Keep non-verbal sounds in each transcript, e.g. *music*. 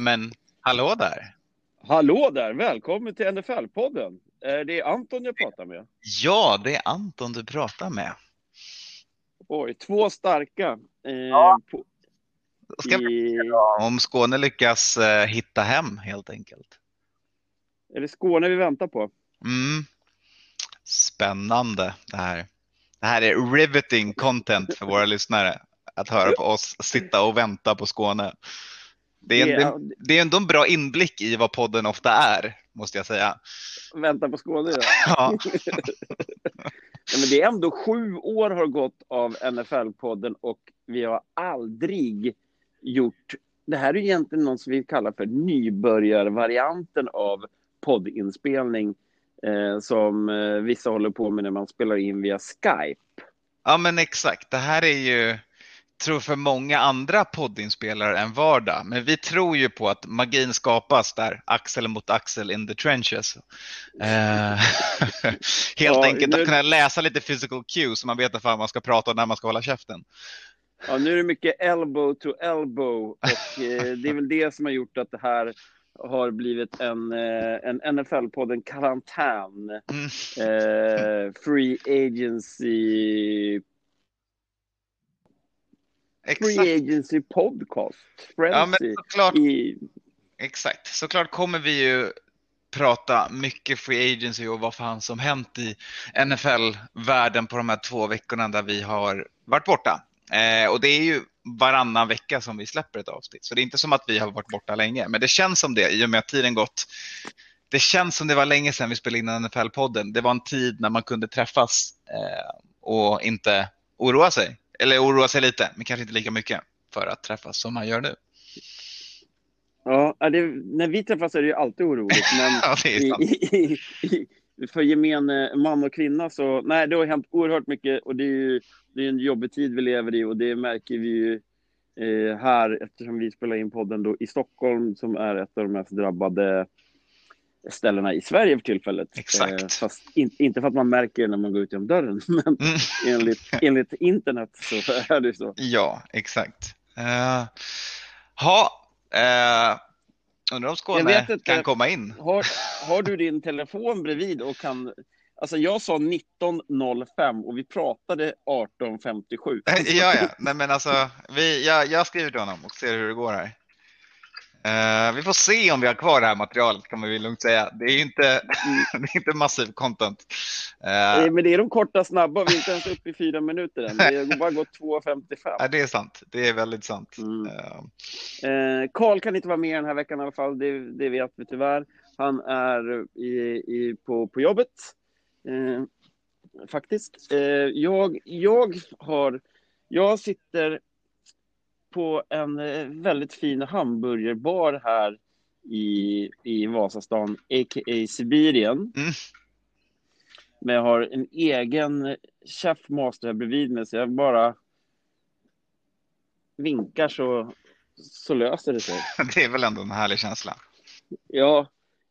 Men hallå där! Hallå där! Välkommen till NFL-podden. Det är Anton jag pratar med. Ja, det är Anton du pratar med. Oj, två starka. Eh, Ja. på, Ska i, om Skåne lyckas eh, hitta hem helt enkelt. är det Skåne vi väntar på? Mm. Spännande det här. Det här är riveting content för våra lyssnare. Att höra på oss sitta och vänta på Skåne. Det är, en, det, det är ändå en bra inblick i vad podden ofta är, måste jag säga. Vänta på Skåne, *laughs* ja. Ja, *laughs* Nej, men det är ändå sju år har gått av NFL-podden och vi har aldrig gjort... Det här är egentligen något som vi kallar för nybörjarvarianten av poddinspelning eh, som eh, vissa håller på med när man spelar in via Skype. ja men exakt. Det här är ju, tror för många andra poddinspelare en vardag. Men vi tror ju på att magin skapas där, axel mot axel in the trenches. Eh, *laughs* helt Ja, enkelt nu- att kunna läsa lite physical cues så man vet vad man ska prata och när man ska hålla käften. Ja, nu är det mycket elbow to elbow och eh, det är väl det som har gjort att det här har blivit en, eh, en NFL-podden karantän. Mm. Eh, free agency Exakt. Free agency podcast. Ja, men Frenzy. såklart, I, exakt. Såklart kommer vi ju prata mycket free agency och vad fan som hänt i NFL-världen på de här två veckorna där vi har varit borta. Eh, och det är ju varannan vecka som vi släpper ett avsnitt. Så det är inte som att vi har varit borta länge. Men det känns som det i och med att tiden gått. Det känns som det var länge sedan vi spelade in NFL-podden. Det var en tid när man kunde träffas eh, och inte oroa sig. Eller oroa sig lite, men kanske inte lika mycket för att träffas som man gör nu. ja, det, när vi träffas är det ju alltid oroligt. *laughs* Men Ja, i, i, för gemene man och kvinna så, nej, det har hänt oerhört mycket och det är ju det är en jobbig tid vi lever i och det märker vi ju eh, här eftersom vi spelar in podden då i Stockholm som är ett av de mest drabbade ställena i Sverige för tillfället. Exakt. Eh, fast in, inte för att man märker det när man går ut genom dörren, *laughs* men Mm. enligt, *laughs* enligt internet så är det så. Ja, exakt. Uh, ha, uh, undrar om Skåne kan komma in. Har, har du din telefon bredvid och kan... Alltså jag sa 19.05 och vi pratade 18.57. *laughs* ja, ja. Nej, men alltså, vi, jag, jag skriver till honom och ser hur det går här. Eh, vi får se om vi har kvar det här materialet kan man väl lugnt säga. Det är inte, *laughs* det är inte massiv content. Eh, Eh, Men det är de korta, snabba. Vi är inte ens uppe i fyra minuter än. Det har bara gått 2.55. ja, det är sant. Det är väldigt sant. Mm. Eh, Karl kan inte vara med den här veckan i alla fall. Det, det vet vi tyvärr. Han är i, i, på, på jobbet. Faktiskt. Jag, jag har... Jag sitter på en eh, väldigt fin hamburgerbar här i, i Vasastan, a.k.a. Sibirien. Mm. Men jag har en egen chefmaster här bredvid mig, så jag bara vinkar så, så löser det sig. *laughs* det är väl ändå en härlig känsla. Ja,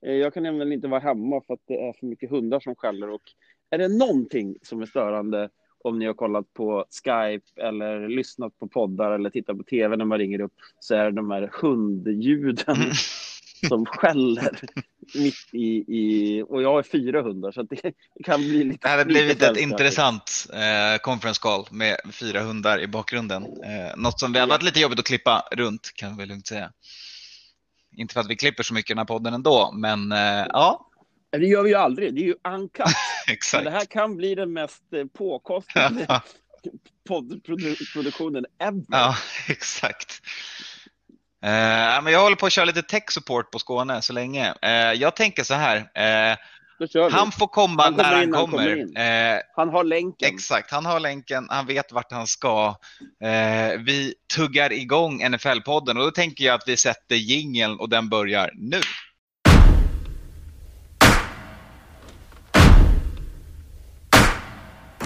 eh, jag kan nämligen inte vara hemma för att det är för mycket hundar som skäller. Och är det någonting som är störande om ni har kollat på Skype eller lyssnat på poddar eller tittat på tv när man ringer upp så är det de här hundljuden Mm. som skäller mitt i, i... Och jag har fyra hundar så att det kan bli lite... Det hade lite blivit ett sällskapligt. intressant eh, conference call med fyra hundar i bakgrunden. Eh, något som vi hade varit lite jobbigt att klippa runt kan vi lugnt säga. Inte för att vi klipper så mycket i den här podden ändå, men eh, ja, Det gör vi ju aldrig, det är ju uncut. *laughs* Men exakt. det här kan bli den mest eh, påkostade *laughs* poddproduktionen ever. Ja, *laughs* exakt. Ja, men jag håller på att köra lite tech support på Skåne så länge. Eh, jag tänker så här. Vi. han får komma Han kommer när han in, han kommer. kommer in. Eh, Han har länken. Exakt, han har länken, han vet vart han ska. Vi tuggar igång NFL-podden och då tänker jag att vi sätter jingeln och den börjar nu.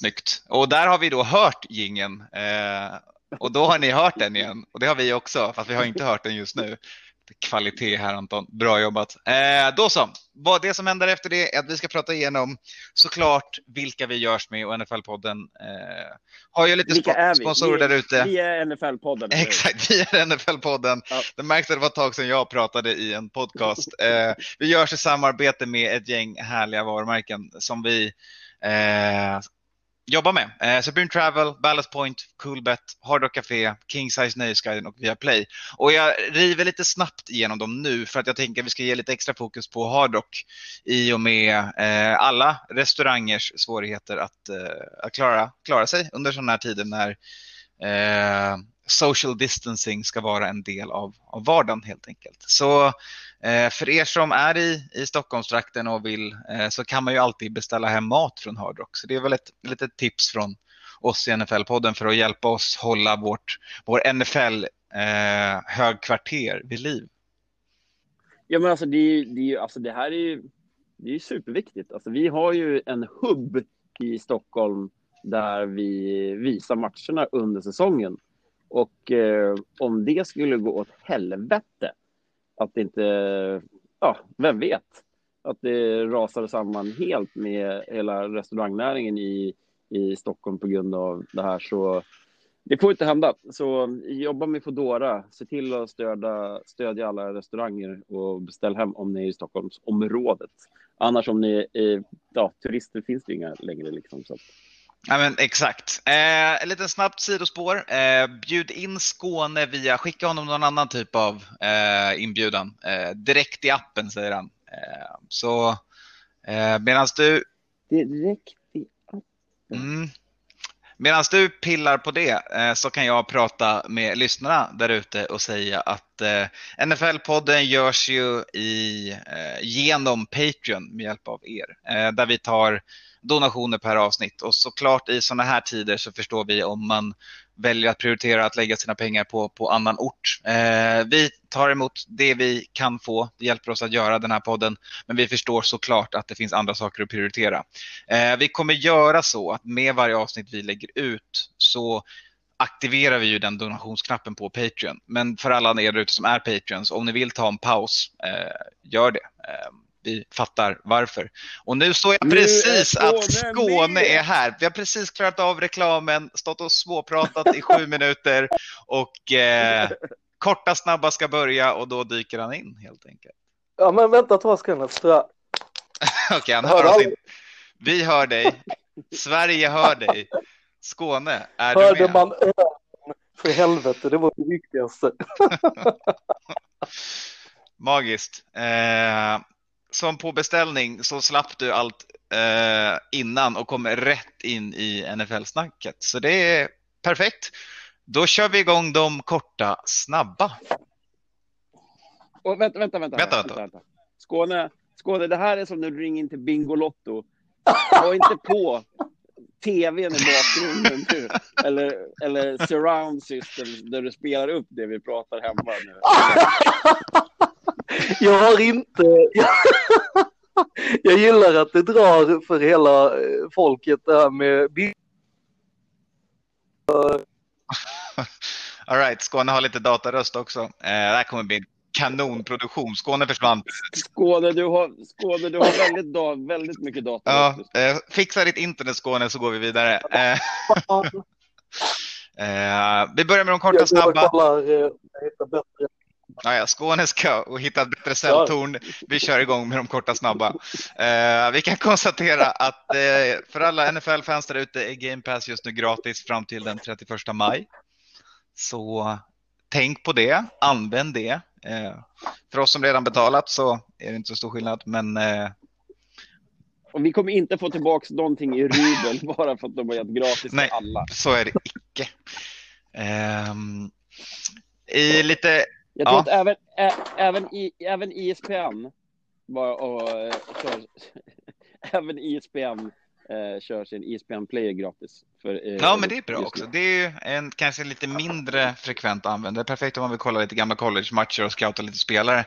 Snyggt. Och där har vi då hört gingen eh, och då har ni hört den igen. Och det har vi också, fast vi har inte hört den just nu. Kvalitet här Anton, bra jobbat. Eh, då så, vad det som händer efter det är att vi ska prata igenom såklart vilka vi görs med och NFL-podden eh, har ju lite Vilka vi? sponsorer där ute. Vi är NFL-podden. Exakt, vi är NFL-podden. Ja. Det märks att det var ett tag sedan jag pratade i en podcast. Eh, vi görs i samarbete med ett gäng härliga varumärken som vi eh, jobbar med. Eh, Supreme Travel, Ballast Point, Coolbet, Hard Rock Café, King Size Nöjesguiden och Viaplay. Och jag river lite snabbt igenom dem nu för att jag tänker att vi ska ge lite extra fokus på Hard Rock i och med eh, alla restaurangers svårigheter att, eh, att klara, klara sig under sådana här tider när eh, social distancing ska vara en del av, av vardagen helt enkelt. Så Eh, för er som är i, i Stockholmstrakten och vill eh, så kan man ju alltid beställa hem mat från Hard Rock. Så det är väl ett litet tips från oss i NFL-podden för att hjälpa oss hålla vårt, vår NFL eh, högkvarter vid liv. Ja, men alltså det, är det, är alltså det här är ju, det är superviktigt. Alltså vi har ju en hubb i Stockholm där vi visar matcherna under säsongen. Och eh, om det skulle gå åt helvete, att det inte, ja, vem vet? Att det rasar samman helt med hela restaurangnäringen i, i Stockholm på grund av det här så det får inte hända. Så jobba med Foodora. Se till att stödja, stödja alla restauranger och beställ hem om ni är i Stockholmsområdet. Annars om ni är ja, turister finns det inga längre. Liksom, så. Ja, men exakt. Eh, en liten snabbt sidospår. Eh, bjud in Skåne via, skicka honom någon annan typ av eh, inbjudan. Eh, direkt i appen säger han. Eh, så eh, medan du Direkt i Mm. Medan du pillar på det eh, så kan jag prata med lyssnarna där ute och säga att eh, NFL-podden görs ju i, genom Patreon med hjälp av er. Där vi tar donationer per avsnitt och såklart i sådana här tider så förstår vi om man väljer att prioritera att lägga sina pengar på, på annan ort. Eh, vi tar emot det vi kan få, det hjälper oss att göra den här podden, men vi förstår såklart att det finns andra saker att prioritera. Eh, vi kommer göra så att med varje avsnitt vi lägger ut så aktiverar vi ju den donationsknappen på Patreon. Men för alla er ute som är Patreons, om ni vill ta en paus, eh, gör det. Eh, vi fattar varför. Och nu såg jag precis att Skåne Skåne med! är här. Vi har precis klarat av reklamen, stått och småpratat i sju *laughs* minuter och eh, korta snabba ska börja och då dyker han in helt enkelt. Ja men vänta två sekunder. *laughs* Okej, han Hör hör oss inte. Vi hör dig. Sverige hör dig. Skåne, är du Hörde med? man örn? För helvete, det var det viktigaste. *laughs* Magiskt. Eh, som på beställning så slapp du allt eh, innan och kommer rätt in i NFL-snacket. Så det är perfekt. Då kör vi igång de korta, snabba. Och vänta, vänta, vänta. Vänta, vänta. Skåne, Skåne, det här är som när du ringer in till Bingolotto. Ha inte på tvn i bakgrunden nu. Eller, eller surround system där du spelar upp det vi pratar hemma nu. *laughs* Jag har inte... Jag gillar att det drar för hela eh, folket det här med bild. All right, Skåne har lite dataröst också. Eh, det här kommer bli en kanonproduktion. Skåne försvann. Skåne, du har, Skåne, du har väldigt, da, väldigt mycket data. Ja, eh, fixa ditt internet Skåne så går vi vidare. *laughs* Eh, eh, vi börjar med de korta, Jag snabba. kollar, eh, jag hittar bättre. Ja, ja, Skåne ska och hitta ett bättre celltorn. Vi kör igång med de korta snabba. Eh, vi kan konstatera att eh, för alla NFL-fans där ute är Game Pass just nu gratis fram till den 31 maj. Så tänk på det, använd det. Eh, för oss som redan betalat så är det inte så stor skillnad, men eh, Och vi kommer inte få tillbaka någonting i rubel *laughs* bara för att de har gett gratis Nej. till alla. så är det icke. Ehm, I lite Jag tror Ja. att även, ä, även, i, även ISPN var, och, kör, *laughs* även ISPN eh, kör sin ISPN Player gratis. För, eh, Ja, men det är bra också. Det är ju en kanske lite mindre frekvent användare. Perfekt om man vill kolla lite gamla college-matcher och scouta lite spelare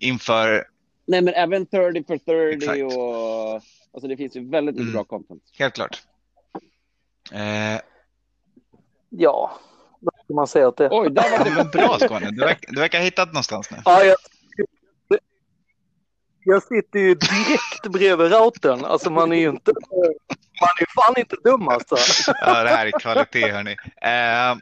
inför, Nej, men även 30 for 30 Exakt. och alltså det finns ju väldigt mycket Mm. bra content. helt klart. Eh, Ja, ska man säga åt det? Oj, där var det men bra Skåne, du, verkar, du verkar ha hittat någonstans nu. Ja, jag, jag sitter ju direkt bredvid routern. Alltså man är ju inte, man är fan inte dum alltså. Ja, det här är kvalitet hörni. Eh,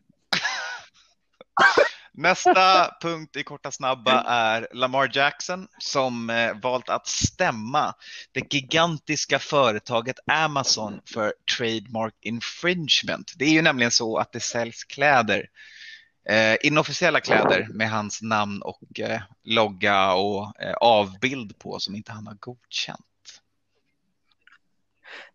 nästa punkt i korta snabba är Lamar Jackson som eh, valt att stämma det gigantiska företaget Amazon för trademark infringement. Det är ju nämligen så att det säljs kläder eh, inofficiella kläder med hans namn och eh, logga och eh, avbild på som inte han har godkänt.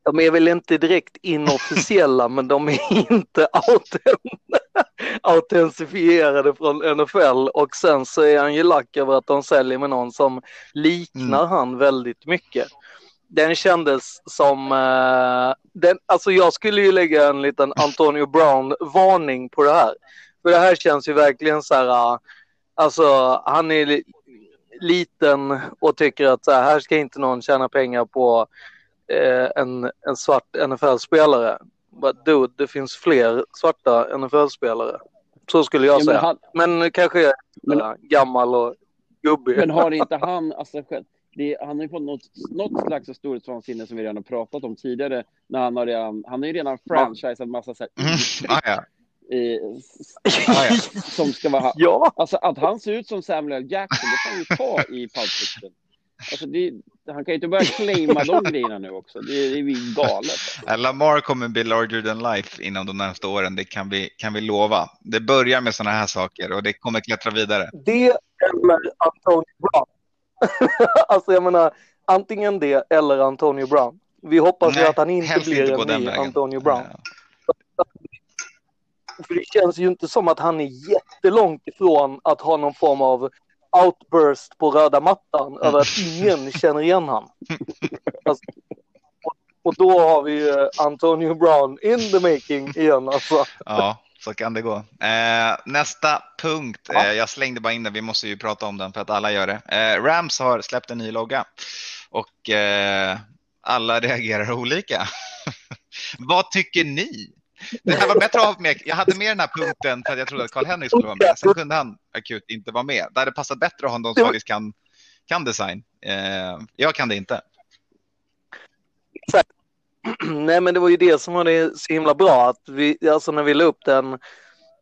De är väl inte direkt inofficiella, men de är inte *laughs* autent *laughs* autentifierade från NFL och sen så är han ju lack över att de säljer med någon som liknar Mm. han väldigt mycket. Den kändes som, eh, den, alltså jag skulle ju lägga en liten Antonio Brown-varning på det här. För det här känns ju verkligen så här, eh, alltså han är li- liten och tycker att så här, här ska inte någon tjäna pengar på eh, en, en svart NFL-spelare. But dude, det finns fler svarta NFL-spelare. Så skulle jag Ja, men säga. han- Men kanske jag är Men- men, gammal och gubbig. Men har inte han, alltså, själv- det, han har ju fått något, något slags storhetsvansinne som vi redan har pratat om tidigare. När han har redan, han har ju redan franchisat massa så här, Mm. *laughs* Ah, ja. i, Ah, ja. som ska vara, ja, alltså att han ser ut som Samuel. Jackson, det får han ju ta i Pulp Fiction. Alltså det, han kan ju inte börja claima de *laughs* grejerna nu också. Det, det är galet. Eh, Lamar kommer bli larger than life inom de närmaste åren, det kan vi, kan vi lova. Det börjar med sådana här saker och det kommer klättra vidare. det eller Antonio Brown. *laughs* alltså jag menar, antingen det eller Antonio Brown. Vi hoppas ju Nej, att han inte blir inte en ny. Antonio Brown. Ja. För det känns ju inte som att han är jättelångt ifrån att ha någon form av outburst på röda mattan över att ingen känner igen han. Alltså, och, och då har vi ju Antonio Brown in the making igen alltså. Ja, så kan det gå. Eh, nästa punkt, eh, jag slängde bara in den, vi måste ju prata om den för att alla gör det. Eh, Rams har släppt en ny logga och eh, alla reagerar olika. *laughs* Vad tycker ni? Det här var bättre ha med. Jag hade med den här punkten för att jag trodde att Karl-Henrik skulle vara med. Sen kunde han akut inte vara med. Det hade passat bättre att ha någon som faktiskt kan, kan design. Eh, jag kan det inte. Nej men det var ju det som var det så himla bra att vi, alltså när vi la upp den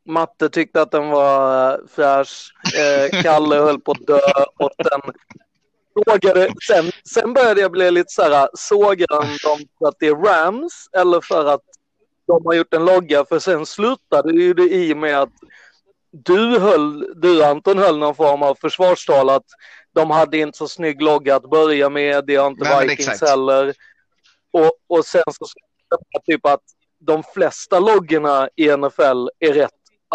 Matte tyckte att den var eh, fräsch, eh, Kalle höll på att dö och den sågade, sen, sen började jag bli lite så här, sågar han dem för att det är Rams eller för att de har gjort en logga för sen slutade ju det i med att du höll, du Anton höll någon form av försvarstal att de hade inte så snygg logga att börja med, det har inte Nej, Vikings heller. Och, och sen så typ att de flesta loggorna i NFL är rätt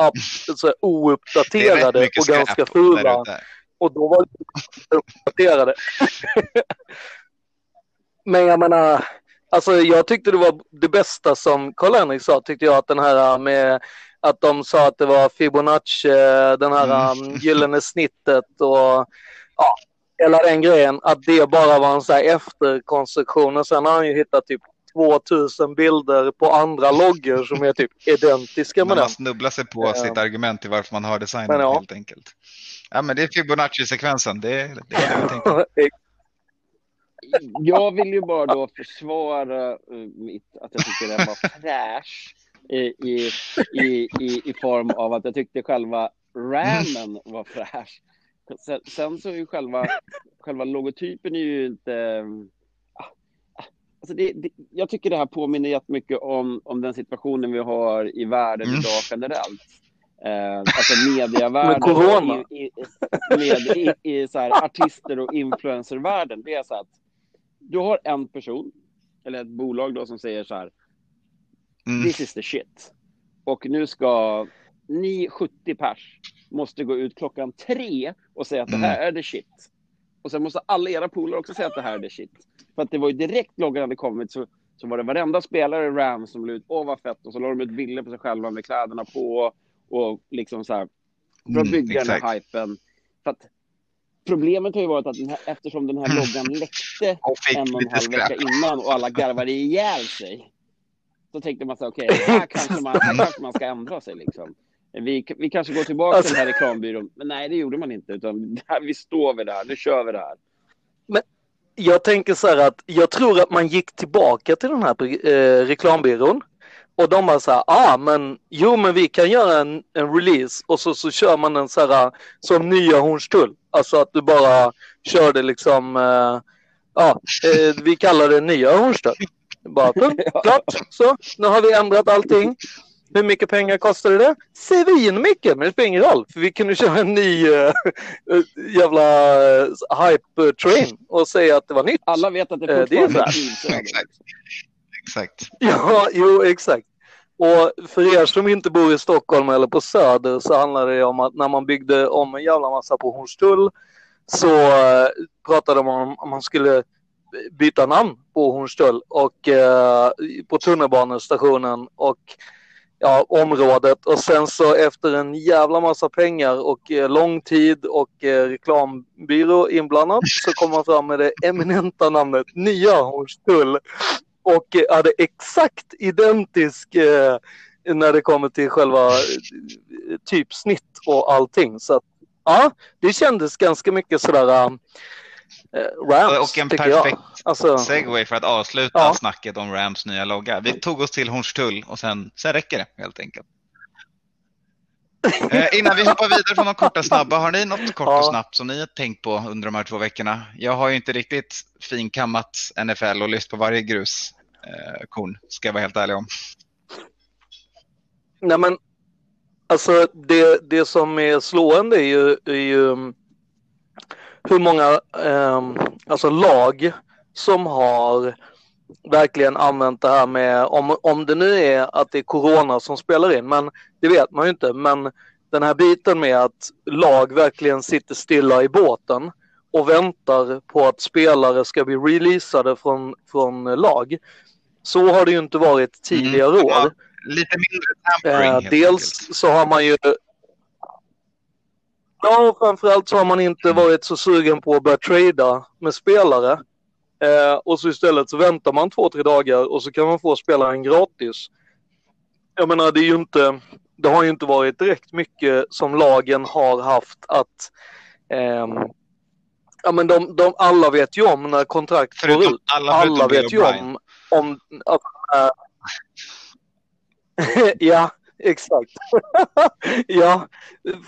up, så här, Det är rätt ouppdaterade och ganska fula. Och då var det uppdaterade. *laughs* Men jag menar, alltså jag tyckte det var det bästa som Karl-Henrik sa, tyckte jag att den här med att de sa att det var Fibonacci, den här Mm. mm. gyllene snittet och ja, hela den grejen, att det bara var en så här efterkonstruktion och sen har han ju hittat typ 2000 bilder på andra loggor som är typ identiska med Man den. har snubblat sig på Ja. sitt argument till varför man har designen Men ja. helt enkelt. Ja, men det är Fibonacci-sekvensen. Det, det är det vi tänker. *laughs* Jag vill ju bara då försvara eh, mitt, att jag tycker den var fräsch i, i, i, i, form av att jag tyckte själva ramen var fräsch. Sen, sen så är ju själva, själva logotypen är ju inte... ah, ah, Alltså det, det, jag tycker det här påminner jättemycket om, om den situationen vi har i världen Mm. idag generellt. Eh, alltså mediavärlden. Med corona. I, i, med, i, i så här, artister och influencervärlden. Det är så att du har en person, eller ett bolag då som säger så här, Mm. this is the shit. Och nu ska ni 70 pers måste gå ut klockan tre och säga att det här är the shit. Och sen måste alla era polare också säga att det här är the shit. För att det var ju direkt loggan hade kommit så, så var det varenda spelare i Rams som la ut, åh vad fett, och så la de ut bilder på sig själva med kläderna på och liksom så här, för att Mm, bygga den exakt. här hypen. För att problemet har ju varit att den här, eftersom den här loggan läckte Och fick en och en halv vecka innan och alla garvade ihjäl sig. så tänkte man så okej, okay, här, kanske man, här kanske man ska ändra sig liksom. Vi, vi kanske går tillbaka alltså, till den här reklambyrån. Men nej, det gjorde man inte. Utan vi står vid det här. Nu kör vi det här. Men jag tänker så här att jag tror att man gick tillbaka till den här eh, reklambyrån. Och de var så här, ah men jo men vi kan göra en, en release och så, så kör man den så här som nya Hornstull. Alltså att du bara körde liksom, eh, ja eh, vi kallar det nya Hornstull. Bara *laughs* punkt, klart, så nu har vi ändrat allting. Hur mycket pengar kostade det? Svinmycket, men det spelar ingen roll. För vi kunde köra en ny äh, jävla äh, hype train och säga att det var nytt. Alla vet att det fortfarande är *laughs* Exakt exakt. Ja, jo, exakt. Och för er som inte bor i Stockholm eller på Söder så handlar det om att när man byggde om en jävla massa på Hornstull så eh, pratade man om att man skulle byta namn på Hornstull och eh, på tunnelbanestationen och ja, området och sen så efter en jävla massa pengar och eh, lång tid och eh, reklambyrå inblandat så kom man fram med det eminenta namnet Nya Hornstull och eh, hade exakt identisk eh, när det kommer till själva eh, typsnitt och allting. Så att, ja, det kändes ganska mycket sådär eh, Rams, Och en perfekt alltså, segway för att avsluta ja. snacket om Rams nya logga. Vi tog oss till Hornstull och sen, sen räcker det helt enkelt. Eh, innan vi hoppar vidare från de korta snabba, har ni något kort och snabbt som ni har tänkt på under de här två veckorna? Jag har ju inte riktigt finkammat NFL och lyst på varje grus eh, ska jag vara helt ärlig om. Nej men, alltså det, det som är slående är ju, är ju hur många eh, alltså lag som har verkligen använt det här med, om, om det nu är att det är corona som spelar in, men det vet man ju inte, men den här biten med att lag verkligen sitter stilla i båten och väntar på att spelare ska bli releasade från, från lag. Så har det ju inte varit tidigare mm, år. Lite mindre tampering. Eh, dels så har man ju Ja, framförallt så har man inte varit så sugen på att börja trada med spelare. Eh, och så istället så väntar man två, tre dagar och så kan man få spelaren gratis. Jag menar, det är ju inte, det har ju inte varit direkt mycket som lagen har haft att eh, Ja men de, de, alla vet ju om när kontrakt går ut. Alla, alla vet ju om, om att... Äh, *laughs* ja, exakt. *laughs* ja,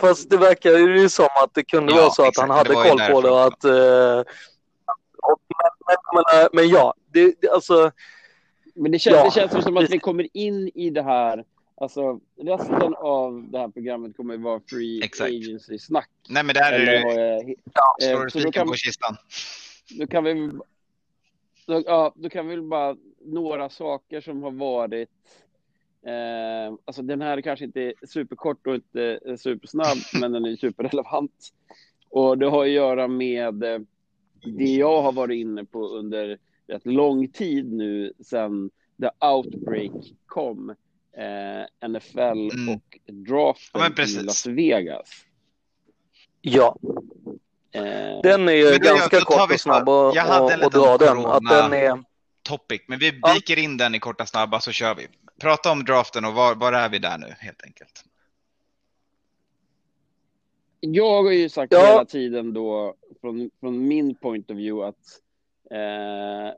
fast det verkar ju som att det kunde ja, vara så att exakt. han hade koll på det och att... Uh, men, men, men, ja, det, det, alltså... Men det känns, ja. det känns som att vi kommer in i det här Alltså resten av det här programmet kommer att vara free Exakt. agency-snack. Nej men det här är ju... Ja, eh, så då kan, på kistan. Då kan vi... Då, ja, då kan vi bara några saker som har varit Eh, alltså den här är kanske inte superkort och inte supersnabb, men den är superrelevant. Och det har att göra med eh, det jag har varit inne på under rätt lång tid nu sedan The Outbreak kom. Eh, NFL mm. och draften ja, i Las Vegas. Ja. Eh, den är ju ganska kort och snabb och, och, och dra den. Att den är... Topic, men vi viker ja. in den i korta snabba så kör vi prata om draften och var, var är vi där nu helt enkelt? Jag har ju sagt ja. hela tiden då från, från min point of view att eh,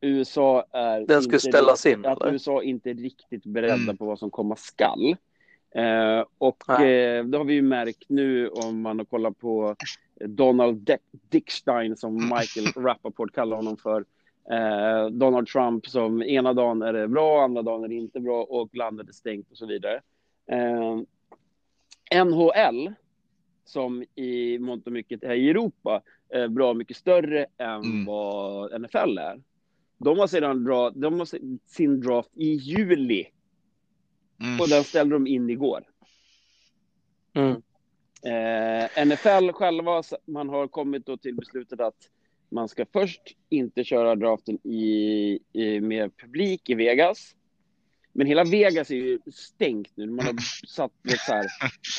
USA är Den ska ställas in, att eller? USA inte är riktigt beredda mm. på vad som komma skall. Eh, och eh, det har vi ju märkt nu om man har kollat på Donald Dickstein som. Michael *laughs* Rappaport kallar honom för. Eh, Donald Trump som ena dagen är det bra, andra dagen är det inte bra och landet är stängt och så vidare. Eh, NHL, som i mångt och mycket är i Europa, är bra mycket större än mm. vad NFL är. De har sedan dra, de har sin draft i juli. Mm. Och den ställde de in igår. Mm. Eh, NFL själva, man har kommit då till beslutet att man ska först inte köra draften i, i, med publik i Vegas. Men hela Vegas är ju stängt nu. Man har satt så här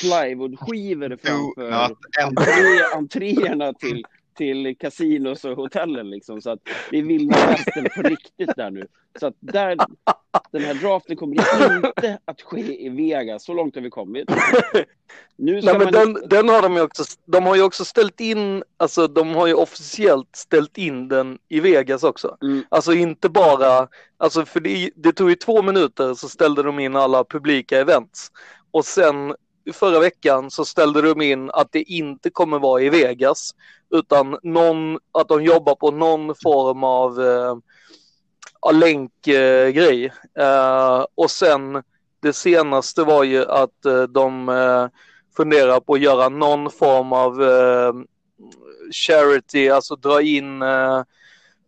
*laughs* plywoodskivor framför entré, entréerna till, till kasinos och hotellen liksom. Så att det är vilda västern på riktigt där nu. Så att där, den här draften kommer inte att ske i Vegas. Så långt har vi kommit. Nu Nej, men den, den, har de ju också. De har ju också ställt in, alltså de har ju officiellt ställt in den i Vegas också. Mm. Alltså inte bara, alltså för det, det tog ju två minuter så ställde de in alla publika events. Och sen förra veckan så ställde de in att det inte kommer vara i Vegas utan någon, att de jobbar på någon form av eh, länkgrej. Eh, och sen det senaste var ju att eh, de eh, funderar på att göra någon form av eh, charity, alltså dra in eh,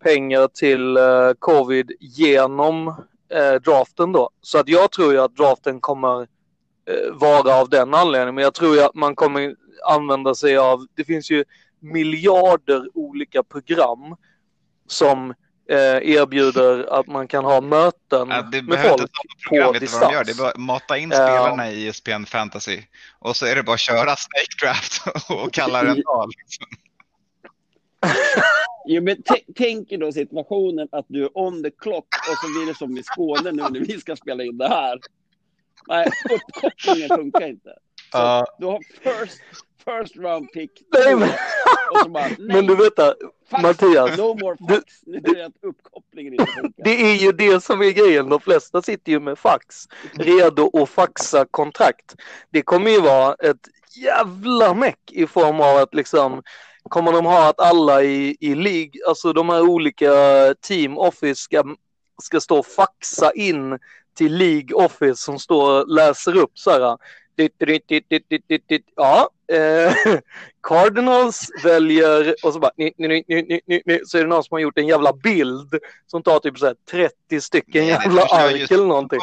pengar till eh, covid genom eh, draften då. Så att jag tror ju att draften kommer vara av den anledningen. Men jag tror att man kommer använda sig av, det finns ju miljarder olika program som eh, erbjuder att man kan ha möten ja, med folk program, på distans. De gör. Det är bara att mata in spelarna i ESPN Fantasy och så är det bara att köra Snake Draft *laughs* och kalla det en dag. Liksom. *laughs* Jo, men tänk då situationen att du är on the clock och så blir det som i Skåne nu när vi ska spela in det här. Nej, uppkopplingen funkar inte. Så uh. Du har first, first round pick. Nej, men, bara, nej, men du vet att, Mattias. No more fax. Nu är det att uppkopplingen inte funkar. Det är ju det som är grejen. De flesta sitter ju med fax. Redo att faxa kontrakt. Det kommer ju vara ett jävla meck i form av att liksom kommer de ha att alla i, i League, alltså de här olika team office ska, ska stå och faxa in till League Office som står och läser upp så här. Ja, eh, *laughs* Cardinals väljer och så bara så är det någon som har gjort en jävla bild som tar typ så 30 stycken jävla ark eller någonting.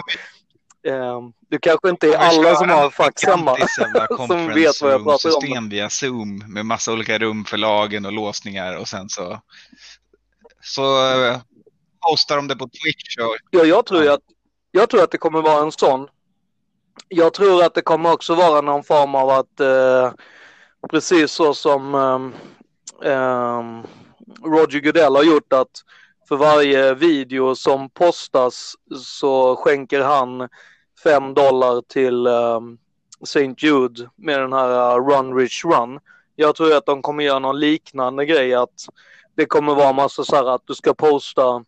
Um, det kanske inte är alla som har fax hemma *laughs* som vet vad jag pratar om. system via Zoom med massa olika rum för lagen och låsningar och sen så så uh, postar de det på Twitch. Och... Ja, jag tror att jag tror att det kommer vara en sån. Jag tror att det kommer också vara någon form av att eh, precis så som eh, Roger Goodell har gjort att för varje video som postas så skänker han 5 dollar till eh, St. Jude med den här uh, Run Rich Run. Jag tror att de kommer göra någon liknande grej att det kommer vara massa så här att du ska posta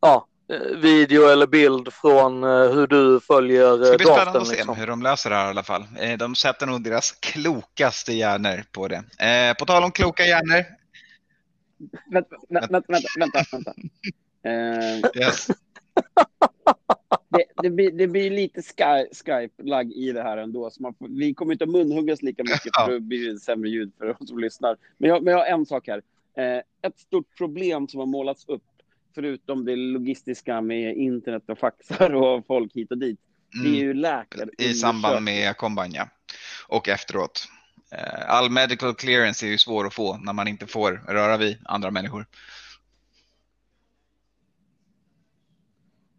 ja, Eh, video eller bild från eh, hur du följer draften. Det blir spännande att se liksom. hur de löser det här i alla fall. Eh, de sätter nog deras klokaste hjärnor på det. På tal om kloka hjärnor. Vänta, vänta, vänta. vänta, vänta. yes. det, det, blir, det blir lite Skype-lagg i det här ändå. Så man får, vi kommer inte att munhuggas lika mycket för det blir sämre ljud för de som lyssnar. Men jag, men jag har en sak här. Ett stort problem som har målats upp förutom det logistiska med internet och faxar och folk hit och dit. Mm. Det är ju läkare. I samband med combine, ja. Och efteråt. Eh, all medical clearance är ju svår att få när man inte får röra vid andra människor.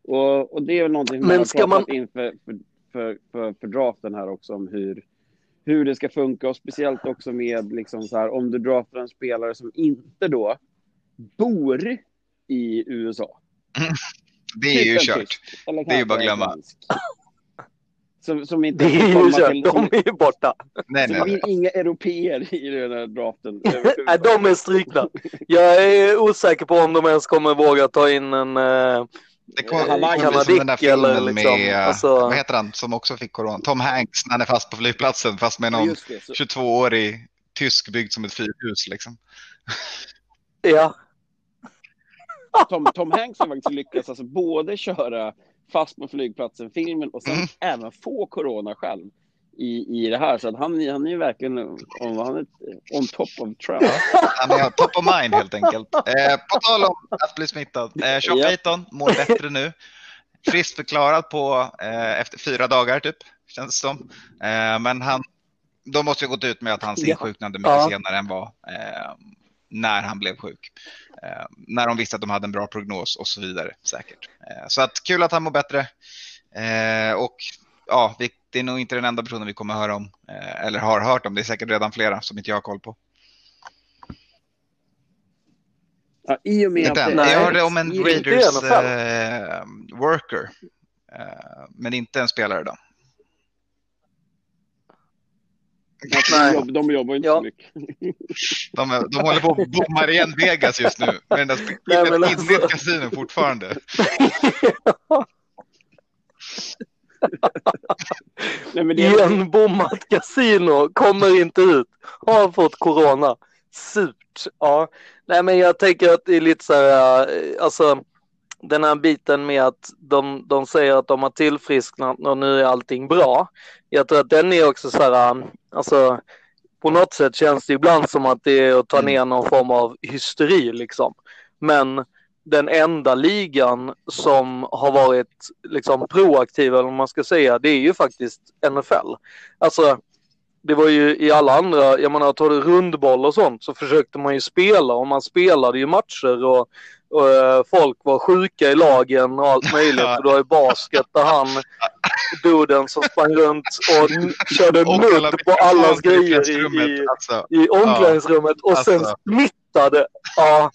Och, och det är väl någonting man har pratat man... inför för, för, för, för draften här också om hur, hur det ska funka och speciellt också med liksom så här om du draftar en spelare som inte då bor i USA. Det är ju kört. Det är ju bara att glömma. *laughs* Som, som inte det är ju kört, till, de är ju borta. Nej, nej, nej. inga europeer i den här draften. *laughs* nej, de är strykna. Jag är osäker på om de ens kommer våga ta in en det kommer eh, bli den där filmen liksom, med, alltså... vad heter han, som också fick corona? Tom Hanks när han är fast på flygplatsen fast med någon 22-årig tysk byggd som ett fyrhus liksom. Ja, Tom, Tom Hanks har faktiskt lyckats alltså både köra fast på flygplatsen-filmen och sen mm. även få corona själv i, i det här. Så att han, han är ju verkligen on, han är on top of Trump. Han är top of mind helt enkelt. Eh, på tal om att bli smittad. Eh, Sean Payton mår bättre nu. Friskt förklarad på eh, efter fyra dagar typ, känns det som. Eh, men han, de måste ju gått ut med att han insjuknade mycket ja. senare än vad eh, när han blev sjuk. Eh, när de visste att de hade en bra prognos och så vidare säkert. Eh, så att kul att han mår bättre. Och ja, det är nog inte den enda personen vi kommer höra om eh, eller har hört om. Det är säkert redan flera som inte jag har koll på. Ja, I och med Vänta, att det, nej, jag hörde om en Raiders uh, worker, uh, men inte en spelare då. De jobbar inte ja. så mycket. *laughs* De, de håller på att bomma igen Vegas just nu med den där Nej, men alltså... fortfarande. *laughs* *laughs* *laughs* Nej, men det är, Igenbommat kasino, kommer inte ut, har fått corona. Surt. Ja, nej men jag tänker att det är lite så här, eh, alltså den här biten med att de, de säger att de har tillfrisknat och nu är allting bra. Jag tror att den är också så här, eh, alltså på något sätt känns det ibland som att det är att ta ner någon form av hysteri liksom. Men den enda ligan som har varit liksom proaktiv, eller vad man ska säga, det är ju faktiskt NFL. Alltså, det var ju i alla andra, jag menar tar du rundboll och sånt så försökte man ju spela och man spelade ju matcher och, och eh, folk var sjuka i lagen och allt möjligt. Och har ju basket där han, duden som sprang runt och körde nudd på allas i grejer i, pressrummet, i, Alltså, i omklädningsrummet och sen Alltså smittade. Ja,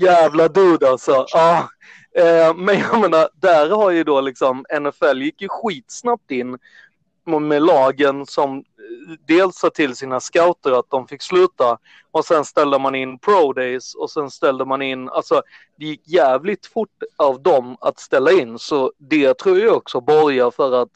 jävla dude alltså. Ja. Eh, men jag menar, där har ju då liksom NFL gick ju skitsnabbt in med lagen som eh, dels sa till sina scouter att de fick sluta och sen ställde man in pro days och sen ställde man in, alltså det gick jävligt fort av dem att ställa in så det tror jag också borgar för att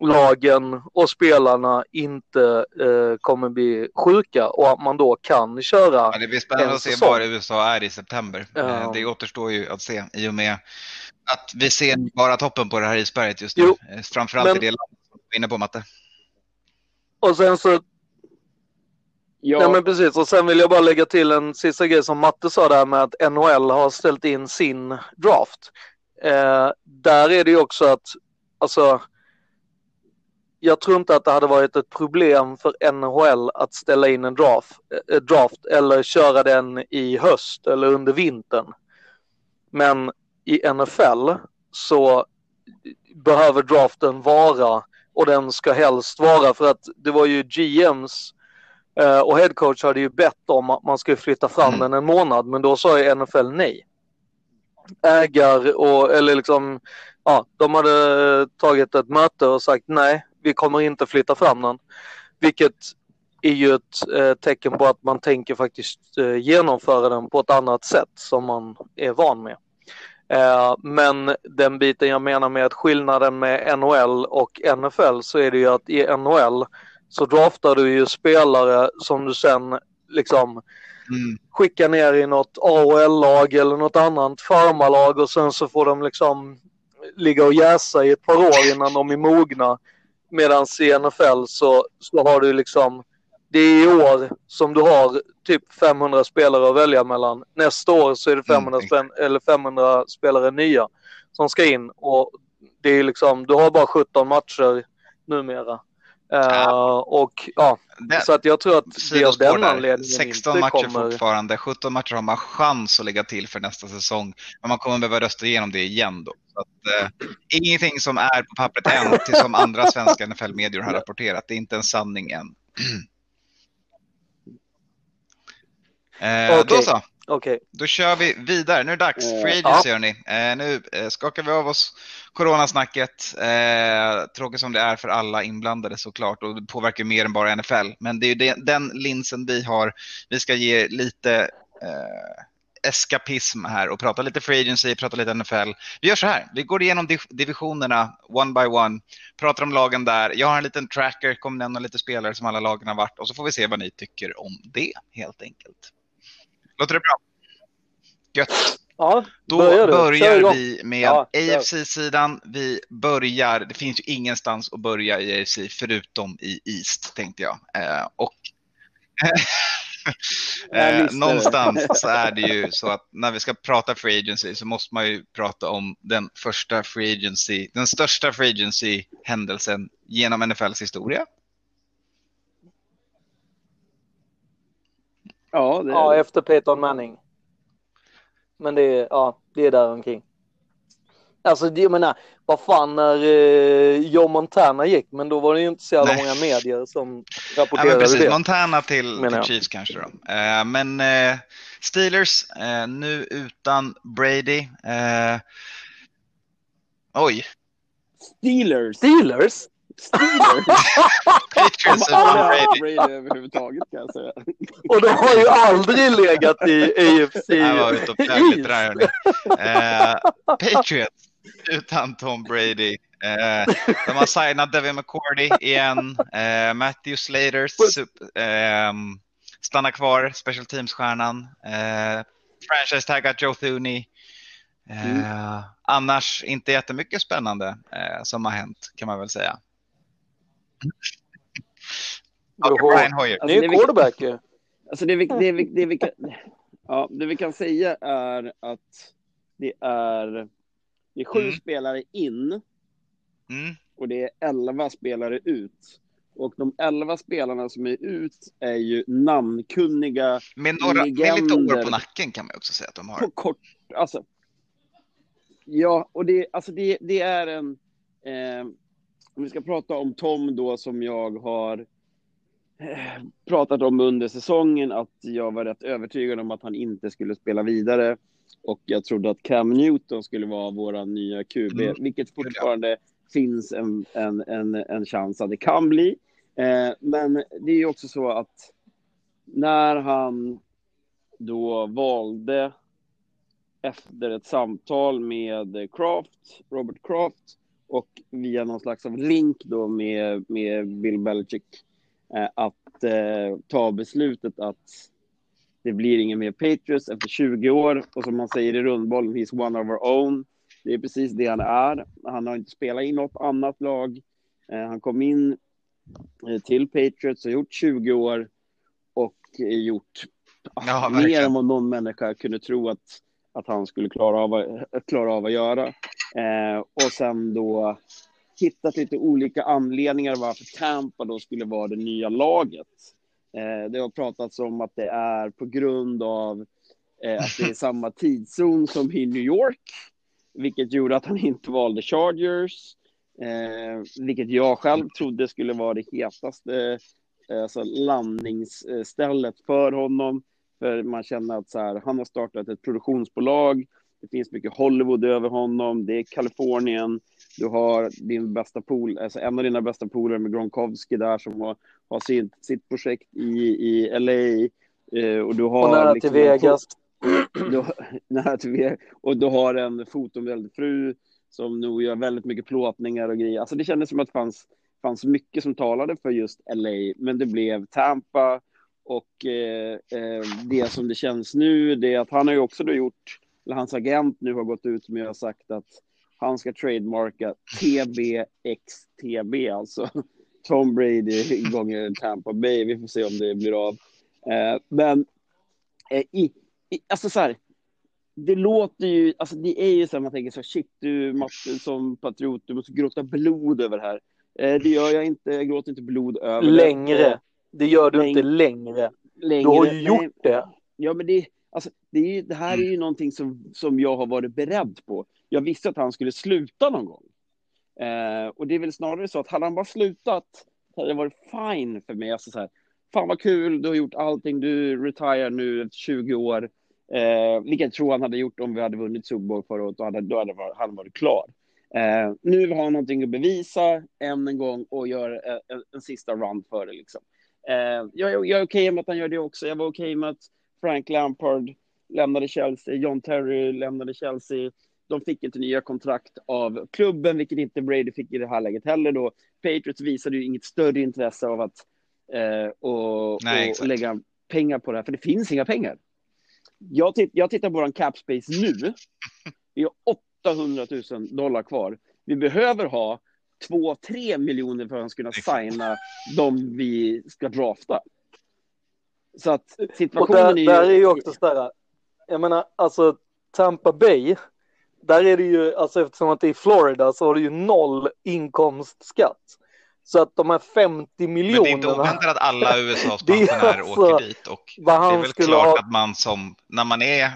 lagen och spelarna inte eh, kommer bli sjuka och att man då kan köra. ja, det blir spännande en att se säsong. var USA är i september. Ja. Eh, Det återstår ju att se i och med att vi ser bara toppen på det här isberget just nu. Jo, Eh, Framförallt men- i det landet som du är inne på Matte. Och sen så ja, Nej men precis och sen vill jag bara lägga till en sista grej som Matte sa där med att NHL har ställt in sin draft. Eh, där är det ju också att, alltså, jag tror inte att det hade varit ett problem för NHL att ställa in en draft, eh, draft eller köra den i höst eller under vintern. Men i NFL så behöver draften vara och den ska helst vara för att det var ju GMs eh, och headcoach hade ju bett om att man skulle flytta fram Mm. den en månad, men då sa ju NFL nej. Ägar och, eller liksom, ja, de hade tagit ett möte och sagt nej, vi kommer inte flytta fram den. Vilket är ju ett eh, tecken på att man tänker faktiskt eh, genomföra den på ett annat sätt som man är van med. Eh, men den biten jag menar med att skillnaden med NHL och NFL så är det ju att i NHL så draftar du ju spelare som du sen liksom Mm. skickar ner i något AHL-lag eller något annat farmarlag och sen så får de liksom ligga och jäsa i ett par år innan de är mogna. Medan i NFL så, så har du liksom, det är i år som du har typ 500 spelare att välja mellan. Nästa år så är det 500, Mm, eller 500 spelare nya som ska in och det är liksom, du har bara 17 matcher numera. Eh, och ja, Det, så att jag tror att det är av den där. anledningen 16 inte matcher kommer... fortfarande. 17 matcher har man chans att lägga till för nästa säsong. Men man kommer behöva rösta igenom det igen då. Att, eh, ingenting som är på pappret än, till som andra svenska NFL-medier har rapporterat. Det är inte en sanning än. *clears throat* Eh, Då Okej. så, Okej. då kör vi vidare. Nu är det dags. Eh, Free agency hörni. Eh, nu eh, skakar vi av oss coronasnacket. Eh, tråkigt som det är för alla inblandade såklart och det påverkar mer än bara NFL. Men det är ju det, den linsen vi har. Vi ska ge lite eh, eskapism här och prata lite free agency, prata lite NFL. Vi gör så här, vi går igenom div- divisionerna one by one, pratar om lagen där. Jag har en liten tracker, kommer nämna lite spelare som alla lagen har varit och så får vi se vad ni tycker om det helt enkelt. Låter det bra? Gött. Ja, Då börjar vi med Ja. AFC-sidan. Vi börjar, det finns ju ingenstans att börja i AFC förutom i East tänkte jag. Eh, och *laughs* *laughs* eh, någonstans så är det ju så att när vi ska prata free agency så måste man ju prata om den första free agency, den största free agency händelsen genom NFLs historia. ja, det, Ja, efter Peyton Manning. Men det är, ja, det är där omkring. Alltså jag menar, vad fan när eh, Joe Montana gick, men då var det ju inte så jävla många medier som Ja, rapporterade men precis. det. Montana till, till jag. Chiefs kanske då. Eh, men eh, Steelers eh, nu utan Brady. Eh, oj, Steelers! Steelers? Steelers! *laughs* Patriots Jag utan Brady. Brady överhuvudtaget kan jag säga. *laughs* Och de har ju aldrig legat i AFC *laughs* Det var ute och där. Eh, Patriots *laughs* utan Tom Brady. Eh, de har signat Devin McCourty igen. Eh, Matthew Slater ehm, stannar kvar, special teams-stjärnan. Eh, Franchise-taggat Joe Thuney. Eh, Annars inte jättemycket spännande eh, som har hänt kan man väl säga. *laughs* Och Brian Hoyer. Alltså, är det vi- quarterback ju. Alltså det vi, det, vi, det, vi kan, ja, det vi kan säga är att det är, det är sju Mm. spelare in Mm. och det är elva spelare ut. Och de elva spelarna som är ut är ju namnkunniga Med, några, med lite år på nacken kan man också säga att de har. på kort, alltså. Ja, och det, alltså det, det är en, eh, om vi ska prata om Tom då som jag har eh, pratat om under säsongen, att jag var rätt övertygad om att han inte skulle spela vidare. Och jag trodde att Cam Newton skulle vara vår nya QB, Mm. vilket fortfarande finns en, en, en, en chans att det kan bli. Eh, men det är ju också så att när han då valde efter ett samtal med Kraft, Robert Kraft och via någon slags av link då med, med Bill Belichick eh, att eh, ta beslutet att det blir ingen mer Patriots efter 20 år och som man säger i rundbollen, he's one of our own. Det är precis det han är. Han har inte spelat i något annat lag. Eh, han kom in eh, till Patriots och gjort 20 år och eh, gjort Ja, mer än vad någon människa kunde tro att, att han skulle klara av, att- klara av att göra. Eh, och sen då hittat lite olika anledningar varför Tampa då skulle vara det nya laget. Eh, det har pratats om att det är på grund av eh, att det är samma tidszon som i New York, vilket gjorde att han inte valde Chargers, eh, vilket jag själv trodde skulle vara det hetaste eh, alltså landningsstället för honom. För man känner att så här, han har startat ett produktionsbolag. Det finns mycket Hollywood över honom. Det är Kalifornien. Du har din bästa pool, alltså en av dina bästa polare med Gronkowski där som har, har sitt, sitt projekt i, i LA. Eh, och du har Och nära till liksom en Vegas. fo- *clears throat* Du, *laughs* nära till Vegas. Och du har en fotomodell fru som nog gör väldigt mycket plåtningar och grejer. Alltså det kändes som att det fanns, fanns mycket som talade för just LA. Men det blev Tampa. Och eh, eh, det som det känns nu, det är att han har ju också då gjort, eller hans agent nu har gått ut med och sagt att han ska trademarka TBXTB, alltså *laughs* Tom Brady gånger Tampa Bay. Vi får se om det blir av. Eh, men eh, i, i, alltså så här, det låter ju, alltså det är ju så här man tänker så här, shit du Matte som patriot, du måste gråta blod över det här. Eh, det gör jag inte, jag gråter inte blod över det. Längre. Det gör du Läng- inte längre. Längre. Du har ju Nej, gjort det. Ja, men det, alltså, det, är, det här är ju någonting som, som jag har varit beredd på. Jag visste att han skulle sluta någon gång. Eh, och det är väl snarare så att hade han bara slutat hade det varit fine för mig. Alltså så här, Fan vad kul, du har gjort allting, du retire nu efter 20 år. Eh, vilket jag tror han hade gjort om vi hade vunnit Super Bowl förra året, då hade, då hade varit, han varit klar. Eh, nu har han någonting att bevisa än en gång och gör eh, en, en, sista run för det. Liksom. Eh, jag, jag är okej med att han gör det också. Jag var okej med att Frank Lampard lämnade Chelsea, John Terry lämnade Chelsea. De fick inte nya kontrakt av klubben, vilket inte Brady fick i det här läget heller. Då. Patriots visade ju inget större intresse av att eh, och, Nej, och lägga pengar på det här, för det finns inga pengar. Jag, titt, jag tittar på vår cap space nu. Vi har 800 000 dollar kvar. Vi behöver ha 2-3 miljoner för att han ska kunna signa de vi ska drafta. Så att Och situationen där, är ju... där är ju också sådär, jag menar alltså Tampa Bay, där är det ju, alltså eftersom att det är Florida så har du ju noll inkomstskatt. Så att de här 50 Men det är inte miljonerna, oväntat att alla *laughs* USAs Det är pensionärer alltså åker dit. Och det är väl klart ha, att man som, när man är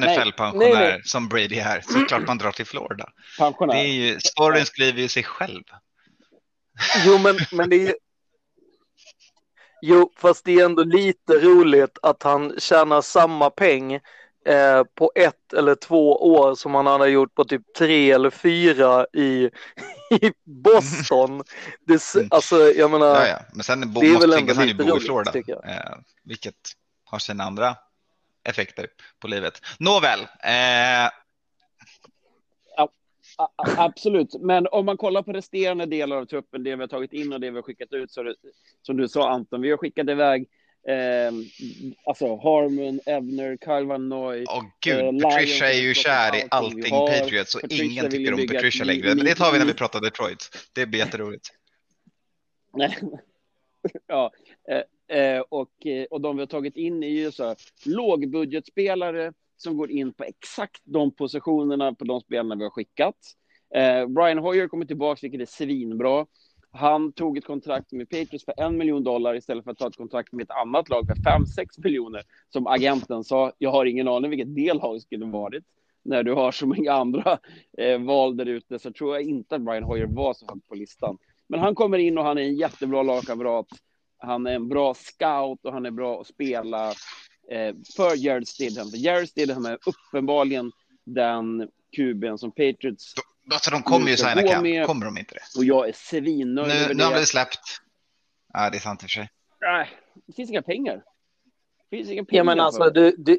NFL-pensionär som Brady är, så klart man drar till Florida. Pensionär. Det är ju, storyn skriver ju sig själv. Jo, men, men det är Jo, fast det är ändå lite roligt att han tjänar samma peng eh, på ett eller två år som han hade gjort på typ tre eller fyra i, *laughs* i Boston. Det, alltså, jag menar, ja, ja. Men sen bo, måste tvingas han ju bo i Florida, eh, vilket har sina andra effekter på livet. Nåväl. Eh... Ja, absolut, men om man kollar på resterande delar av truppen, det vi har tagit in och det vi har skickat ut, så det, som du sa Anton, vi har skickat iväg Eh, alltså Harmon, Evner, Kyle Van Noy. Åh gud, eh, Patricia är ju kär i allting Patriots och Patricia ingen tycker om Patricia längre. Men det tar vi när vi pratar Detroit. Det blir jätteroligt. *laughs* ja, eh, eh, och, eh, och de vi har tagit in är ju så här, lågbudgetspelare som går in på exakt de positionerna på de spelarna vi har skickat. Eh, Brian Hoyer kommer tillbaka, vilket är svinbra. Han tog ett kontrakt med Patriots för en miljon dollar istället för att ta ett kontrakt med ett annat lag för fem sex miljoner. Som agenten sa, jag har ingen aning vilket del det skulle varit. När du har så många andra eh, val där ute så tror jag inte att Brian Hoyer var så högt på listan. Men han kommer in och han är en jättebra lagkamrat. Han är en bra scout och han är bra att spela eh, för Jared Stidham. Jared Stidham är uppenbarligen den kuben som Patriots Alltså de kommer ju signa Cam, med... kommer de inte det? Och jag är svinnöjd Nu, nu har vi släppt. Ja, det är sant i och för sig. Nej, det finns inga pengar. Det finns inga pengar. Ja, men alltså, du, du,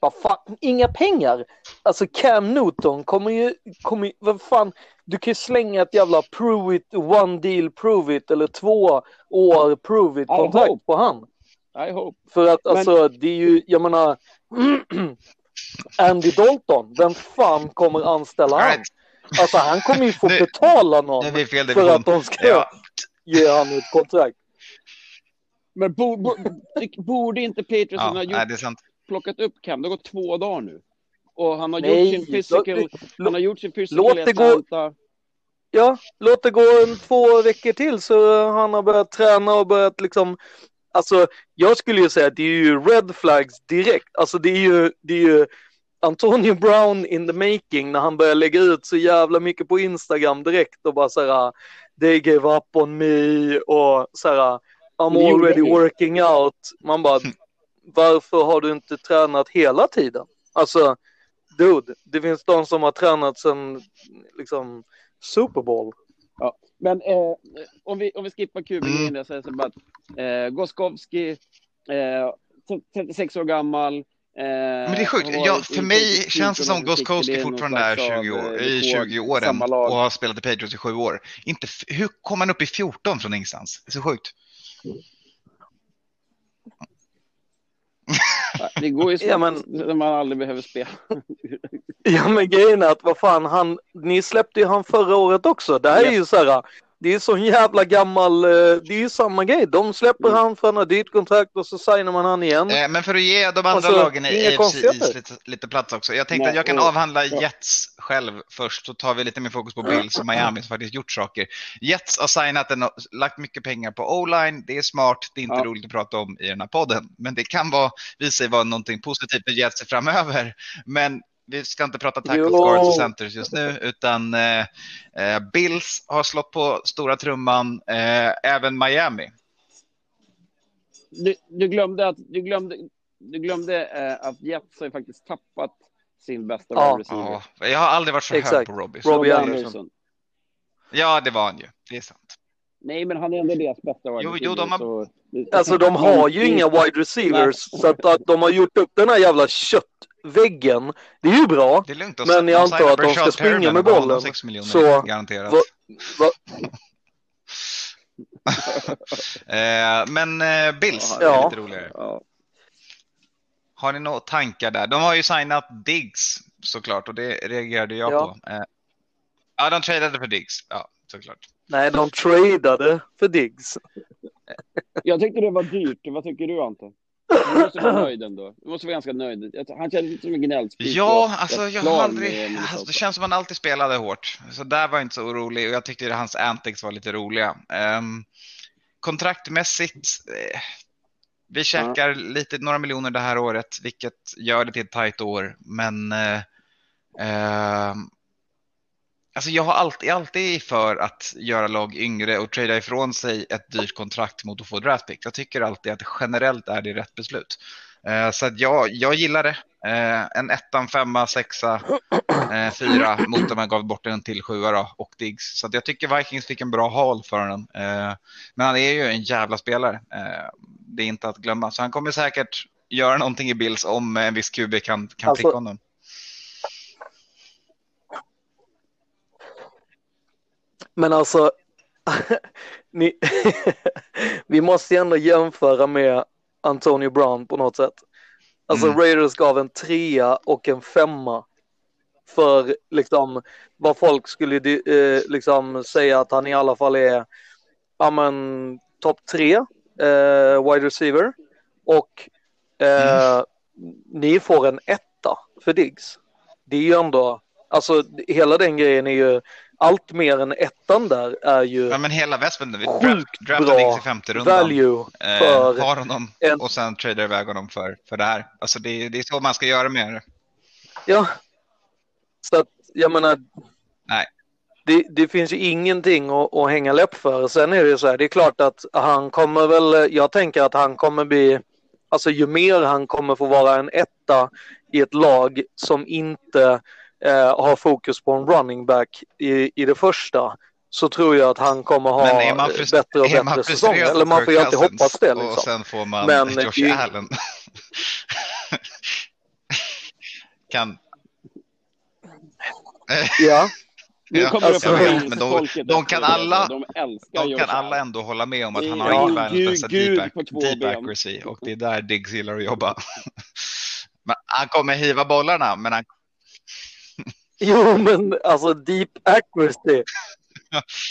vad fan, inga pengar. Alltså Cam Newton kommer ju, kommer ju, vad fan, du kan ju slänga ett jävla prove it, one deal prove it eller två år prove it kontrakt på han. I hope. För att men... alltså, det är ju, jag menar, *clears throat* Andy Dalton, vem fan kommer anställa right. han? Alltså han kommer ju få nu, betala någon för att de ska ja. ge honom ett kontrakt. Men bo, bo, borde inte Peterson ja, ha gjort, nej, plockat upp Cam? Det har gått två dagar nu. Och han har nej, gjort sin physical, han har gjort sin physical låt det gå, Ja, låt det gå en två veckor till så han har börjat träna och börjat liksom Alltså, jag skulle ju säga att det är ju red flags direkt. Alltså det är ju, det är ju Antonio Brown in the making när han börjar lägga ut så jävla mycket på Instagram direkt och bara så här they gave up on me och så här I'm already working out. Man bara *laughs* varför har du inte tränat hela tiden? Alltså dude, det finns de som har tränat sedan liksom Super Bowl. Ja, men eh, om, vi, om vi skippar kuben mm. jag säger så bara att eh, Goskowski, eh, 36 år gammal, men det är sjukt. Ja, för mig känns det som Goskowski fortfarande är 20, år, i 20 åren och har spelat i Patriots i sju år. Inte, hur kom han upp i 14 från ingenstans? Det är så sjukt. Det går ju *laughs* så ja, men... när man aldrig behöver spela. ja men grejen är att vad fan, han, ni släppte ju han förra året också. Det här är ju så här, det är så jävla gammal, eh, det är ju samma grej. De släpper mm. han för en dyrt kontrakt och så signar man han igen. Eh, men för att ge de andra alltså, lagen i AFC lite, lite, plats också. Jag tänkte Nej, att jag kan oh, avhandla. Jets själv först, så tar vi lite mer fokus på Bills och Miami som faktiskt gjort saker. Jets har signat en, lagt mycket pengar på O-line, det är smart, det är inte ja. roligt att prata om i den här podden, men det kan vara, visa sig vara någonting positivt med Jets framöver. Men vi ska inte prata tackle guards och centers just nu, utan eh, eh, Bills har slått på stora trumman, eh, även Miami. Du, du, glömde att, du glömde, du glömde eh, att Jets har faktiskt tappat sin bästa ja. receiver. Ja, jag har aldrig varit så Exakt. hög på Robbie. Robbie Anderson. Ja, det var han ju. Det är sant. Nej, men han är ändå deras bästa wide jo, jo, de har... Så... Alltså de har ju inga wide receivers, så att, att de har gjort upp den här jävla kött väggen. Det är ju bra. Det är lugnt men jag antar att de ska springa med bollen. Så, garanterat. Va, va? *laughs* eh, men eh, Bills ja. är lite roligare. Ja. Har ni några tankar där? De har ju signat Diggs såklart och det reagerade jag ja. på. Eh, ja, de tradade för Diggs. Ja, såklart. Nej, de tradade för Diggs. jag tyckte det var dyrt. Vad tycker du Anton? Du måste vara nöjd ändå. Du måste vara ganska nöjd. Han känns lite som en gnällspik. Ja, alltså jag har aldrig... Alltså, det känns som att han alltid spelade hårt. Så där var jag inte så orolig och jag tyckte att hans antics var lite roliga. Um, kontraktmässigt, eh, Vi checkar lite, några miljoner det här året, vilket gör det till ett tajt år. Men eh, eh, alltså jag har alltid, alltid för att göra lag yngre och trada ifrån sig ett dyrt kontrakt mot att få draftpick. Jag tycker alltid att generellt är det rätt beslut. Eh, så att jag, jag gillar det. Eh, en ettan, femma, sexa, eh, fyra mot att man gav bort den till sjua då, och Diggs. Så att jag tycker Vikings fick en bra haul för honom. men han är ju en jävla spelare. det är inte att glömma. Så han kommer säkert göra någonting i Bills om en viss QB kan, kan alltså, honom. Men alltså, *laughs* ni, *laughs* vi måste ju ändå jämföra med Antonio Brown på något sätt. Alltså mm. Raiders gav en trea och en femma för liksom vad folk skulle eh, liksom säga att han i alla fall är ja men topp tre eh, wide receiver och eh, mm. ni får en etta för Diggs. Det är ju ändå, alltså hela den grejen är ju allt mer än ettan där är ju Ja men hela Westman, vi sjukt draftade bra i femte rundan. value eh, för eh, har honom en... och sen tradar iväg honom för, för det här. Alltså det, det är så man ska göra med det. Ja, så att jag menar. Nej. Det, det finns ju ingenting att, att hänga läpp för. Sen är det ju så här, det är klart att han kommer väl, jag tänker att han kommer bli, alltså ju mer han kommer få vara en etta i ett lag som inte eh, har fokus på en running back i, i det första så tror jag att han kommer ha bättre och bättre säsonger. Eller man får ju alltid hoppas det. Liksom. Och sen får man Men, Josh det... Allen. *laughs* kan... ja. *laughs* Ja, alltså, men de, de, kan alla, de, de kan alla ändå hålla med om att han har ja, inte världens bästa deep, deep accuracy och det är där Diggs gillar att jobba. *laughs* men han kommer hiva bollarna, men han Jo, men alltså deep accuracy. *laughs*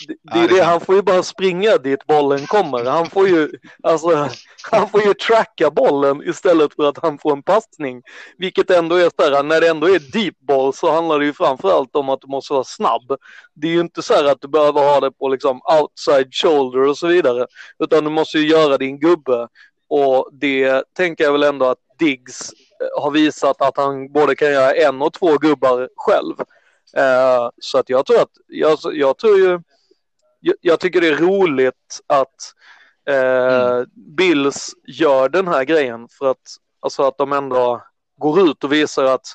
Det, det är det, han får ju bara springa dit bollen kommer. Han får ju, alltså, han får ju tracka bollen istället för att han får en passning. Vilket ändå är så här, när det ändå är deep ball så handlar det ju framförallt om att du måste vara snabb. Det är ju inte så här att du behöver ha det på liksom outside shoulder och så vidare. Utan du måste ju göra din gubbe. Och det tänker jag väl ändå att Diggs har visat att han både kan göra en och två gubbar själv. Eh, så att jag tror att, jag, jag tror ju, jag, jag, tycker det är roligt att eh, mm. Bills gör den här grejen för att, alltså att de ändå går ut och visar att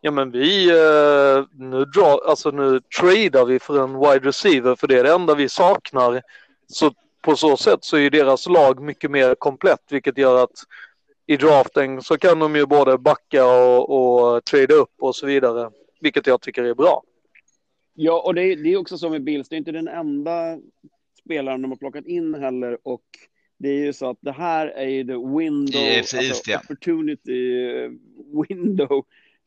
ja men vi, eh, nu, drar, alltså nu tradar vi för en wide receiver för det är det enda vi saknar. Så på så sätt så är deras lag mycket mer komplett vilket gör att i draften så kan de ju både backa och, och trada upp och så vidare, vilket jag tycker är bra. Ja, och det är, det är också så med Bills, det är inte den enda spelaren de har plockat in heller och det är ju så att det här är ju the window, alltså East, ja. opportunity window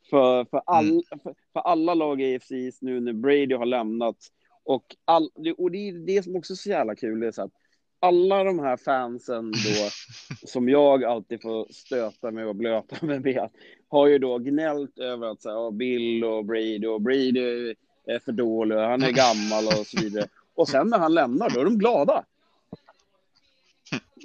för, för, all, mm. för, för, alla lag i AFC nu när Brady har lämnat. Och, all, och det är det som också är så jävla kul, det är så att alla de här fansen då, *laughs* som jag alltid får stöta mig och blöta mig med, har ju då gnällt över att så här, Bill och Brady och Brady är för dålig, han är gammal och så vidare. *laughs* Och sen när han lämnar, då är de glada.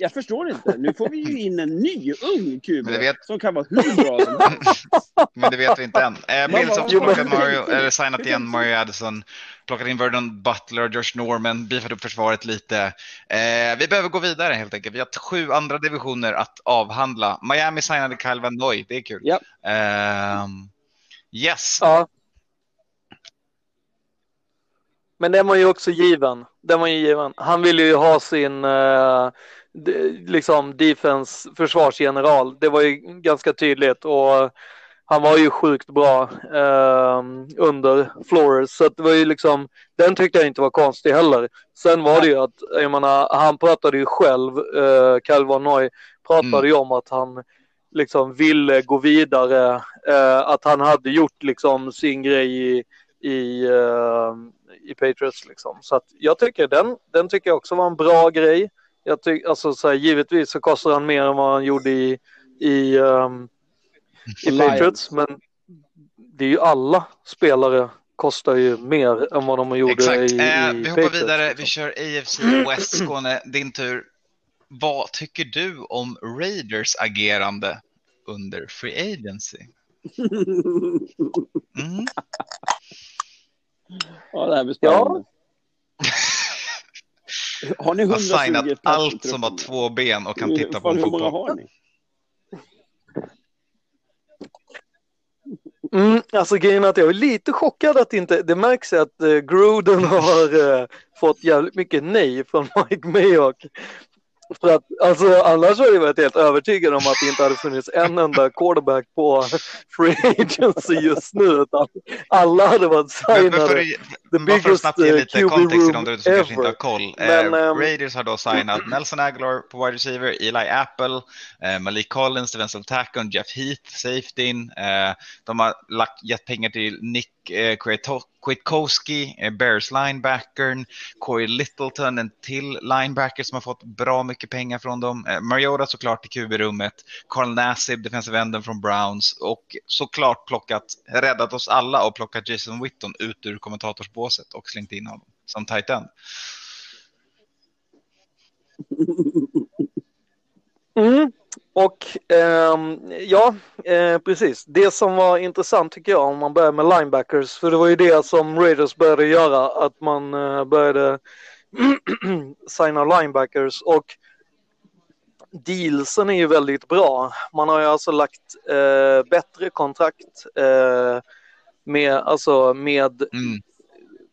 Jag förstår inte. Nu får vi ju in en ny ung QB vet... som kan vara hur bra som helst. *laughs* Men det vet vi inte än. Eh, Bills har plockat Mario, eller signat igen Mario Addison, plockat in Verdon Butler, Josh Norman, beefat upp försvaret lite. Eh, vi behöver gå vidare helt enkelt. Vi har sju andra divisioner att avhandla. Miami signade Kyle Van Noy, det är kul. Yep. Eh, yes. Ja. Men den var ju också given. Den var ju given. Han ville ju ha sin uh, liksom defense försvarsgeneral. Det var ju ganska tydligt och han var ju sjukt bra eh, under Flores så det var ju liksom den tyckte jag inte var konstig heller. Sen var det ju att jag menar han pratade ju själv, eh, Calvin Noy pratade mm. ju om att han liksom ville gå vidare, eh, att han hade gjort liksom sin grej i, i eh, i Patriots liksom. Så att jag tycker den, den tycker jag också var en bra grej. Jag tycker, alltså så här, givetvis så kostar han mer än vad han gjorde i, i, um, i Patriots, men det är ju alla spelare kostar ju mer än vad de gjorde Exakt. i, i eh, Vi hoppar vidare, liksom. vi kör AFC West Skåne, din tur. vad tycker du om Raiders agerande under Free Agency? *laughs* Mm. Ja, det här blir spännande. Har ni Har 120 signat pers i allt som har två ben och kan titta på en Hur många fotboll. har ni? Mm, alltså grejen är att jag är lite chockad att inte, det märks att eh, Gruden har eh, fått jävligt mycket nej från Mike Mayock. För att, alltså, annars har jag varit helt övertygad om att det inte hade funnits en enda quarterback på *laughs* free agency just nu. Utan alla hade varit Men, men för, signade. The bara för att snabbt ge eh, lite QB kontext till de där ute som kanske inte har ever. koll. Men, eh, Raiders har då signat Nelson Aguilar på wide receiver, Eli Apple, eh, Malik Collins, defensive tackle, Jeff Heath, safetyn. Eh, de har lagt, gett pengar till Nick eh, Kwiatkowski, eh, Bears linebackern, Corey Littleton, en till linebacker som har fått bra mycket pengar från dem. Eh, Mariota såklart i QB-rummet, Carl Nassib, defensive enden från Browns och såklart plockat, räddat oss alla och plockat Jason Witton ut ur kommentatorsbåset och slängt in honom som tight end. Mm. Och ehm, ja, eh, precis. Det som var intressant tycker jag om man börjar med linebackers, för det var ju det som Raiders började göra, att man eh, började *clears throat* signa linebackers och dealsen är ju väldigt bra. Man har ju alltså lagt eh, bättre kontrakt eh, med, alltså med Mm.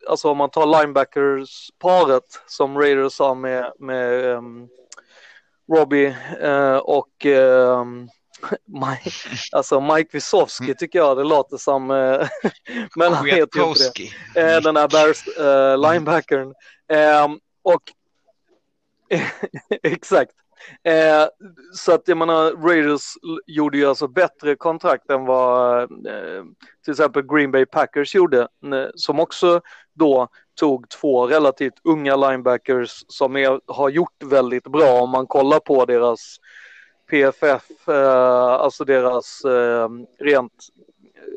alltså om man tar linebackers-paret som Raiders har med, med um, Robbie eh, och ehm, *laughs* Mike, alltså Mike Wisowski tycker jag det låter som, eh, *laughs* men han heter ju inte det. Eh, den här Bears eh, linebackern. Ehm, och *laughs* exakt. Eh, så att jag menar, Raiders gjorde ju alltså bättre kontrakt än vad eh, till exempel Green Bay Packers gjorde, eh, som också då tog två relativt unga linebackers som är, har gjort väldigt bra om man kollar på deras PFF, eh, alltså deras eh, rent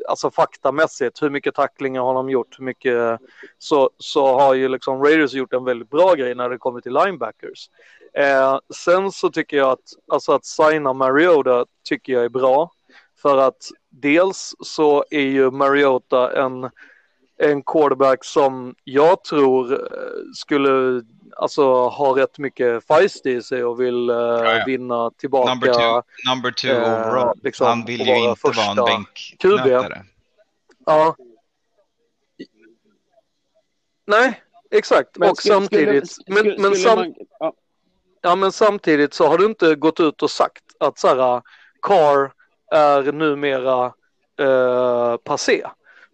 alltså faktamässigt, hur mycket tacklingar har de gjort, hur mycket, så, så har ju liksom Raiders gjort en väldigt bra grej när det kommer till linebackers. Eh, sen så tycker jag att, alltså att signa Mariota tycker jag är bra. För att dels så är ju Mariota en, en quarterback som jag tror eh, skulle alltså ha rätt mycket feist i sig och vill ja. vinna tillbaka. Number two, number two eh, overall. liksom, Han vill ju vara inte vara en bänknötare. Ja. Nej, exakt. och skulle- samtidigt, skulle, skulle, men, men, sam, man, ja, ja, men samtidigt så har du inte gått ut och sagt att så här, Carr är numera eh, passé.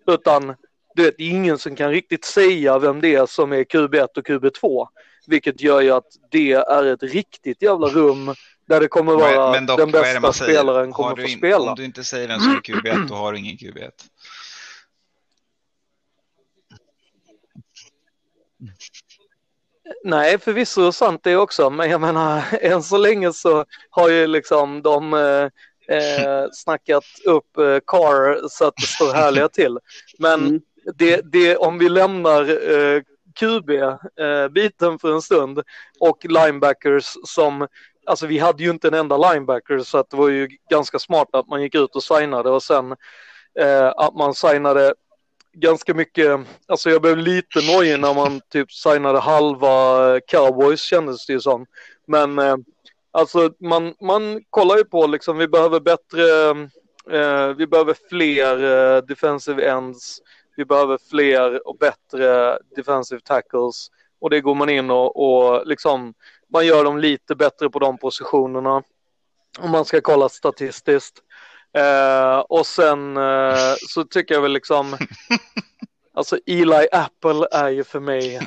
Utan du vet, det är ingen som kan riktigt säga vem det är som är QB1 och QB2. Vilket gör ju att det är ett riktigt jävla rum där det kommer vara Men dock, den är bästa spelaren kommer få in- spela. Om du inte säger vem som är QB1, då har du ingen QB1. Nej, förvisso sant det också, men jag menar *laughs* än så länge så har ju liksom de eh, eh, snackat upp eh, Carr så att det står härliga till. Men Mm det, det, om vi lämnar eh, QB-biten eh, för en stund och linebackers som, alltså vi hade ju inte en enda linebacker så att det var ju ganska smart att man gick ut och signade och sen eh, att man signade ganska mycket, alltså jag blev lite nojig när man typ signade halva eh, cowboys kändes det ju som. Men eh, alltså man, man kollar ju på liksom, vi behöver bättre, eh, vi behöver fler eh, defensive ends, vi behöver fler och bättre defensive tackles och det går man in och, och liksom man gör dem lite bättre på de positionerna om man ska kolla statistiskt. Eh, och sen eh, så tycker jag väl liksom, *laughs* alltså Eli Apple är ju för mig,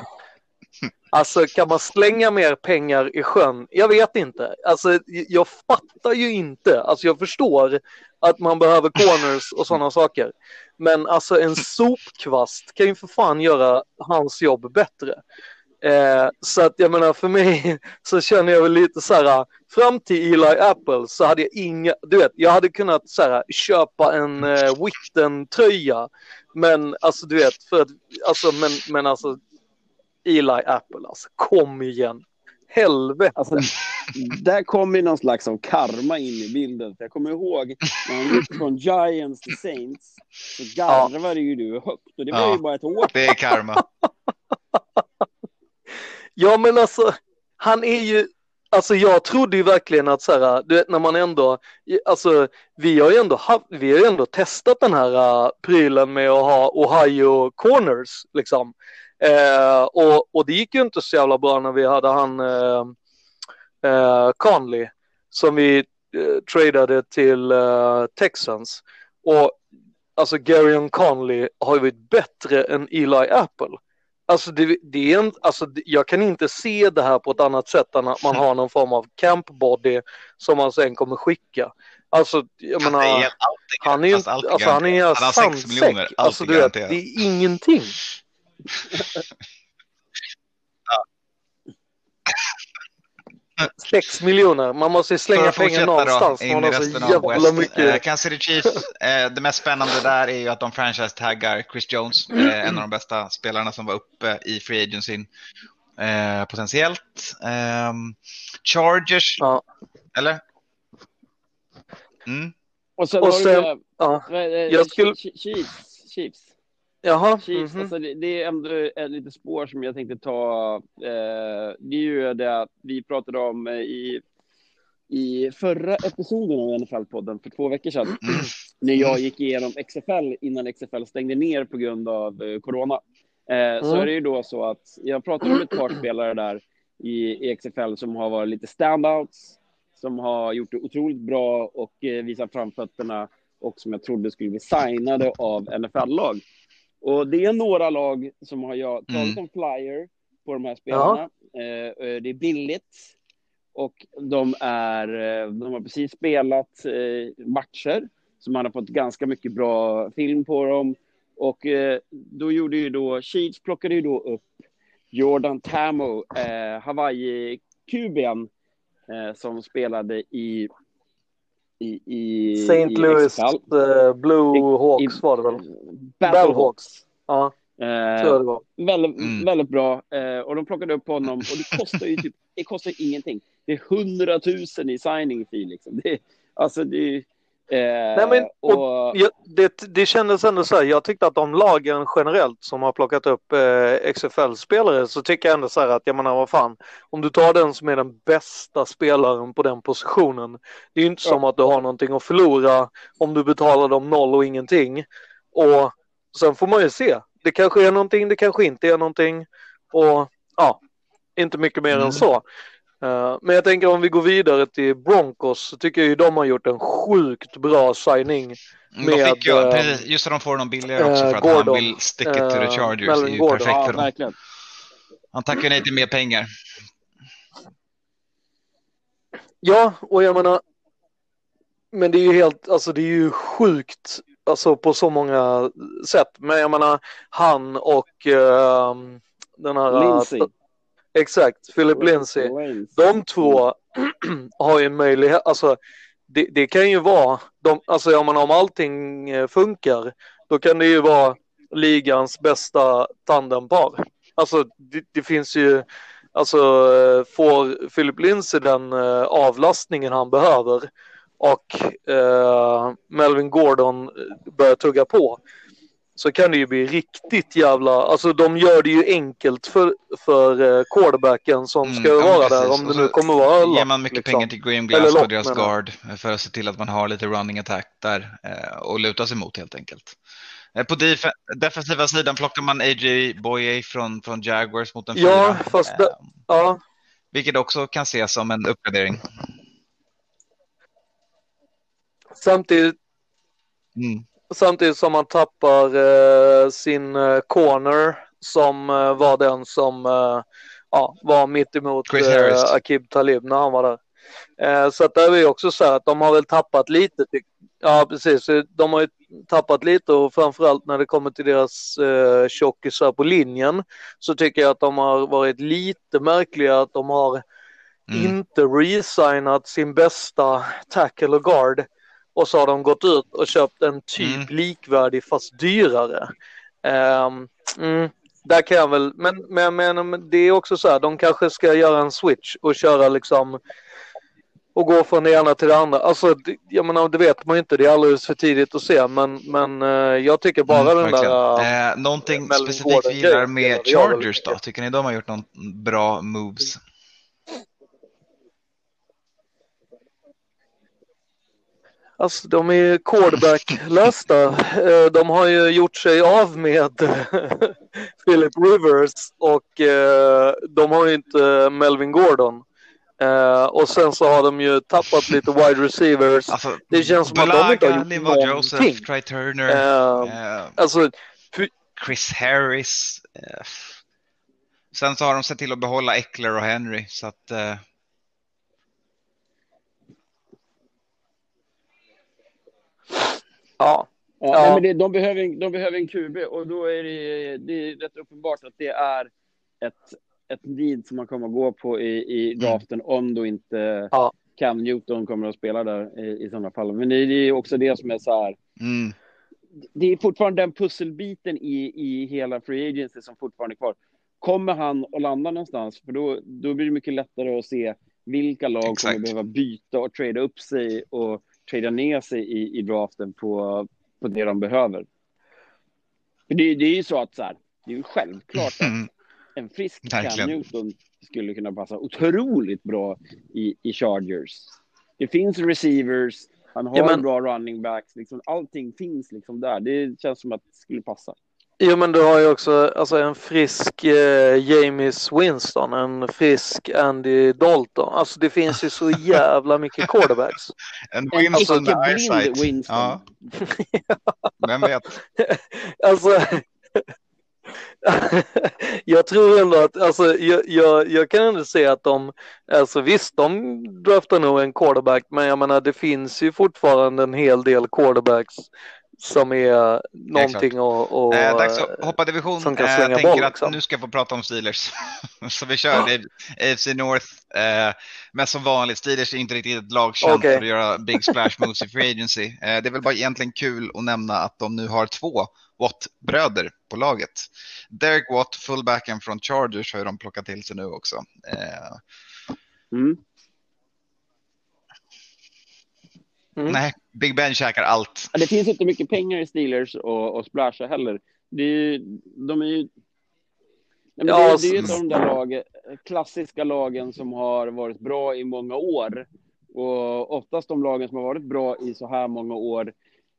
alltså kan man slänga mer pengar i sjön? Jag vet inte. Alltså jag fattar ju inte, alltså jag förstår att man behöver corners och sådana saker. Men alltså en sopkvast kan ju för fan göra hans jobb bättre. Eh, så att jag menar för mig *laughs* så känner jag väl lite så här fram till Eli Apple så hade jag inga, du vet jag hade kunnat så här köpa en eh, Witten tröja men alltså du vet för att alltså men, men alltså Eli Apple alltså kom igen helvete. Alltså, där kommer ju någon slags av karma in i bilden. Jag kommer ihåg när han gick från Giants till Saints. Så garvade ju du högt. Och det var Ja. ju bara ett år Det är karma. *laughs* Ja, men alltså, han är ju, alltså jag trodde ju verkligen att så här, du vet när man ändå, alltså vi har ju ändå, haft, vi har ju ändå testat den här uh, prylen med att ha Ohio corners liksom. Eh, och, och det gick ju inte så jävla bra när vi hade han eh, eh, Conley som vi eh, tradade till eh, Texans. Och alltså Garion Conley har ju varit bättre än Eli Apple. Alltså, det, det är en, alltså jag kan inte se det här på ett annat sätt än att man har någon form av camp body som man sen kommer skicka. Alltså, jag menar, är han är ju fast inte, allt är alltså han är ju garanterat. Han har sex miljoner, allt Alltså är du vet, det är ingenting. Sex miljoner, man måste ju slänga pengar någonstans. då, in i resten av West. mycket. Eh, Kansas City Chiefs, eh, det mest spännande där är ju att de franchise-taggar Chris Jones, eh, en av de bästa spelarna som var uppe i free agencyn eh, potentiellt. Ehm, Chargers, Ja. eller? Mm. Och sen, Och sen- Ja. det? Jag skulle- Chi- Chiefs. Chiefs. Jaha. Chiefs. mhm. Alltså det, det är ändå ett litet spår som jag tänkte ta. Eh, det är ju det vi pratade om eh, i, i förra episoden av NFL-podden för två veckor sedan. Mm. *clears throat* När jag gick igenom XFL innan XFL stängde ner på grund av eh, corona. Eh, Så Mm. är det ju då så att jag pratade om ett par spelare där i, i XFL som har varit lite standouts. Som har gjort det otroligt bra och eh, visat framfötterna och som jag trodde skulle bli signade av NFL-lag. Och det är några lag som har jag tagit Mm. en flyer på de här spelarna. Eh, eh, det är billigt och de, är, eh, de har precis spelat eh, matcher så man har fått ganska mycket bra film på dem. Och eh, då gjorde ju då, Sheets plockade ju då upp Jordan Tamo, eh, Hawaii-kuben eh, som spelade i i, i St. i Louis XFL. eh, Blue I- Hawks var det väl? Battlehawks. Ja, Eh, det var. väldigt, Mm. väldigt bra. Eh, och de plockade upp honom och det kostar ju typ, det kostar ingenting. Det är 100 000 i signing fee liksom. Det, är- alltså det är, Nej, men, och, och, ja, det, det kändes ändå så här, jag tyckte att de lagen generellt som har plockat upp eh, XFL-spelare så tycker jag ändå så här att, jag menar vad fan, om du tar den som är den bästa spelaren på den positionen, det är ju inte som att du har någonting att förlora om du betalar dem noll och ingenting. Och sen får man ju se, det kanske är någonting, det kanske inte är någonting. Och ja, inte mycket mer Mm. än så. Eh, men jag tänker om vi går vidare till Broncos så tycker jag ju de har gjort en sjukt bra signing. Mm, Med, de fick ju, eh, precis, just att de får någon billigare också eh, för att Gordon, han vill stick it to the Chargers. Är ju Gordon. perfekt för dem. verkligen. Han tackar nej till mer pengar. Ja, och jag menar, men det är ju helt, alltså det är ju sjukt, alltså på så många sätt. Men jag menar, han och eh, den här... Lindsey. Exakt, Philip Lindsey. De två *clears throat* har ju en möjlighet, alltså det, det kan ju vara, de, alltså jag menar om allting eh, funkar, då kan det ju vara ligans bästa tandempar. Alltså det, det finns ju, alltså får Philip Lindsey den eh, avlastningen han behöver och eh, Melvin Gordon eh, börjar tugga på så kan det ju bli riktigt jävla, alltså de gör det ju enkelt för, för eh, quarterbacken som Mm, ska vara precis. där om Och det nu kommer vara Ger lock, man mycket liksom. pengar till Graham Glasgow, lock, deras guard, för att se till att man har lite running attack där eh, och luta sig mot helt enkelt. Eh, På def- defensiva sidan plockar man A.J. Boye från, från Jaguars mot en Ja, fyra. fast det- Eh, Ja, vilket också kan ses som en uppgradering. samtidigt, Mm. Samtidigt som man tappar eh, sin eh, corner som eh, var den som ja, var mitt emot Akib Talib när han var där. Så att där är vi också så här att de har väl tappat lite. Ja, precis. De har ju tappat lite och framförallt när det kommer till deras eh, tjockisar på linjen så tycker jag att de har varit lite märkliga att de har Mm. inte resignat sin bästa tackle och guard och så har de gått ut och köpt en typ Mm. likvärdig fast dyrare. Ehm, mm, där kan jag väl, men, men, men det är också så här, de kanske ska göra en switch och köra liksom och gå från det ena till det andra. Alltså, jag menar, det vet man ju inte, det är alldeles för tidigt att se, men, men jag tycker bara mm, den verkligen. där... Eh, någonting specifikt vi gillar med Chargers då? Tycker ni de har gjort någon bra moves? Alltså de är quarterback-lösta. Eh, de har ju gjort sig av med *laughs* Philip Rivers och eh, de har ju inte Melvin Gordon. Uh, och sen så har de ju tappat lite wide receivers. Alltså, det känns som att de inte har gjort Liva någonting. Joseph, Try Turner, uh, uh, alltså, Chris Harris. sen så har de sett till att behålla Eckler och Henry. Så att, Ja. Ja, ja. men det, de, behöver, de behöver en QB och då är det, det är rätt uppenbart att det är ett, ett need som man kommer att gå på i, i mm. draften mm. om då inte ja. Cam Newton kommer att spela där i, i sådana fall. Men det, det är också det som är så här. Mm. Det är fortfarande den pusselbiten i, i hela Free Agency som fortfarande är kvar. Kommer han att landa någonstans? För då, då blir det mycket lättare att se vilka lag Exakt. kommer behöva byta och trada upp sig och trada ner sig i, i draften på, på det de behöver. För det, det är ju så att så här, det är ju självklart att mm. en frisk Cam Newton skulle kunna passa otroligt bra i, i Chargers. Det finns receivers, han har ja, men... bra running backs, liksom, allting finns liksom där. Det känns som att det skulle passa. Jo men du har ju också alltså, en frisk eh, James Winston, en frisk Andy Dalton. Alltså det finns ju så *laughs* jävla mycket quarterbacks. en Winston med eyesight. Winston. Ja. Vem vet? *laughs* alltså *laughs* jag tror ändå att, alltså jag, jag, jag, kan ändå se att de, alltså visst de draftar nog en quarterback, men jag menar det finns ju fortfarande en hel del quarterbacks som är någonting att... Och, eh, dags att hoppa division. Som kan eh, slänga jag tänker boll, att liksom. nu ska jag få prata om Steelers. *laughs* så vi kör det. AFC North. Eh, men som vanligt, Steelers är inte riktigt ett lag känt okay. för att göra big splash moves i free agency. Eh, det är väl bara egentligen kul att nämna att de nu har två Watt-bröder på laget. Derek Watt, fullbacken från Chargers, har de plockat till sig nu också. Eh, mm. Mm. Nej, Big Ben käkar allt. Det finns inte mycket pengar i Steelers och, och splasha heller. Det är, de är ju... Nej, ja, det, det, är ju ett av de där lag, klassiska lagen som har varit bra i många år. Och oftast de lagen som har varit bra i så här många år,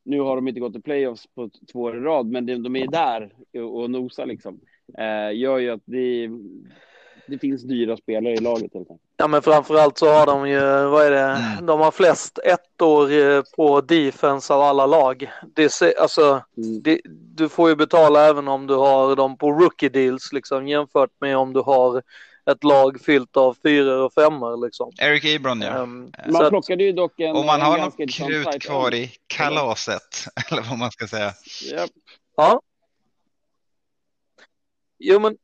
nu har de inte gått till playoffs på två år i rad, men de, de är där och nosar liksom. Eh, gör ju att det, det finns dyra spelare i laget. Helt Ja, men framförallt så har de ju, vad är det, mm. de har flest ettor eh, på defense av alla lag. Det, alltså, mm. det, du får ju betala även om du har dem på rookie deals liksom jämfört med om du har ett lag fyllt av fyra och femmor liksom. Eric Ebron ja. Um, man plockade ju dock en... Om man har något krut kvar i kalaset, *laughs* eller vad man ska säga. Yep. Ja. Jo men,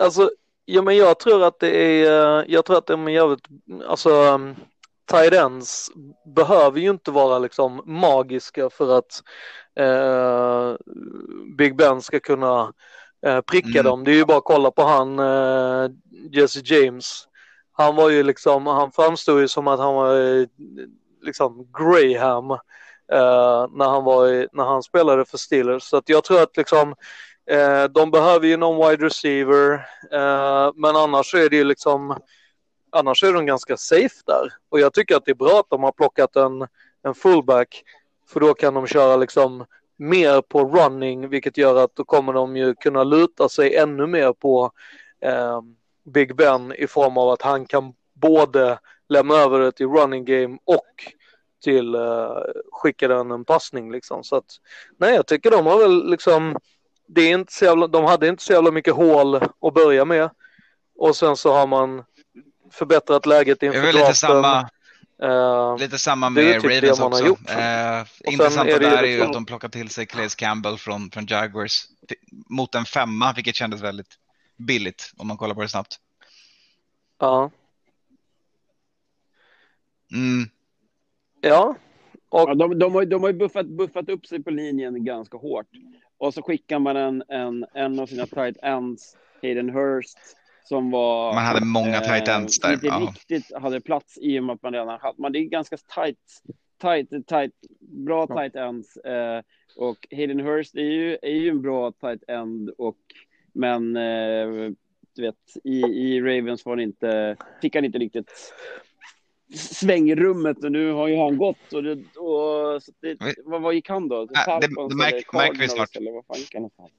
alltså Ja, men jag tror att det är, eh, jag tror att de är jävligt, alltså um, tight ends behöver ju inte vara liksom magiska för att uh, Big Ben ska kunna uh, pricka mm. dem. Det är ju bara att kolla på han uh, Jesse James. Han var ju liksom, han framstod ju som att han var liksom Graham när han var när han spelade för Steelers. Så att jag tror att liksom Eh, de behöver ju någon wide receiver, eh, men annars är det ju liksom, annars är de ganska safe där. Och jag tycker att det är bra att de har plockat en, en fullback, för då kan de köra liksom mer på running, vilket gör att då kommer de ju kunna luta sig ännu mer på eh, Big Ben i form av att han kan både lämna över det till running game och till uh, skicka den en passning liksom. Så att nej, jag tycker de har väl liksom det är inte så jävla, de hade inte så jävla mycket hål att börja med. Och sen så har man förbättrat läget inför draften. Lite samma, uh, lite samma med typ Ravens också. Gjort. Uh, intressanta är där är ju att de plockar till sig Claes Campbell från, från Jaguars mot en femma, vilket kändes väldigt billigt om man kollar på det snabbt. Ja. Mm. Ja, Och, Ja, de, de har, de har ju buffat, buffat upp sig på linjen ganska hårt. Och så skickar man en, en, en av sina tight ends, Hayden Hurst, som var... Man hade många tight ends där, Inte ja. riktigt hade plats i och med att man redan hade... Man, det är ganska tight, tight, tight, bra tight ends. Eh, och Hayden Hurst är ju, är ju en bra tight end, och, men eh, du vet, i, i Ravens var det inte, fick han inte riktigt svängrummet och nu har ju han gått och, det, och så det, vad, vad gick han då? Ah, det- Falcons det märker- eller märker vi snart. Eller vad fan gick han någonstans?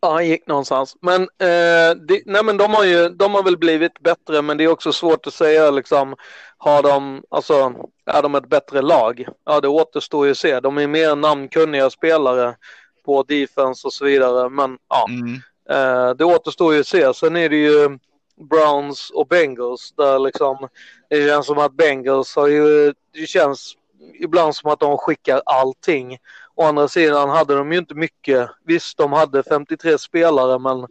Ja, han gick någonstans. Men, eh, det, nej, men de, har ju, de har väl blivit bättre, men det är också svårt att säga liksom, har de, alltså, är de ett bättre lag? Ja, det återstår ju att se. De är mer namnkunniga spelare på defense och så vidare, men ja, Mm. eh, det återstår ju att se. Sen är det ju Browns och Bengals där liksom, det känns som att Bengals har ju, det känns ibland som att de skickar allting. Å andra sidan hade de ju inte mycket. Visst, de hade 53 spelare, men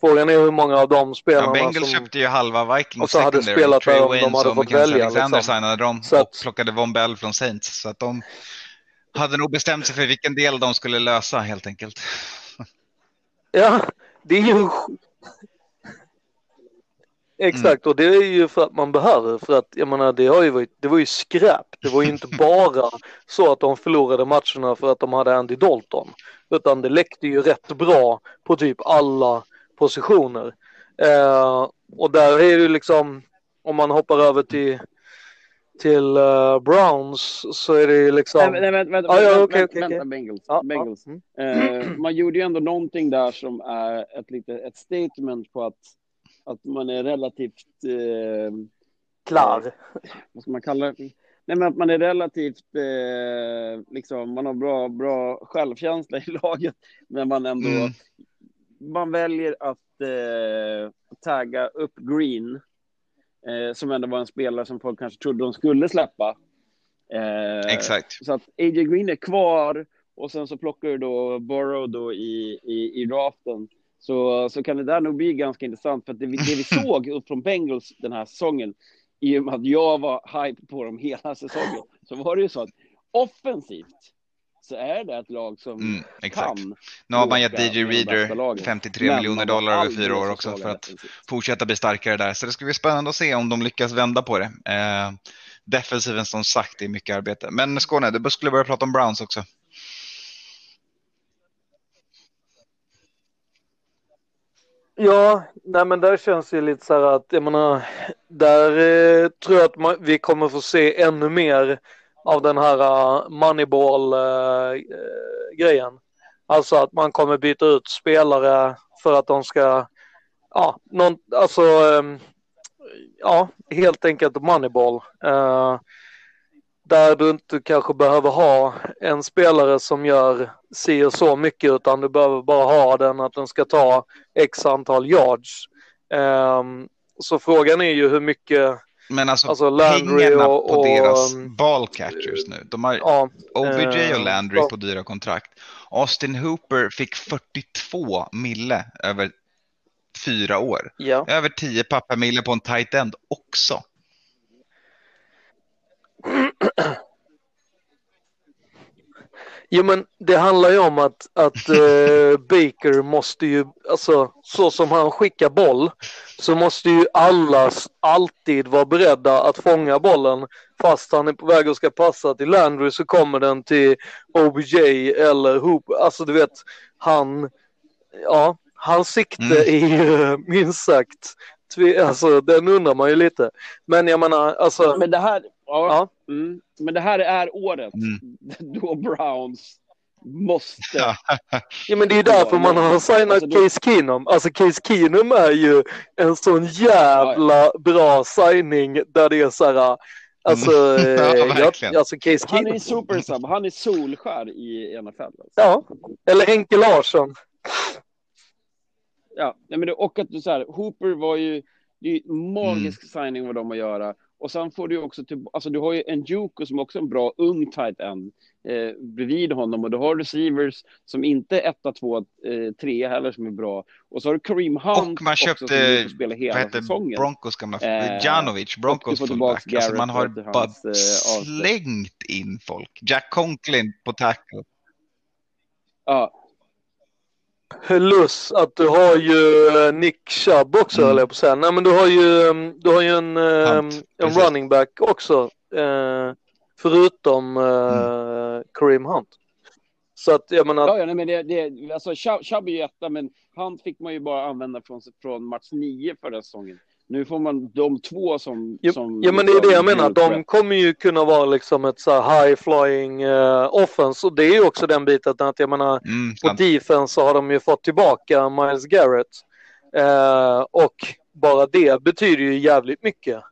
frågan är hur många av de Ja, spelarna Bengals som... köpte ju halva Vikings Och så hade spelat Trey där om de hade och fått välja, Alexander liksom. signade dem Så och att- plockade Von Bell från Saints. Så att de hade nog bestämt sig för vilken del de skulle lösa helt enkelt. Ja, det är ju... Exakt, och det är ju för att man behöver. För att jag menar, det, har ju varit, det var ju skräp. Det var ju inte *laughs* bara så att de förlorade matcherna för att de hade Andy Dalton. Utan det läckte ju rätt bra på typ alla positioner. Eh, och där är det ju liksom, om man hoppar över till, till eh, Browns så är det ju liksom... Nej, nej, vänta, vänta, Ja, ja, vänta, okej, vänta, vänta, okej. Bengals. Ja, Bengals. ja. Mm. Eh, man gjorde ju ändå någonting där som är ett, lite, ett statement på att, att man är relativt, eh, Klar. vad ska man kalla det? Nej, men att man är relativt, eh, liksom, man har bra, bra självkänsla i *laughs* laget, men man ändå, Mm. man väljer att eh, tagga upp Green, eh, som ändå var en spelare som folk kanske trodde de skulle släppa. Eh, Exakt. Så att AJ Green är kvar och sen så plockar du då Burrow då i, i, i draften. Så, så kan det där nog bli ganska intressant för att det, vi- det vi *laughs* såg upp från Bengals den här säsongen i och med att jag var hype på dem hela säsongen så var det ju så att offensivt så är det ett lag som Mm, exakt. kan. Nu har man gett DJ Reader lagen. 53 Men miljoner dollar över fyra år också för att fortsätta bli starkare där. Så det ska bli spännande att se om de lyckas vända på det. Eh, defensiven som sagt, det är mycket arbete. Men Skåne, du skulle börja prata om Browns också. Ja, nej men där känns det lite så här att, jag menar, där eh, tror jag att man, vi kommer få se ännu mer av den här eh, uh, moneyball-grejen. Eh, eh, alltså att man kommer byta ut spelare för att de ska, ja, någon, alltså, um, ja, helt enkelt moneyball. Uh, där du inte kanske behöver ha en spelare som gör si och så mycket utan du behöver bara ha den att den ska ta x antal yards. Ehm, så frågan är ju hur mycket, Men alltså, Alltså, Landry pengarna och- på och, deras um, ballcatchers nu. De har ja, OBJ och eh, Landry så- på dyra kontrakt. Austin Hooper fick 42 mille över fyra år. ja. Över 10 papper mille på en tight end också. Jo men det handlar ju om att, att eh, Baker måste ju, alltså så som han skickar boll så måste ju alla alltid vara beredda att fånga bollen fast han är på väg och ska passa till Landry så kommer den till OBJ eller Hoop. Alltså du vet, han, ja, hans sikte Mm. är ju minst sagt, alltså den undrar man ju lite. Men jag menar, alltså, Men det här, ja, ja, Mm, men det här är året Mm. *laughs* då Browns måste Ja. Ja men det är ju därför man har signat Alltså, då- Case Keenum. Alltså Case Keenum är ju en sån jävla bra signing där det är så här, alltså, Mm. *laughs* Ja, eh, jag, verkligen. alltså Case Han är Keenum. supersub, han är solskär i NFL. Alltså. Ja, eller Henke Larsson. Ja, men det, och att du så här, Hooper var ju, det är ju magisk signing vad de att göra. Och sen får du också till, alltså du har ju en Juko som också är en bra ung tight end eh, bredvid honom och du har receivers som inte är etta, två, eh, tre heller som är bra. Och så har du Kareem Hunt Och man också köpte, som spelar vad hela heter säsongen. Broncos gamla, Eh, Janovic, Broncos fullback. Alltså man har bara eh, slängt in folk. Jack Conklin på tackle. Ja, Plus att du har ju eh, Nick Chubb också Mm. jag på säga. Nej men du har ju, mm, du har ju en, eh, Hunt, en precis. running back också. Eh, förutom Mm. Kareem Hunt. Så att jag menar, ja, ja nej, men det, det, alltså Chubb Chubb är ju etta, men han fick man ju bara använda från, från match nio förra säsongen. Nu får man de två som... Ja, som ja men det är det jag menar. De kommer ju kunna vara liksom ett så här high flying uh, offense. Och det är ju också den biten att jag menar Mm, på sant. defense så har de ju fått tillbaka Miles Garrett. Eh, och bara det betyder ju jävligt mycket.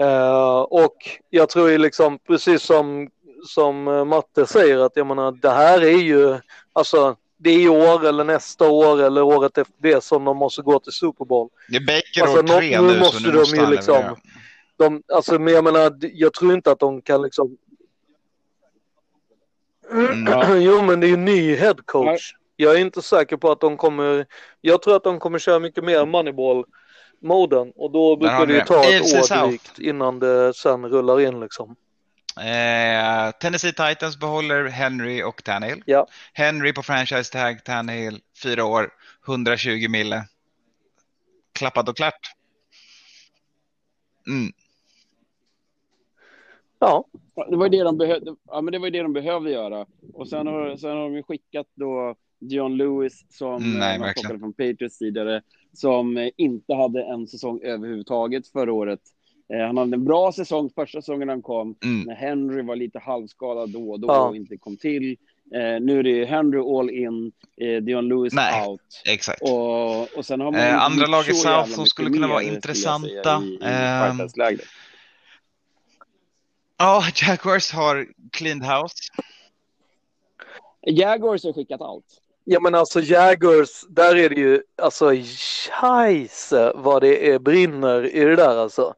Eh, och jag tror ju liksom precis som, som Matte säger att jag menar det här är ju alltså det är i år eller nästa år eller året efter det som de måste gå till Super Bowl. Det är Baker Alltså, år tre nu nu, måste så nu de måste ju liksom-. De, alltså, men jag menar, jag tror inte att de kan liksom... Mm. *clears throat* jo, men det är ju ny head coach. Jag är inte säker på att de kommer... Jag tror att de kommer köra mycket mer moneyball-moden och då brukar det ju ta det. ett år drygt innan det sen rullar in liksom. Eh, Tennessee Titans behåller Henry och Tannehill. Ja. Henry på franchise tag, Tannehill fyra år, 120 mille. Klappat och klart. Mm. Ja, Det var ju det de behövde. Ja, men det var ju det de behövde göra. Och sen har, sen har de ju skickat då John Lewis som Mm, nej, eh, man plockade från Patriots tidigare, som eh, inte hade en säsong överhuvudtaget förra året. Eh, han hade en bra säsong första säsongen han kom, Mm. när Henry var lite halvskadad då och då Ja. och inte kom till. Eh, nu är det Henry all in, eh, Dion Lewis Nej. out. Exakt. Och, och sen har man Eh, andra laget så South som skulle kunna vara intressanta, säga, I, i fighters-lägret. Ja, Jaguars har cleaned house. Jaguars har skickat out. ja men alltså Jaggers, där är det ju, alltså scheisse vad det är, brinner i det där alltså.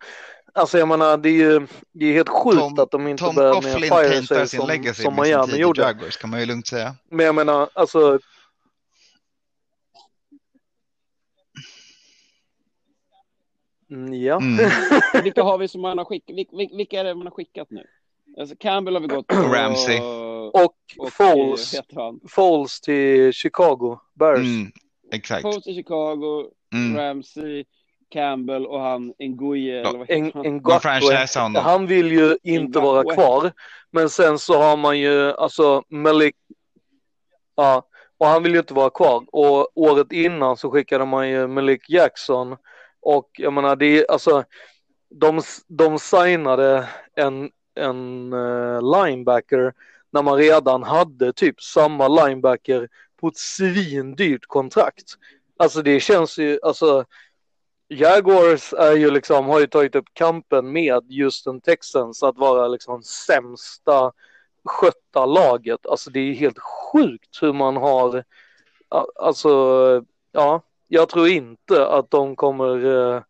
Alltså jag menar det är ju det är helt sjukt Tom- att de inte Tom börjar med Coughlin en fire sale sin som, som med sin Miami gjorde. Jaguars kan man ju lugnt säga. Men jag menar alltså. Mm, Ja. Mm. *laughs* Vilka har vi som man har skickat? Vil, vil, vilka är det man har skickat nu? Alltså Campbell har vi gått på. Ramsey. Och, och Foles, eh, han? Foles till Chicago Bears. Mm. Exakt. Foles i Chicago, Mm. Ramsey, Campbell och han Nguye. eller vad En, han? en franchisar honom. han vill ju inte vara kvar. Men sen så har man ju alltså Malik. Ja, och han vill ju inte vara kvar. Och året innan så skickade man ju Malik Jackson. Och jag menar det är alltså. De, de signade en, en eh, linebacker när man redan hade typ samma linebacker på ett svindyrt kontrakt. Alltså det känns ju, alltså Jaguars är ju liksom, har ju tagit upp kampen med just en Texans att vara liksom sämsta skötta laget. Alltså det är helt sjukt hur man har, alltså ja, jag tror inte att de kommer eh,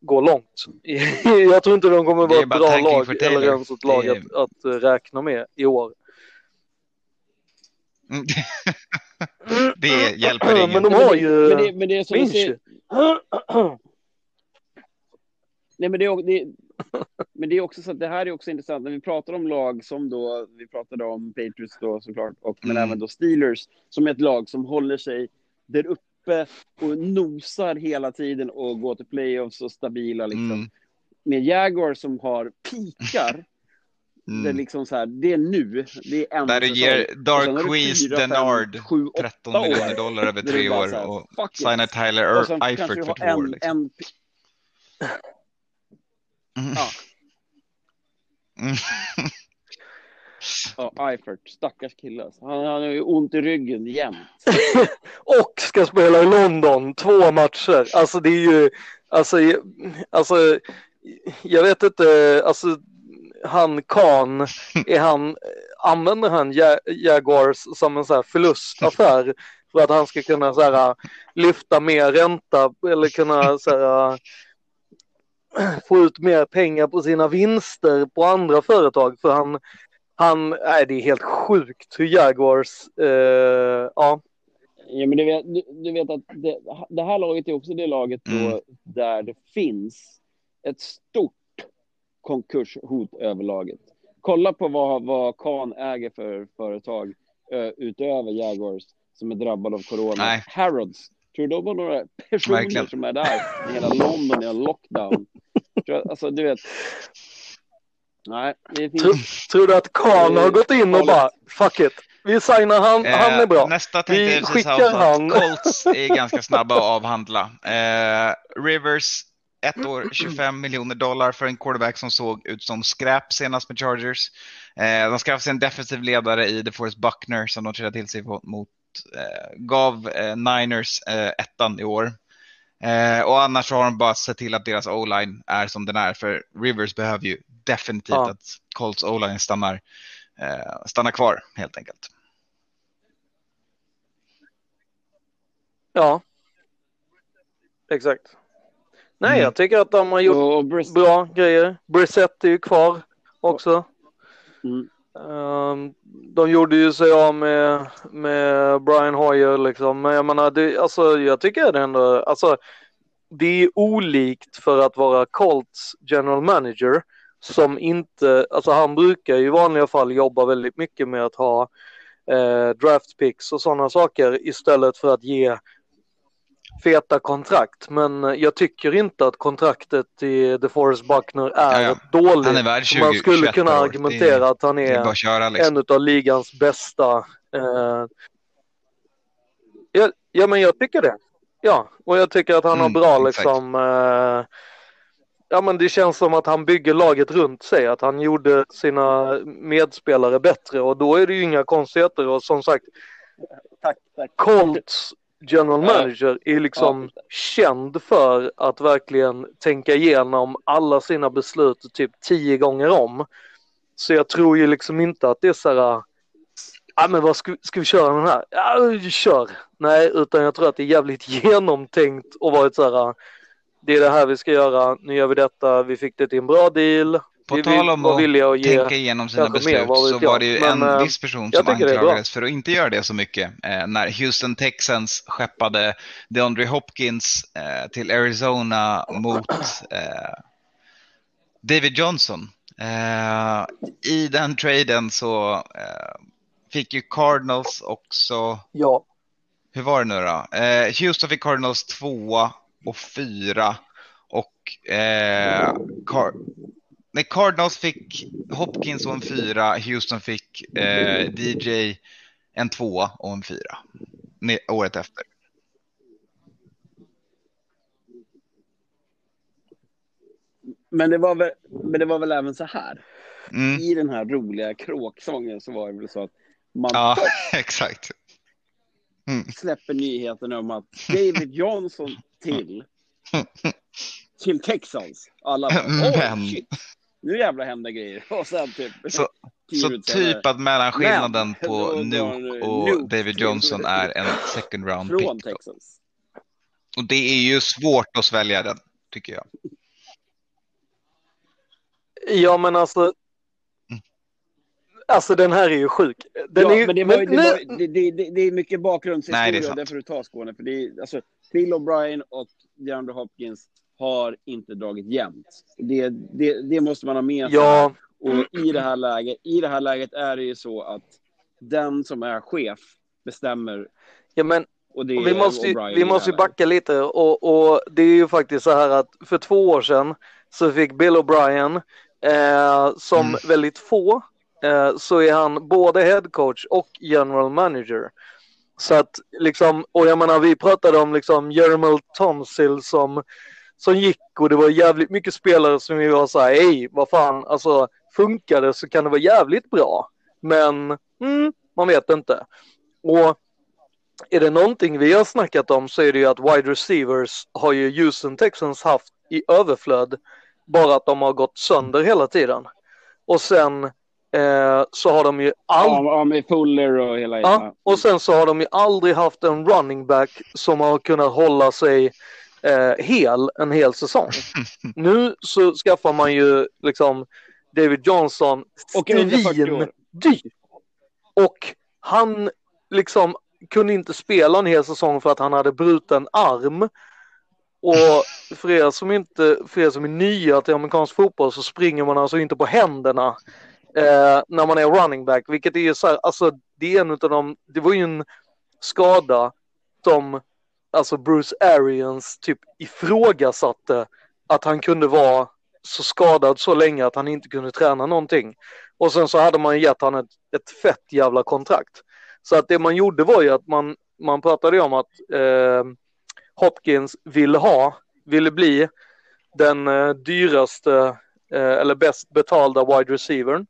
gå långt. *laughs* jag tror inte de kommer vara ett bra lag eller ens ett lag är- att, att räkna med i år. *laughs* *laughs* Det hjälper ingen. Men de har ju Men det, men det är säger, *clears throat* Nej, men det, är, det, men det är också så att det här är också intressant när vi pratar om lag som då, vi pratade om Patriots då såklart, och, men Mm. även då Steelers som är ett lag som håller sig där uppe och nosar hela tiden och går till playoffs och stabila liksom. Mm. Med Jaguar som har pikar, det, är Mm. liksom så här, det är nu, det är en Där du ger fem, Denard sju, åtta 13 år. miljoner dollar över tre år här, och signar Tyler Er- Eifert för två år. Liksom. en Mm. Ja. Mm. Ja, Eifert, stackars kille. alltså. Han, han har ju ont i ryggen jämt. *laughs* och ska spela i London två matcher. Alltså det är ju, alltså, alltså jag vet inte, alltså han Khan, *laughs* är han, använder han Ja- Jaguars som en så här förlustaffär för att han ska kunna så här, lyfta mer ränta eller kunna så här, *clears throat* få ut mer pengar på sina vinster på andra företag. För han, han nej, det är helt sjukt hur Jaguars, eh, ja. Ja, men du vet, du, du vet att det, det, här laget är också det laget då Mm. där det finns ett stort konkurshot över laget. Kolla på vad, vad Khan äger för företag ö, utöver Jaguars som är drabbade av corona. Nej. Harrods. Tror du det var några personer Verkligen. som är där i hela London i en lockdown? Alltså, du vet. Nej, det finns... Tror, tror du att Khan har gått in och bara fuck it, vi signar han, han är bra. Eh, Nästa tänkte Vi jag precis skickar han. Colts är ganska snabba att avhandla. Eh, Rivers, ett år, 25 miljoner dollar för en quarterback som såg ut som skräp senast med Chargers. Eh, de skaffade sig en defensiv ledare i DeForest Buckner som de trillade till sig mot, eh, gav eh, Niners eh, ettan i år. Eh, och annars så har de bara sett till att deras o-line är som den är, för Rivers behöver ju definitivt Ja. att Colts o-line stannar, eh, stannar kvar helt enkelt. Ja. Exakt. Nej, Mm. jag tycker att de har gjort Brist- bra grejer. Brissett är ju kvar också. Mm. Ehm, de gjorde ju sig av med, med Brian Hoyer liksom. Men jag menar, det, alltså, jag tycker det ändå, alltså, det är olikt för att vara Colts general manager som inte, alltså han brukar i vanliga fall jobba väldigt mycket med att ha eh, draft picks och sådana saker istället för att ge feta kontrakt. Men jag tycker inte att kontraktet i DeForest Buckner är Ja, ja. dåligt. Han är värd 20, Man skulle 21 kunna år. argumentera Det är- att han är köra liksom. en av ligans bästa. Eh, ja, ja, men jag tycker det. Ja, och jag tycker att han har Mm, bra exakt. liksom. Eh, ja, men det känns som att han bygger laget runt sig, att han gjorde sina medspelare bättre och då är det ju inga konstigheter och som sagt Tack, tack. Colts general manager är liksom Ja. känd för att verkligen tänka igenom alla sina beslut typ tio gånger om. Så jag tror ju liksom inte att det är så här, ja men vad ska, vi- ska vi köra den här? Ja, kör. Nej, utan jag tror att det är jävligt *laughs* genomtänkt och varit så här, det är det här vi ska göra, nu gör vi detta, vi fick det till en bra deal. På vi tal om att ge. tänka igenom sina mer, beslut vet så var det ju Men, en eh, viss person som anklagades för att inte göra det så mycket. Eh, när Houston Texans skeppade DeAndre Hopkins eh, till Arizona mot eh, David Johnson. Eh, I den traden så eh, fick ju Cardinals också Ja, hur var det nu då? Eh, Houston fick Cardinals tvåa och fyra. Och eh, Car- nej, Cardinals fick Hopkins och en fyra. Houston fick eh, DJ en tvåa och en fyra. Året efter. Men det, var väl, men det var väl även så här. Mm. I den här roliga kråksången så var det väl så att man Ja, *laughs* exakt. släpper nyheten om att David Johnson till, *laughs* till Texans. Alla bara, Men- oh, shit. Nu jävlar händer grejer. *laughs* Och sen typ... Så, så typ att mellanskillnaden Men, på *laughs* Nuke och Nuke David Johnson är en second round Från pick. Då. Texas. Och det är ju svårt att svälja den, tycker jag. ja men alltså. Alltså den här är ju sjuk. Den ja, är ju, men det, var, men det, nu- var, det, det, det, det är mycket Nej, bakgrundshistoria, det är det sant. får du ta Skåne. För det är, alltså, Bill O'Brien och DeAndre Hopkins har inte dragit jämnt. Det, det, det måste man ha med sig. Ja, Och i det här läget, i det här läget är det ju så att den som är chef bestämmer. ja men Och det Och vi måste, ju- vi måste ju backa lite och, och det är ju faktiskt så här att för två år sedan så fick Bill O'Brien eh, som Mm. väldigt få eh, så är han både head coach och general manager. Så att liksom, och jag menar vi pratade om liksom Jermel Tonsil som, som gick och det var jävligt mycket spelare som vi var så här, hej vad fan, alltså funkar det så kan det vara jävligt bra. Men mm, man vet inte. Och är det någonting vi har snackat om så är det ju att wide receivers har ju Houston Texans haft i överflöd. Bara att de har gått sönder hela tiden. Och sen eh, så har de ju aldrig, Ja, med Fuller och hela... ja, och sen så har de ju aldrig haft en running back som har kunnat hålla sig eh, hel en hel säsong. *laughs* Nu så skaffar man ju liksom David Johnson Och under 40 år. dyr. Och han liksom kunde inte spela en hel säsong för att han hade bruten arm. Och för er som, inte, för er som är nya till amerikansk fotboll så springer man alltså inte på händerna eh, när man är running back, vilket är ju så här, alltså det är en av de, det var ju en skada som alltså Bruce Arians typ ifrågasatte att han kunde vara så skadad så länge att han inte kunde träna någonting. Och sen så hade man gett han ett, ett fett jävla kontrakt. Så att det man gjorde var ju att man, man pratade om att eh, Hopkins ville ha, ville bli den eh, dyraste eh, eller bäst betalda wide receivern.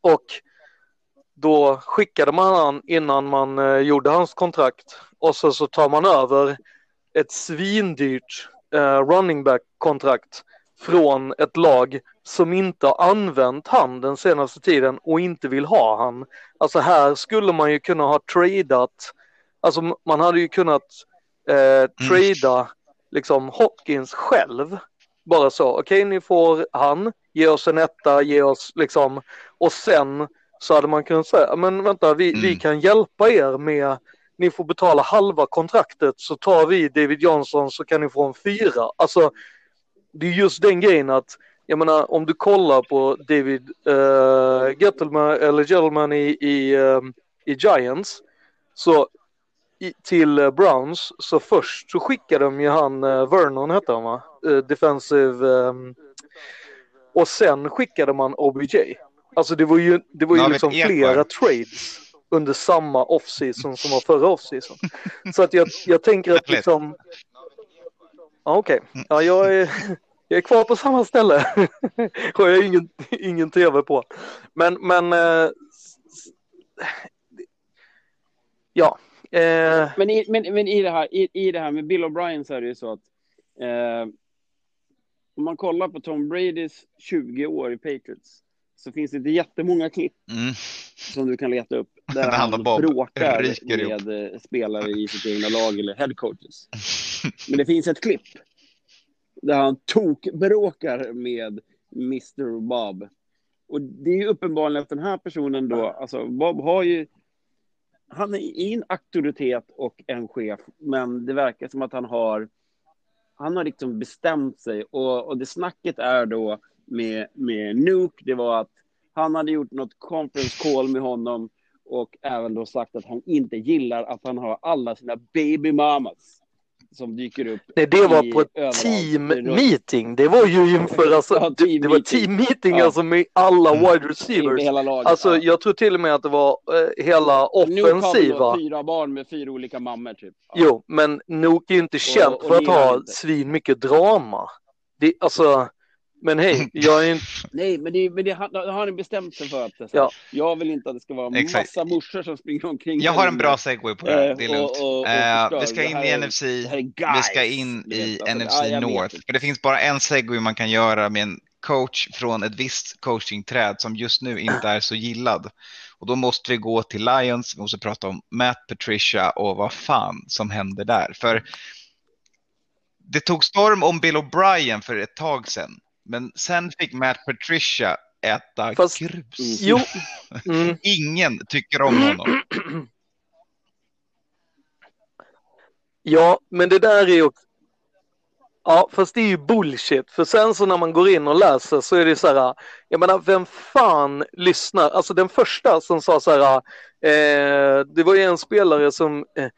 Och då skickade man han innan man eh, gjorde hans kontrakt och så, så tar man över ett svindyrt eh, running back kontrakt från ett lag som inte har använt han den senaste tiden och inte vill ha han. Alltså här skulle man ju kunna ha tradat, alltså man hade ju kunnat eh, trada liksom Hopkins själv. Bara så, okej ni får han, ge oss en etta, ge oss liksom, och sen så hade man kunnat säga, men vänta vi, vi Mm. kan hjälpa er med, ni får betala halva kontraktet så tar vi David Johnson så kan ni få en fyra. Alltså det är just den grejen att jag menar om du kollar på David uh, Gettleman eller Gentleman i, i, ehm, i Giants så i, till eh, Browns så först så skickade de ju han eh, Vernon hette han va? Eh, defensive ehm, och sen skickade man OBJ. Alltså det var ju, det var ju liksom flera trades under samma offseason som var förra offseason. Så att jag, jag tänker att liksom Ja, Okej, ja, jag, är, jag är kvar på samma ställe *laughs* och jag har ingen, ingen tv på. Men, men eh, ja. Eh, Men, i, men, men i, det här, i, i det här med Bill O'Brien så är det ju så att eh, om man kollar på Tom Bradys 20 år i Patriots så finns det inte jättemånga klipp Mm. som du kan leta upp där han han bråkar med eh, spelare i sitt egna lag eller head coaches. Men det finns ett klipp där han tokbråkar med Mr Bob. Och det är ju uppenbarligen att den här personen då, alltså Bob har ju han är en auktoritet och en chef, men det verkar som att han har han har liksom bestämt sig och, och det snacket är då med, med Nuke, det var att han hade gjort något conference call med honom och även då sagt att han inte gillar att han har alla sina baby mamas som dyker upp. nej, det var på ett överallt. team meeting. Det var ju inför, alltså, *laughs* Ja, det, det var team meeting Ja. alltså med alla wide i receivers. hela laget. Alltså Ja. jag tror till och med att det var eh, hela offensiva. då fyra barn med fyra olika mammor typ. Jo, men Nook är ju inte känd och för att ha svin mycket drama. Det, alltså, men hej, *clears throat* jag är inte... Nej, men, det, men det, han har bestämt sig för att Ja. jag vill inte att det ska vara Exakt. massa morsor som springer omkring. Jag har en bra segway på det Eh, det är lugnt. och- och- och Eh, förstör. vi ska in i är- NFC, vi ska in i vet, alltså, NFC ja, North. För det finns bara en segway man kan göra med en coach från ett visst coachingträd som just nu inte är så gillad. Och då måste vi gå till Lions, vi måste prata om Matt Patricia och vad fan som händer där. För det tog storm om Bill O'Brien för ett tag sedan. Men sen fick Matt Patricia äta Fast- grus. Jo, mm, Ingen tycker om honom. *clears throat* ja, men det där är ju också... Ja, fast det är ju bullshit. För sen så när man går in och läser så är det så här, jag menar vem fan lyssnar? Alltså den första som sa så här, eh, det var ju en spelare som, eh,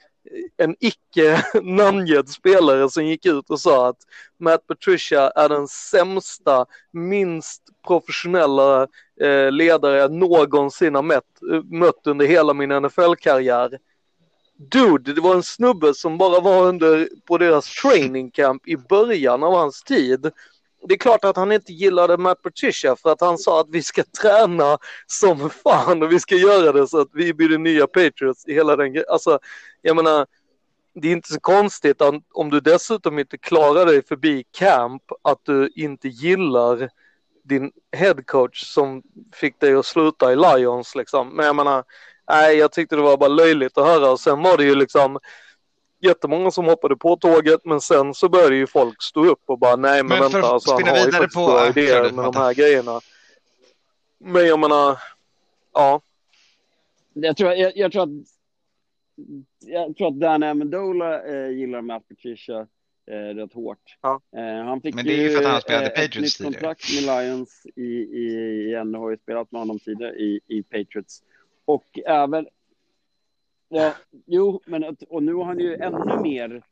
en icke *laughs* namngedd spelare som gick ut och sa att Matt Patricia är den sämsta, minst professionella eh, ledare jag någonsin har mött, mött under hela min NFL-karriär. Dude, det var en snubbe som bara var under på deras training camp i början av hans tid. Det är klart att han inte gillade Matt Patricia för att han sa att vi ska träna som fan och vi ska göra det så att vi blir de nya Patriots i hela den grejen. Alltså, jag menar, det är inte så konstigt att om du dessutom inte klarar dig förbi camp att du inte gillar din headcoach som fick dig att sluta i Lions liksom. Men jag menar, nej jag tyckte det var bara löjligt att höra och sen var det ju liksom jättemånga som hoppade på tåget men sen så började ju folk stå upp och bara nej men, Men för vänta att alltså, han har ju vidare faktiskt på- bra idéer med Matte. de här grejerna. Men jag menar, ja. Jag tror, jag, jag tror att jag tror att Dan Amendola eh, gillar Matt Patricia eh, rätt hårt. Ja. Eh, han fick Men det är ju för att han spelade eh, Patriots ett nytt tidigare. kontrakt med Lions i, i, igen, har ju spelat med honom tidigare i, i Patriots. Och även... Ja, jo, men att- och nu har han ju ännu mer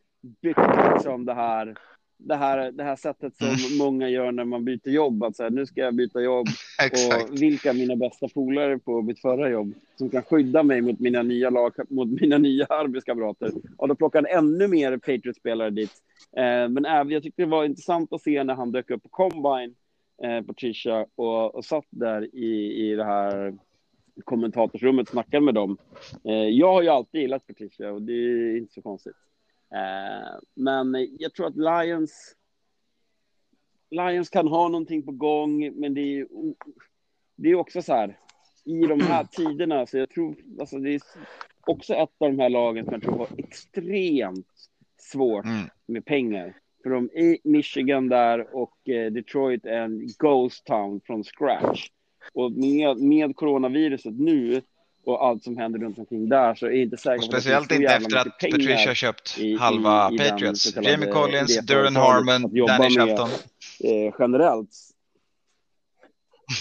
byggt liksom det här det här, det här sättet som Mm. många gör när man byter jobb. Att så här, nu ska jag byta jobb *laughs* och vilka är mina bästa polare på mitt förra jobb som kan skydda mig mot mina nya, lag, mot mina nya *laughs* arbetskamrater. Och då plockar han ännu mer Patriots-spelare dit. Eh, men även, jag tyckte det var intressant att se när han dök upp på Combine, eh, Patricia, och, och satt där i, i det här kommentatorsrummet och snackade med dem. Eh, jag har ju alltid gillat Patricia och det är inte så konstigt. Eh, men jag tror att Lions Lions kan ha någonting på gång, men det är, det är också så här, i de här *clears throat* tiderna, så jag tror, alltså det är också ett av de här lagen som jag tror har extremt svårt Mm. med pengar. För de är Michigan där och eh, Detroit är en ghost town från scratch. Och med, med coronaviruset nu och allt som händer runt omkring där så är det inte säkert Och det speciellt inte efter att Patricia har köpt i- i- halva i den Patriots. Jamie Collins, i det Duran Harmon, Danny med. Shelton. eh, generellt.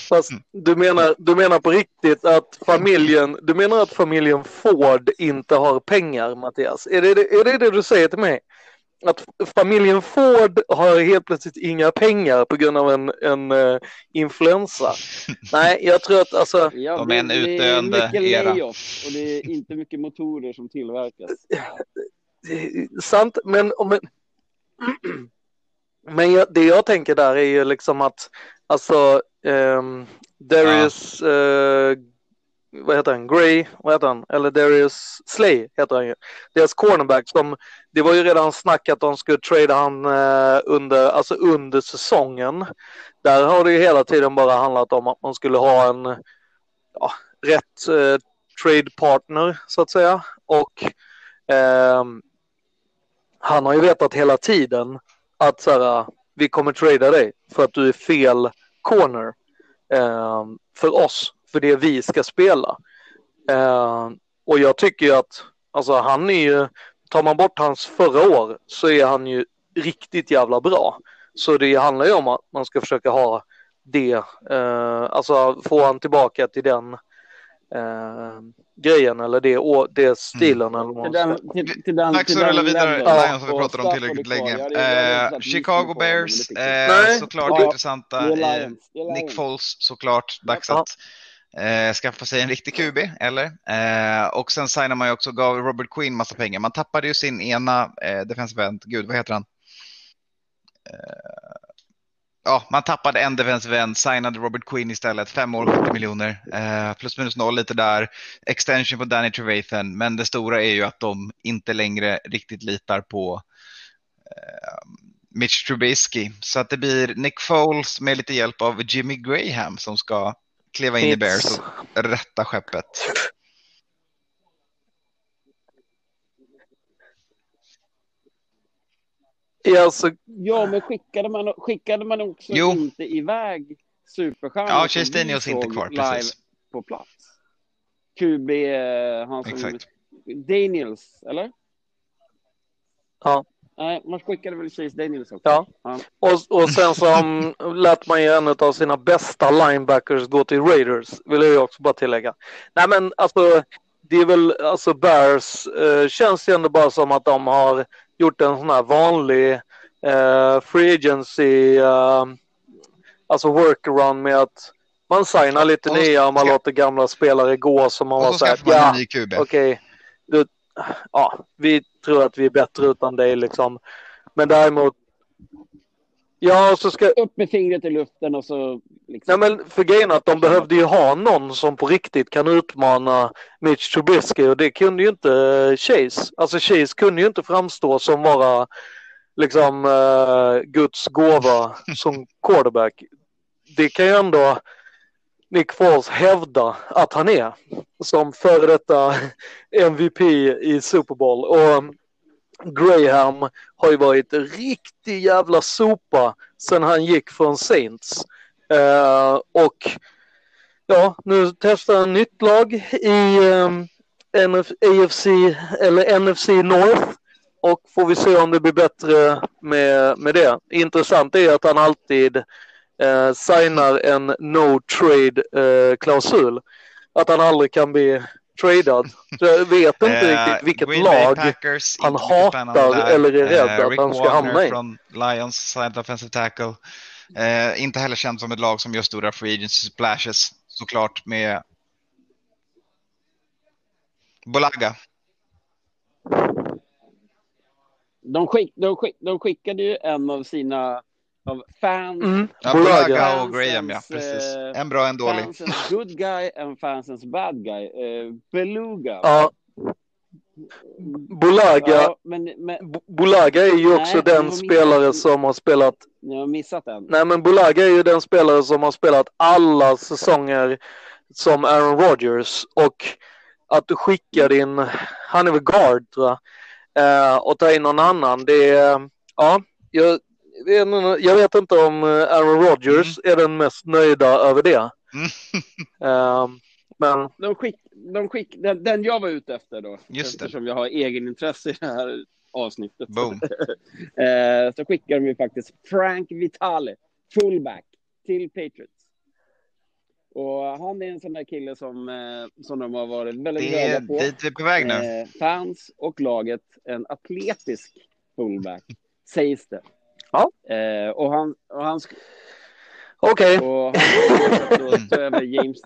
Fast du menar, du menar på riktigt att familjen, du menar att familjen Ford inte har pengar Mattias? Är det är det, det du säger till mig? Att familjen Ford har helt plötsligt inga pengar på grund av en, en uh, influensa? *laughs* Nej, jag tror att alltså, Ja, De det, är en det är utdöende mycket era. layoffs och det är inte mycket motorer som tillverkas. sant, men, men, *clears throat* men jag, det jag tänker där är ju liksom att alltså um, Darius, eh, vad heter han, Gray, vad heter han, eller Darius Slay heter han ju. Deras cornerback som, det var ju redan snack att de skulle trada han eh, under, alltså under säsongen. Där har det ju hela tiden bara handlat om att man skulle ha en ja, rätt eh, trade partner så att säga. Och eh, han har ju vetat hela tiden att så här, vi kommer trada dig för att du är fel corner eh, för oss, för det vi ska spela. Ehm, och jag tycker ju att alltså, han är ju, tar man bort hans förra år så är han ju riktigt jävla bra. Så det handlar ju om att man ska försöka ha det, eh, alltså få han tillbaka till den eh, grejen eller det, å- det stilen eller vad Till man den, ska till, till den, Dags till att den rulla vidare. leveln. Lions har vi Och pratat om tillräckligt länge. Eh, vi Chicago Bears, vi. eh, Nej. såklart Ja. intressanta. Eh, Lions. Är Nick. Foles såklart, dags Ja. att eh, skaffa sig en riktig QB, eller? Eh, och sen signar man ju också, gav Robert Quinn massa pengar. Man tappade ju sin ena eh, defensive end, gud vad heter han? Eh, ja, man tappade en defensive end, signade Robert Quinn istället, fem år, 70 miljoner, eh, plus minus noll lite där, extension på Danny Trevathan, men det stora är ju att de inte längre riktigt litar på eh, Mitch Trubisky. Så att det blir Nick Foles med lite hjälp av Jimmy Graham som ska kliva in i Bears och rätta skeppet. Ja, alltså, Ja, men skickade man, skickade man också Jo. inte iväg superstjärnor Ja, Daniels är inte kvar, precis. på plats? QB, eh, han som... Exakt. Daniels, eller? Ja. Nej, man skickade väl Chase Daniels också? Ja. ja. och, och sen så *laughs* lät man ju en av sina bästa linebackers gå till Raiders, vill jag ju också bara tillägga. Nej men alltså, det är väl, alltså Bears eh, känns ju ändå bara som att de har gjort en sån här vanlig eh, free agency, eh, alltså workaround med att man signar lite Och nya, man ska- låter gamla spelare gå som man Och var så här, skaffar man ja, en ny QB. okej, du, ja, vi tror att vi är bättre utan dig liksom. Men däremot, ja, så ska, Upp med fingret i luften och så... Liksom. nej men för grejen att de behövde ju ha någon som på riktigt kan utmana Mitch Trubisky och det kunde ju inte eh, Chase. Alltså Chase kunde ju inte framstå som vara liksom eh, Guds gåva som quarterback. Det kan ju ändå Nick Foles hävda att han är som före detta MVP i Super Bowl. Och um, Graham har ju varit riktig jävla sopa sen han gick från Saints. Uh, och ja, nu testar han nytt lag i um, NF AFC eller NFC North och får vi se om det blir bättre med, med det. Intressant är att han alltid eh, signar en no trade eh. Att han aldrig kan bli tradad. Så jag vet inte uh, riktigt vilket lag Packers, han hatar eller är rädd uh, att han ska Warner hamna i. från Lions, side offensive tackle. Uh, inte heller känt som ett lag som gör stora free agency splashes såklart med Bolaga. De, skick, de, skick, de skickade ju en av sina av fans. Mm. Ja, Bolaga och Graham, ja. Precis. Eh, en bra, en dålig. Fansens good guy and fansens bad guy. Uh, Beluga. Ja. Bolaga, ja, men, men, Bolaga är ju också nej, den spelare missat, som har spelat. Ni har missat den. Nej, men Bolaga är ju den spelare som har spelat alla säsonger som Aaron Rodgers och att du skickar din, han är väl guard tror jag, eh, och tar in någon annan. Det är, ja, jag, jag vet inte om Aaron Rodgers mm. är den mest nöjda över det. Uh, *laughs* men... De skick, de skick, den, den, jag var ute efter då, Just eftersom det. jag har egenintresse i det här avsnittet. Boom. uh, *laughs* så skickar de ju faktiskt Frank Vitale, fullback, till Patriots. Och han är en sån där kille som, eh, som de har varit väldigt glada på. Det är på väg nu. Eh, fans och laget, en atletisk fullback, *laughs* sägs det. Ja. Eh, och han... Och han Okej. Okay. Och han över *laughs* James,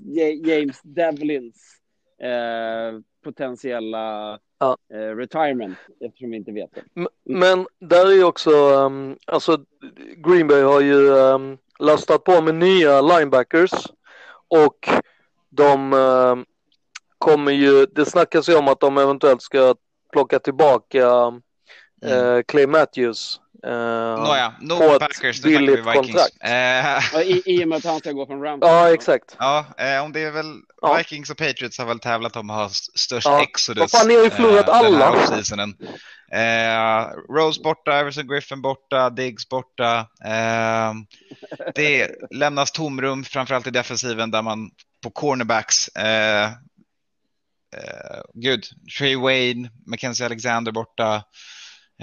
James Devlins eh, potentiella ja. eh, retirement, eftersom vi inte vet det. Men där är ju också, um, alltså Green Bay har ju um, lastat på med nya linebackers och de um, kommer ju, det snackas ju om att de eventuellt ska plocka tillbaka mm. uh, Clay Matthews Uh, Nåja, no på Packers, ett billigt kontrakt. Uh, I, I och med att han ska gå från Rams. Ja, exakt. Ja, uh, om det är väl ja. Vikings och Patriots har väl tävlat om att ha störst ja. exodus. Vad fan, ni har ju förlorat uh, alla. Uh, Rose borta, Everson Griffin borta, Diggs borta. Uh, det lämnas tomrum, framförallt i defensiven där man på cornerbacks. Uh, gud, Trey Wayne, Mackenzie Alexander borta.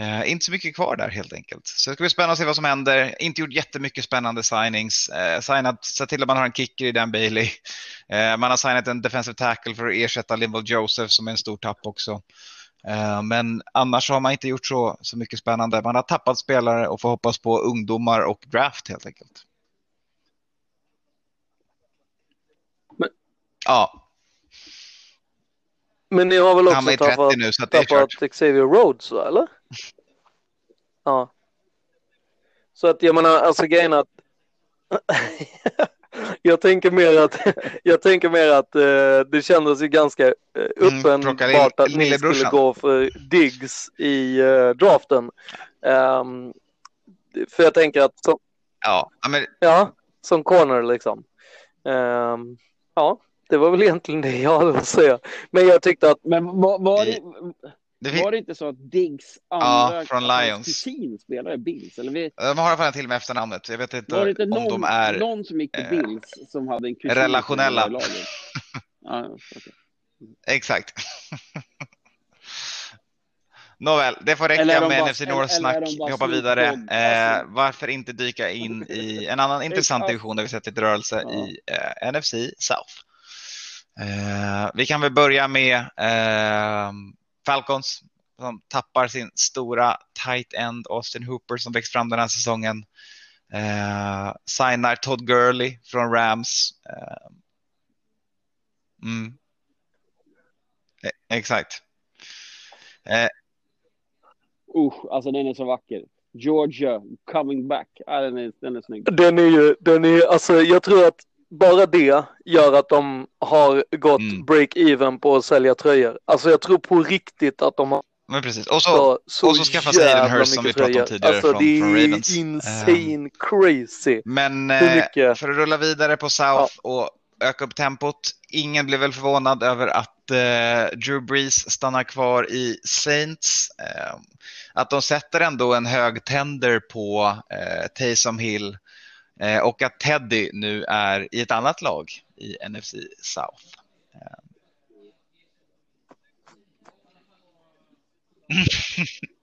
Eh, inte så mycket kvar där helt enkelt. Så det ska bli spännande att se vad som händer. Inte gjort jättemycket spännande signings. Eh, signat, sett till att man har en kicker i Dan Bailey. Eh, man har signat en defensive tackle för att ersätta Linval Joseph som är en stor tapp också. Eh, men annars har man inte gjort så, så mycket spännande. Man har tappat spelare och får hoppas på ungdomar och draft helt enkelt. Men... Ja. Men ni har väl också tappat, nu, tappat Xavier Rhodes, eller? *laughs* Ja. Så att jag menar, alltså grejen att *laughs* jag tänker mer att, *laughs* jag tänker mer att uh, det kändes ju ganska uh, uppenbart mm, att ni skulle gå för Diggs i uh, draften. Um, för jag tänker att som, ja, men... ja, som corner liksom. Um, ja, det var väl egentligen det jag hade att säga. Men jag tyckte att... Men var, var det... Det var det inte så att Diggs andra ja, från Lions. kusin spelade Bills? Eller vi... De har i alla fall till med efternamnet. Jag vet inte, var det inte om någon, de är någon som gick till eh, Bills som hade en kusin relationella. *laughs* ja, okay. Exakt. *laughs* Nåväl, det får räcka med bara, NFC North-snack. Vi hoppar vidare. Eh, varför inte dyka in i en annan intressant division där vi sett lite rörelse ja. i eh, NFC South. Eh, vi kan väl börja med eh, Falcons som tappar sin stora tight end Austin Hooper som växt fram den här säsongen. Eh, signar Todd Gurley från Rams. Eh, mm. eh, exakt. Eh. Uh, alltså den är så vacker. Georgia coming back. Ah, den, är, den är snygg. Den är ju, den är, alltså jag tror att bara det gör att de har gått mm. break-even på att sälja tröjor. Alltså jag tror på riktigt att de har men precis. Och så, så, och så skaffa sig Aiden Hurst som vi pratade om tidigare alltså, från, det från Ravens. är insane um, crazy. Men uh, för att rulla vidare på South ja. och öka upp tempot. Ingen blev väl förvånad över att eh, Drew Brees stannar kvar i Saints. Eh, att de sätter ändå en hög tender på eh, Taysom Hill eh, Eh, och att Teddy nu är i ett annat lag i NFC South. *laughs*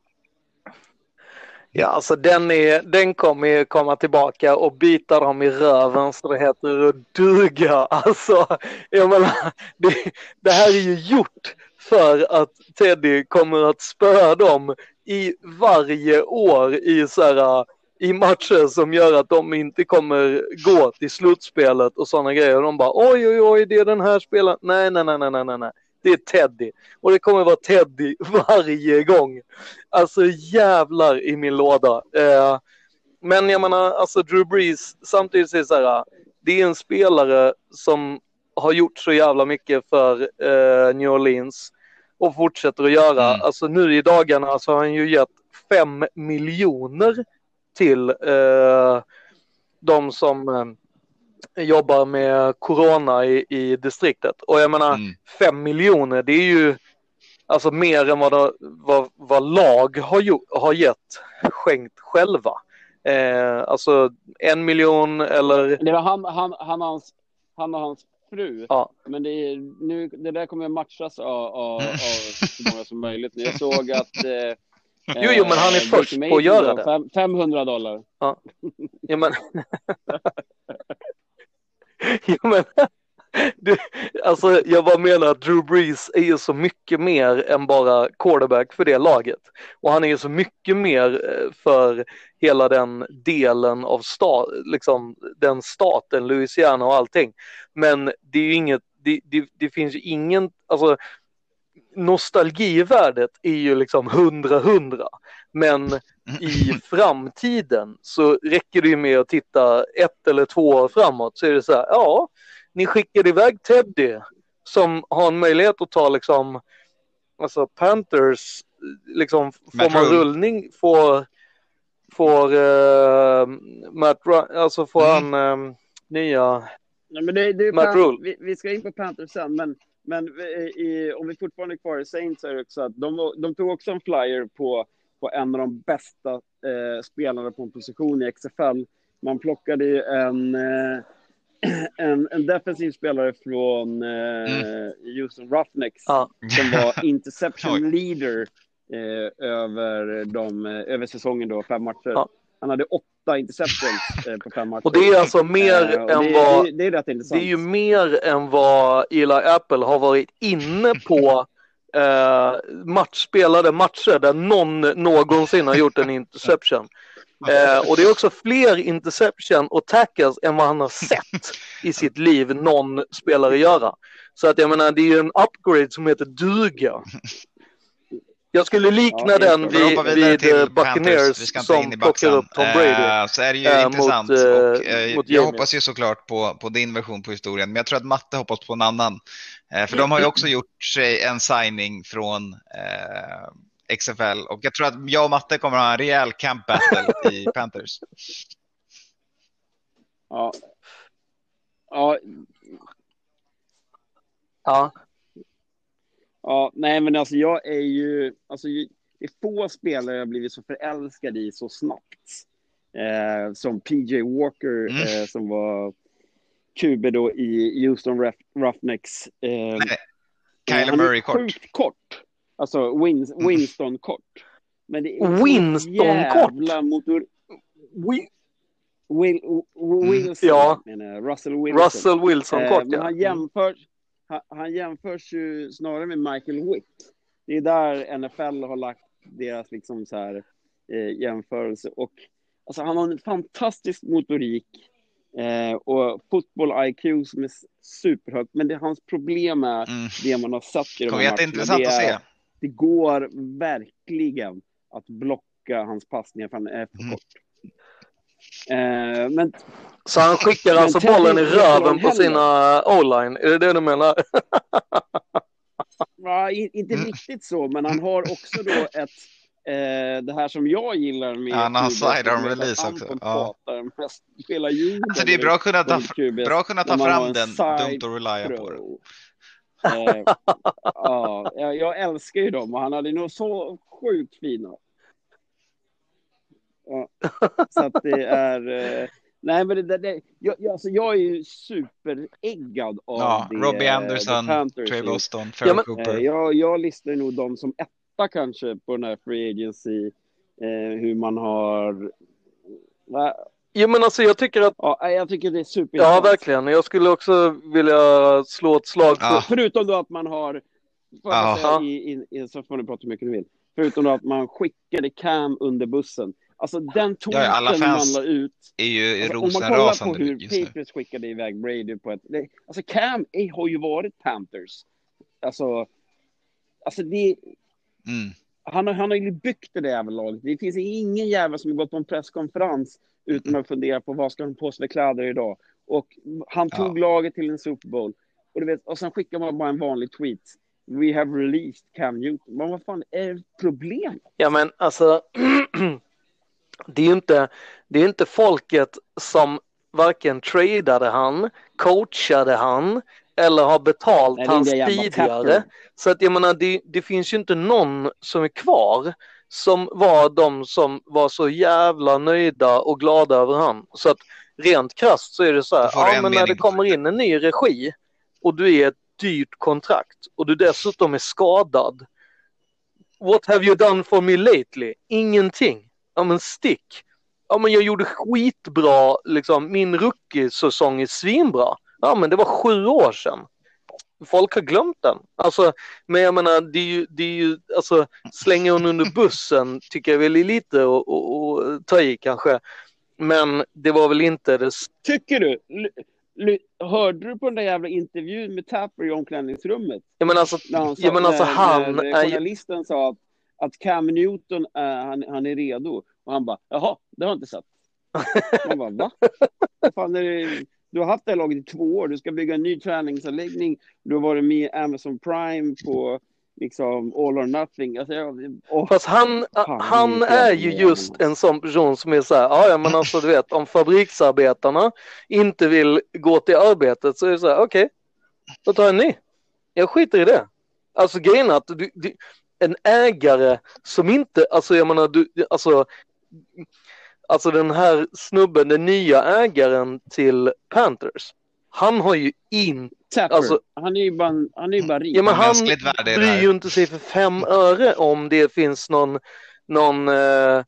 Ja, alltså den, är, den kommer ju komma tillbaka och bita dem i röven så det heter att duga. *laughs* Alltså, jag menar, det, det här är ju gjort för att Teddy kommer att spöa dem i varje år i, så här, i matcher som gör att de inte kommer gå till slutspelet och sådana grejer. De bara oj, oj, oj, det är den här spelaren. Nej, nej, nej, nej, nej, nej det är Teddy. Och det kommer vara Teddy *laughs* varje gång. Alltså jävlar i min låda. Eh, men jag menar, alltså Drew Brees, samtidigt är det så här, det är en spelare som har gjort så jävla mycket för eh, New Orleans och fortsätter att göra. Mm. Alltså nu i dagarna så har han ju gett fem miljoner till eh, de som eh, jobbar med corona i, i distriktet. Och jag menar, mm. fem miljoner, det är ju alltså mer än vad, det, vad, vad lag har, ju, har gett skänkt själva. Eh, alltså en miljon eller... Det var han, han, han, hans, han och hans fru. Ja. Men det, är, nu, det där kommer matchas av, av, av så många som möjligt. Jag såg att *laughs* eh, Jo, jo, men han är eh, först på att göra det. 500 dollar. Ja, ja men... *laughs* ja, men, du, alltså, jag bara menar att Drew Brees är ju så mycket mer än bara quarterback för det laget. Och han är ju så mycket mer eh, för hela den delen av stat, liksom den staten, Louisiana och allting. Men det är ju inget, det, det, det finns ju ingen, alltså nostalgivärdet är ju liksom hundra hundra. Men i *laughs* framtiden så räcker det ju med att titta ett eller två år framåt så är det så här, ja, ni skickade iväg Teddy som har en möjlighet att ta liksom, alltså Panthers, liksom får man rullning, får, får uh, Matt, alltså får mm. han uh, nya Nej, men det, det Matt Rule. Vi, vi, ska in på Panthers sen, men, men i, om vi fortfarande är kvar i Saints så är det också att de, de tog också en flyer på på en av de bästa eh, spelarna på en position i XFL. Man plockade ju en, eh, *clears throat* en, en, defensiv spelare från eh, mm. Houston Roughnecks ja. som var *laughs* interception leader eh, över, de, eh, över säsongen då, fem matcher. Ja. Han hade åtta interceptions eh, på fem matcher. Och det är alltså mer än det, vad... Det, det, är rätt Det är ju mer än vad Eli Apple har varit inne på eh, match, spelade matcher där någon någonsin har gjort en interception. Eh, och det är också fler interception och tackles än vad han har sett i sitt liv någon spelare göra. Så att jag menar, det är ju en upgrade som heter duga. Jag skulle likna ja, den vid, vid eh, Buccaneers som plockar upp Tom Brady. Uh, så är det ju uh, intressant. Mot, uh, och, jag hoppas ju såklart på, på din version på historien, men jag tror att Matte hoppas på en annan. för de har ju också *clears throat* gjort sig en signing från XFL och jag tror att jag och Matte kommer att ha en rejäl camp battle i *laughs* Panthers. Ja. Ja. Ja. Ja, nej men alltså jag är ju, alltså det är få spelare jag blivit så förälskad i så snabbt. Eh, som PJ Walker mm. eh, som var QB då i Houston Rough, Roughnecks. Eh, nej, Kyler Murray kort. Sjukt kort. Alltså Win, mm. Winston kort. Men det är Winston kort? Motor... Win... Will, Wilson, mm, ja. menar, Russell Wilson. Russell Wilson kort, eh, Men han jämförs, han, han jämförs ju snarare med Michael Witt. Det är där NFL har lagt deras liksom så här, eh, jämförelse. Och, alltså, han har en fantastisk motorik eh, och fotboll-IQ som är superhögt. Men det, hans problem är mm. det man har sett i de här matcherna. Det, är, att se. det går verkligen att blocka hans passningar för han är för mm. kort. Eh, men, så han skickar alltså bollen i röven på sina o-line? Är det det du menar? *laughs* ja, inte mm. riktigt så, men han har också då ett, eh, det här som jag gillar med Ja, han har QB, sidearm det är att release han också. Ja. mest, spelar ljud. Alltså det är bra att kunna ta, bra att kunna ta fram en den, dumt att relya på det. Pro. Eh, ja, jag, jag älskar ju dem och han hade nog så sjukt fina. Ja, så att det är... Eh, nej, men det, det, det, jag, jag- alltså jag är ju superäggad av Ja, det. Robbie eh, Anderson, The Panthers Trey. Boston, Ferry Ja, men- Cooper. Eh, jag, jag listar nog dem som etta kanske på den här Free Agency. Eh, hur man har... Va? Jo, men alltså jag tycker att, Ja, jag tycker det är ja superintressant. verkligen, jag skulle också vilja slå ett slag för, Ja. Förutom då att man har, får jag Ja. säga, i, i, i, så får ni prata hur mycket ni vill. Förutom då att man skickade Cam under bussen. Alltså den tweeten Ja, alla fans man la ut. är ju Alltså, om man kollar på hur. Patriots skickade iväg Brady på ett... Det, alltså Cam är, har ju varit Panthers. Alltså, alltså det, Mm. han, har, han har ju byggt det där jävla laget. Det finns ingen jävel som har gått på en presskonferens utan att fundera på vad ska de på sig för kläder idag. Och han tog laget till en Super Bowl. Och, du vet, och sen skickar man bara en vanlig tweet. We have released Cam Newton. Men vad fan är det problem? Ja men alltså, *clears throat* det är ju inte, det är inte folket som varken tradade han, coachade han eller har betalt Nej, hans tidigare. Så att jag menar, det, det finns ju inte någon som är kvar som var de som var så jävla nöjda och glada över han. Så att rent krasst så är det så här, ja en men när det kommer in en ny regi och du är ett dyrt kontrakt och du dessutom är skadad. What have you done for me lately? Ingenting. Ja men stick. Ja men jag gjorde skitbra, liksom min rookie-säsong är svinbra. Ja men det var sju år sedan. Folk har glömt den. Alltså, men jag menar, det är ju, det är ju alltså slänga hon under bussen tycker jag väl är lite att ta i kanske. Men det var väl inte det Tycker du? Hörde du på den där jävla intervjun med Tapper i omklädningsrummet? Jag menar alltså, När han, sa, jag menar alltså när, han när är ju, journalisten sa att, att Cam Newton är, han, han är redo. Och han bara, jaha, det har jag inte sett. *laughs* Man bara, va? Vad fan är det? Du har haft det här laget i två år. Du ska bygga en ny träningsanläggning. Du har varit med i Amazon Prime på liksom all or nothing. Alltså, jag, och, Fast han, han det är ju just en sån person som är så här, ja men alltså du vet om fabriksarbetarna inte vill gå till arbetet så är det så här, okej, då tar jag en ny. Jag skiter i det. Alltså grejen är att du, du, en ägare som inte, alltså jag menar du, alltså, alltså den här snubben, den nya ägaren till Panthers, han har ju inte, alltså- han är ju bara, han är ju bara rik. ja men han bryr ju inte sig för fem öre om det finns någon, någon eh,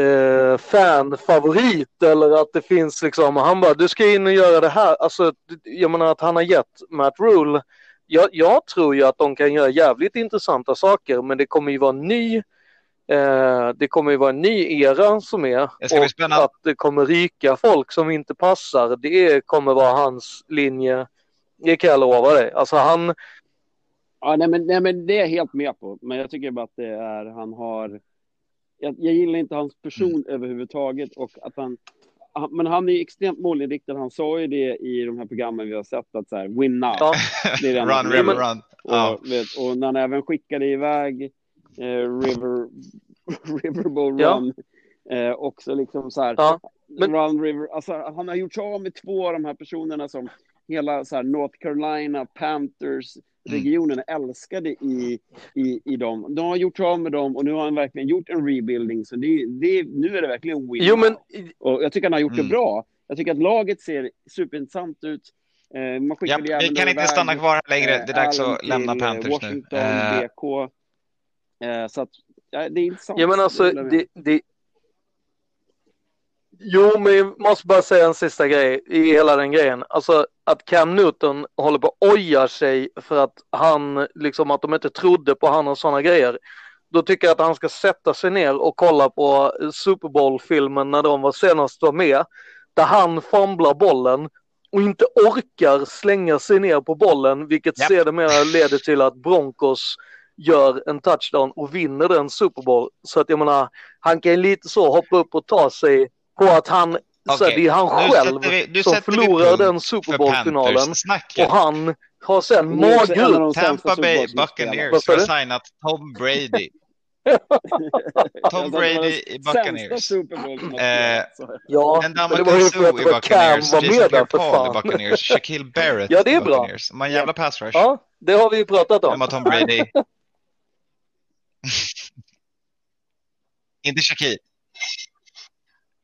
eh, fanfavorit eller att det finns liksom, han bara du ska in och göra det här. Alltså jag menar att han har gett Matt Rule, jag, jag tror ju att de kan göra jävligt intressanta saker men det kommer ju vara en ny eh, det kommer ju vara en ny era som är och att det kommer ryka folk som inte passar det kommer vara hans linje. Det kan jag lova dig. Alltså han, Ja, nej, men, nej, men det är jag helt med på. Men jag tycker bara att det är, han har... Jag, jag gillar inte hans person överhuvudtaget och att han... han- Men han är ju extremt målinriktad. Han sa ju det i de här programmen vi har sett att så här, win now. ja, Run, run. Ja. Och, vet, och när han även skickade iväg eh, River, *laughs* Riverbowl Ja. Run. Eh, också liksom så här, Ja, men- Run River, alltså han har gjort sig av med två av de här personerna som hela så här, North Carolina Panthers Mm. regionen älskade i, i, i dem. De har gjort sig av med dem och nu har han verkligen gjort en rebuilding. Så det, det, nu är det verkligen win. jo men Och jag tycker han har gjort Mm. det bra. Jag tycker att laget ser superintressant ut. Eh, man Ja, vi kan inte stanna kvar längre. Det är dags att lämna eh, Panthers nu. Washington, Eh, BK. Eh, så att, ja, det är intressant. Ja men alltså det, det... Jo men jag måste bara säga en sista grej i hela den grejen. Alltså att Cam Newton håller på att oja sig för att han liksom att de inte trodde på han och sådana grejer. Då tycker jag att han ska sätta sig ner och kolla på Super Bowl-filmen när de var senast var med. Där han famlar bollen och inte orkar slänga sig ner på bollen vilket Japp. sedermera leder till att Broncos gör en touchdown och vinner den Super Bowl. Så att jag menar, han kan ju lite så hoppa upp och ta sig på att han, så här, det är han nu själv vi- nu som förlorar den Super Bowl-finalen och han har sen mage de Tampa Bay. Buccaneers har signat Tom Brady. *laughs* Tom Brady i Buccaneers. Eh. Ja, En det i Buccaneers, var Jason Pierre-Paul i. Buccaneers, Shaquille Barrett Ja, det är i bra. Buccaneers. De en jävla pass rush. Ja, det har vi ju pratat om. har Tom Brady? *laughs* *laughs* Inte Shakir.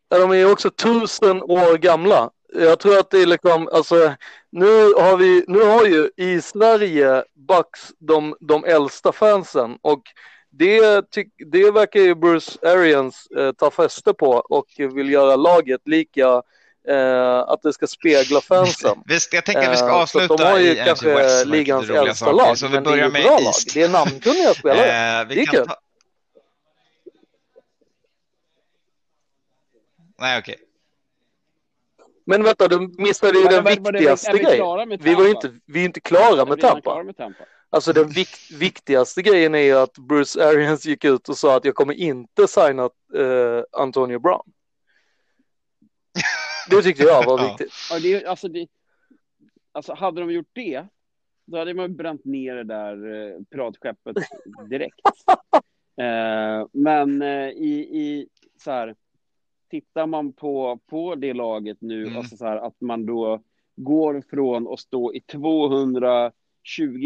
Ja, De är ju också tusen år gamla. Jag tror att det är liksom, alltså, nu har vi, nu har ju i Sverige Bucks de, de äldsta fansen och det, tyck, det verkar ju Bruce Arians eh, ta fäste på och vill göra laget lika, eh, att det ska spegla fansen. *laughs* Visst, jag tänker att vi ska Eh, avsluta de har ju kanske West. ligans äldsta lag, Så vi men det är börjar ju med bra lag. Det är namnkunniga *laughs* spelare. Eh, vi Det är kan kul. ta... Nej, okej. Men vänta, du missade ju Men den viktigaste är vi grejen. Vi var ju inte, vi är inte med Tampa. klara med Tampa? Alltså den vik- *laughs* viktigaste grejen är ju att Bruce Arians gick ut och sa att jag kommer inte signa eh, Antonio Brown. Det tyckte jag var viktigt. Ja, det, alltså, det, alltså, hade de gjort det, då hade man bränt ner det där eh, piratskeppet direkt. *laughs* eh, men eh, i, i så här, tittar man på, på det laget nu, Mm. alltså så här, att man då går från att stå i 220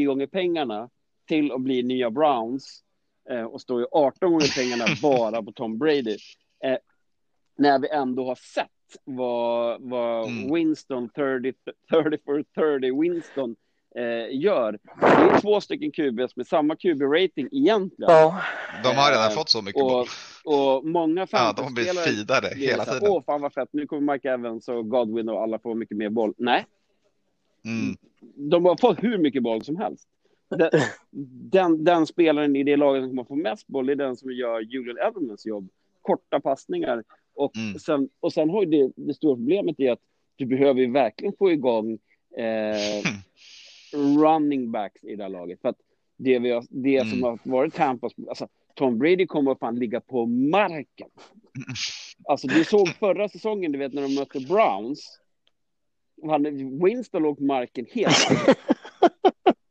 gånger pengarna till att bli nya Browns eh, och stå i 18 gånger pengarna *laughs* bara på Tom Brady. Eh, när vi ändå har sett vad, vad Mm. Winston 30, 30 for 30 Winston eh, gör. Det är två stycken QBs med samma QB-rating egentligen. Ja, De har redan Eh, fått så mycket och- boll. Och många Ja, de har blivit feedade blir hela tiden. Åh, fan vad fett, nu kommer Mike Evans och Godwin och alla få mycket mer boll. Nej, Mm. de har fått hur mycket boll som helst. Den, den, den spelaren i det laget som kommer få mest boll är den som gör Julian Edelmans jobb. Korta passningar. Och, Mm. sen, och sen har ju det, det stora problemet är att du behöver ju verkligen få igång eh, *laughs* running backs i det här laget. För att det, vi har, det som Mm. har varit Tampas, alltså Tom Brady kommer att fan ligga på marken. Alltså du såg förra säsongen, du vet när de mötte Browns. Han, Winston låg på marken helt.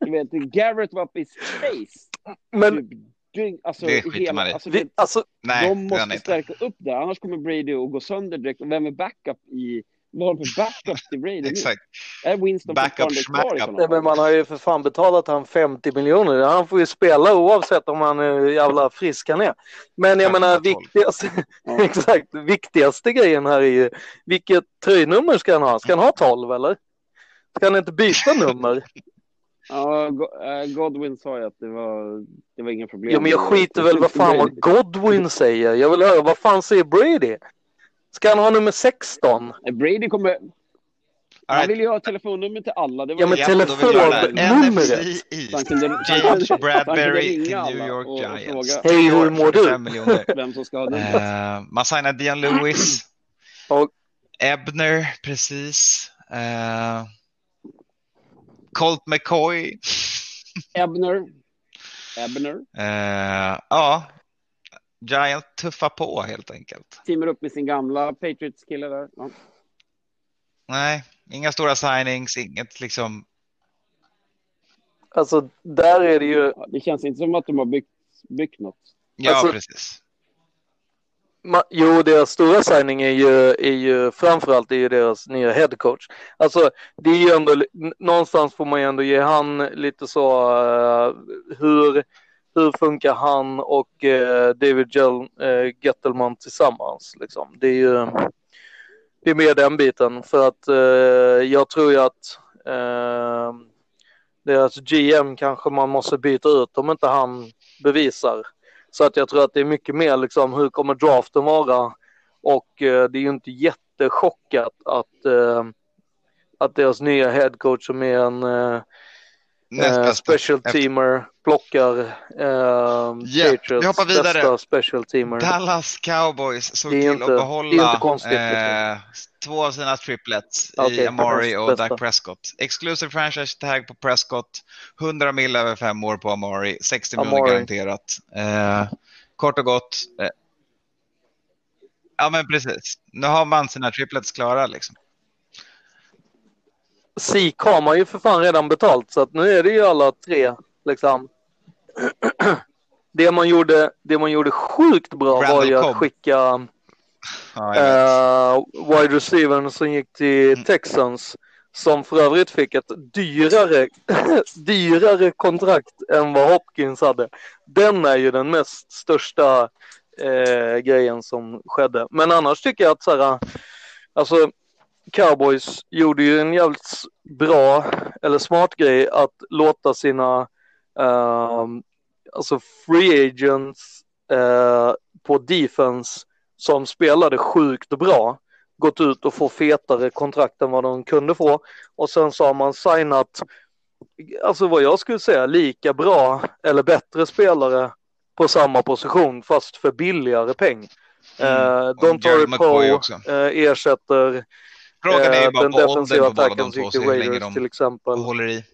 *laughs* du vet, Garrett var uppe i space. men Typ, dygn- alltså, Det skiter man i. alltså, vi, det, alltså, Nej, de måste stärka upp det, annars kommer Brady att gå sönder direkt. Och vem är backup i... Vad har de för backup till Brady? Exakt. Är Winston Backup, kvar i nej, men man har ju för fan betalat han 50 miljoner. Han får ju spela oavsett om han är jävla frisk han är. Men jag menar, viktigaste, Ja. *laughs* exakt, viktigaste grejen här är ju vilket tröjnummer ska han ha? Ska han ha 12 eller? Ska han inte byta nummer? Ja, eh, Godwin sa ju att det var, det var inga problem. Ja, men jag skiter väl vad fan vad Godwin säger. Jag vill höra vad fan säger Brady? Ska han ha nummer 16? Eh, Brady kommer... Han right. ville ju ha telefonnummer till alla. Det var Ja, men vill telefonnumret. East. James kunde till New York Giants. Hej, hur mår du? 25 miljoner. *laughs* vem som ska ha den. Eh, man signar Dion Lewis. *laughs* Och- Ebner, precis. Eh, Colt McCoy. Ebner. Ebner. Eh, ja, Giant tuffar på helt enkelt. Teamar upp med sin gamla Patriots-kille där. Ja. Nej, inga stora signings, inget liksom. Alltså, där är det ju... Det känns inte som att de har byggt, byggt något. Ja, Alltså- precis. Ma- Jo, deras stora signing är ju, är ju framförallt är ju deras nya headcoach. Alltså, det är ju ändå, någonstans får man ju ändå ge han lite så, uh, hur, hur funkar han och uh, David Gell, eh, uh, Gettelman tillsammans liksom. Det är ju, det är mer den biten för att jag tror ju att deras GM kanske man måste byta ut om inte han bevisar så att jag tror att det är mycket mer liksom hur kommer draften vara? Och eh, det är ju inte jättechockat att, eh, att deras nya headcoach som är en eh, eh, Näst eh, special Efter- teamer plockar eh, vi Patriots hoppar vidare. bästa special teamer. Dallas Cowboys såg till inte- att behålla konstigt, eh, två av sina triplets Okej, i Amari och bästa. Doug Prescott. Exclusive franchise tag på Prescott, 100 mil över fem år på Amari, 60 miljoner garanterat. Eh, kort och gott. Eh, ja, men precis. Nu har man sina triplets klara liksom. Sik har man ju för fan redan betalt så att nu är det ju alla tre liksom. det man gjorde, det man gjorde sjukt bra Randall var ju att skicka vet. eh, wide receivern som gick till Mm. Texans som för övrigt fick ett dyrare, *laughs* dyrare kontrakt än vad Hopkins hade. Den är ju den mest största eh, grejen som skedde. Men annars tycker jag att så här, alltså Cowboys gjorde ju en jävligt bra eller smart grej att låta sina ehm, alltså free agents eh, på defense som spelade sjukt bra gått ut och få fetare kontrakt än vad de kunde få och sen så har man signat alltså vad jag skulle säga lika bra eller bättre spelare på samma position fast för billigare peng. Mm. Eh, Don också. eh, ersätter Frågan är ju eh, bara den defensiva attacken de hur länge Raiders till de exempel. håller i.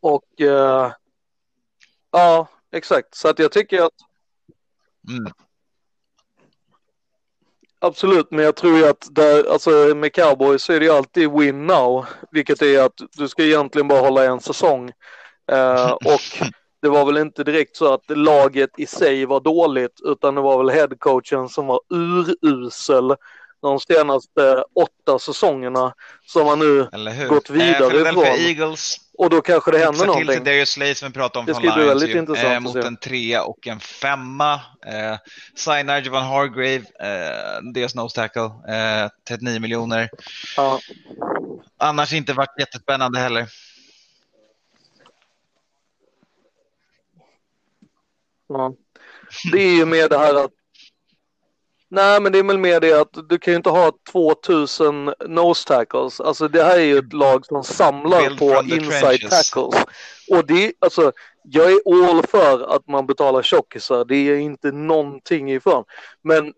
Och eh, ja, exakt. Så att jag tycker att Mm. absolut, men jag tror ju att där, alltså med cowboys så är det ju alltid win now, vilket är att du ska egentligen bara hålla en säsong. Eh, *laughs* och det var väl inte direkt så att laget i sig var dåligt, utan det var väl headcoachen som var urusel de senaste åtta säsongerna som har nu gått vidare eh, ifrån. Eagles och då kanske det händer fixar till någonting. Darius Slade som vi pratade om Det från Lions väldigt ju, intressant eh, mot en trea och en femma. Eh, signar Javon Hargrave, eh, deras nose tackle, eh, 39 miljoner. Ja. Annars inte varit jättespännande heller. Ja. Det är ju med det här att Nej, men det är väl mer det att du kan ju inte ha 2000 nose tackles. Alltså det här är ju ett lag som samlar Build på inside tackles. Och det, alltså, jag är all för att man betalar tjockisar. Det är inte någonting ifrån. Men,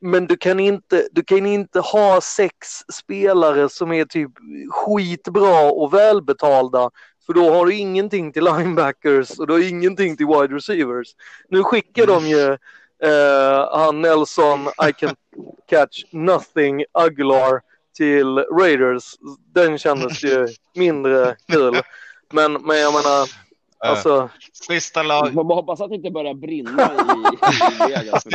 men du kan inte, du kan inte ha sex spelare som är typ skitbra och välbetalda. För då har du ingenting till linebackers och du har ingenting till wide receivers. Nu skickar de ju eh, han Nelson, I can catch nothing, Aguilar till Raiders. Den kändes ju mindre kul. Men, men jag menar, alltså, Sista Vi lag, får bara hoppas att det inte börjar brinna i, i Vegas,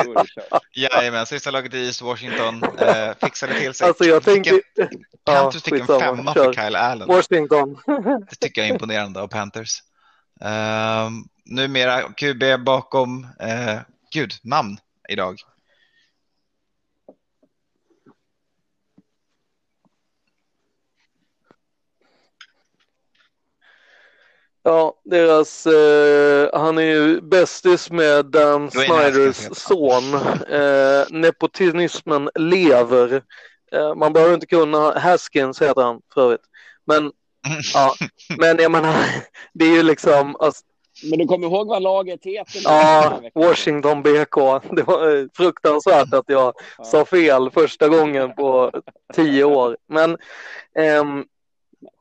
jajamän, sista laget i East Washington eh, fixade till sig. alltså jag tänker... Vilken- Ja, Panthers fick en femma för Kyle Allen. Washington. Det tycker jag är imponerande av Panthers. Um, numera QB bakom, eh, gud, namn idag. Ja, deras, eh, han är ju bästis med Dan Snyders son. Eh, nepotismen lever. Eh, man behöver inte kunna, Haskins heter han för övrigt. Men, *laughs* ja, men jag menar, det är ju liksom, alltså, Men du kommer ihåg vad laget heter? ja? Washington BK. Det var eh, fruktansvärt att jag sa fel första gången på tio år. Men, ehm,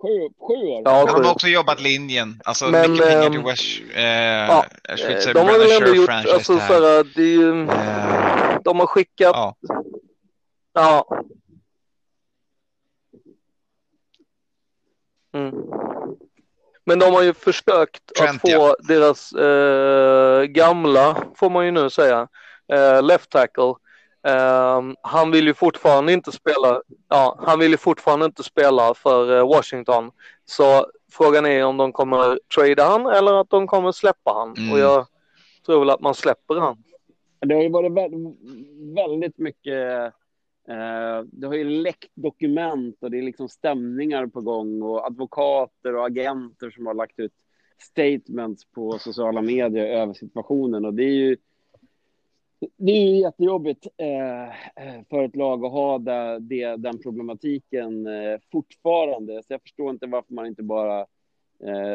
Sju, sju år? Ja, De sju. har också jobbat linjen, alltså Men, mycket pengar till West, eh, ja, de har väl ändå gjort, alltså det så här. här, det är ju, Eh, de har skickat, ja, ja. Mm. Men de har ju försökt Trent, att få ja. deras eh, gamla, får man ju nu säga, eh, left tackle. Ehm, han vill ju fortfarande inte spela, ja, han vill ju fortfarande inte spela för eh, Washington. Så frågan är om de kommer trada han eller att de kommer släppa han. Mm. Och jag tror väl att man släpper han. Det har ju varit vä- väldigt mycket... Eh, det har ju läckt dokument och det är liksom stämningar på gång och advokater och agenter som har lagt ut statements på sociala medier över situationen och det är ju det är ju jättejobbigt eh, eh, för ett lag att ha det, den problematiken fortfarande. Så jag förstår inte varför man inte bara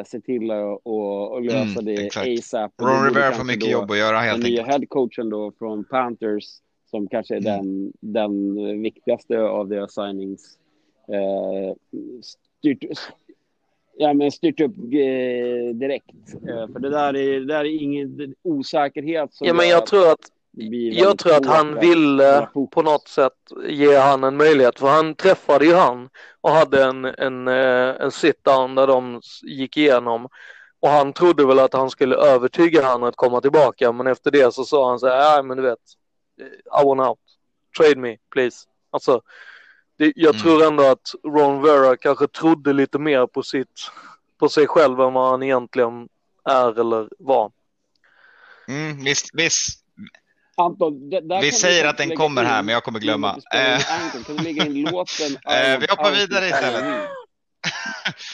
ser till att och, och lösa Mm, det exakt. ASAP. Ron borde Rivera får mycket jobb att göra den helt nya enkelt. headcoachen då från Panthers som kanske är den, den viktigaste av deras signings eh, styrt, ja, men styrt upp eh, direkt. Eh, för det där är, det där är ingen osäkerhet som Ja, men jag tror att Jag tror att han ville fokus. på något sätt ge han en möjlighet. För han träffade ju han och hade en, en, eh, en sit-down där de gick igenom. Och han trodde väl att han skulle övertyga han att komma tillbaka, men efter det så sa han så här, men du vet, I want out, trade me please. Alltså, det, jag Mm. tror ändå att Ron Vera kanske trodde lite mer på sitt, på sig själv än vad han egentligen är eller var. Mm, visst, visst. Anton, Vi säger att den kommer här, men jag kommer glömma. Eh. Anton, Kan du lägga in *laughs* låten? Eh, vi hoppar vidare istället.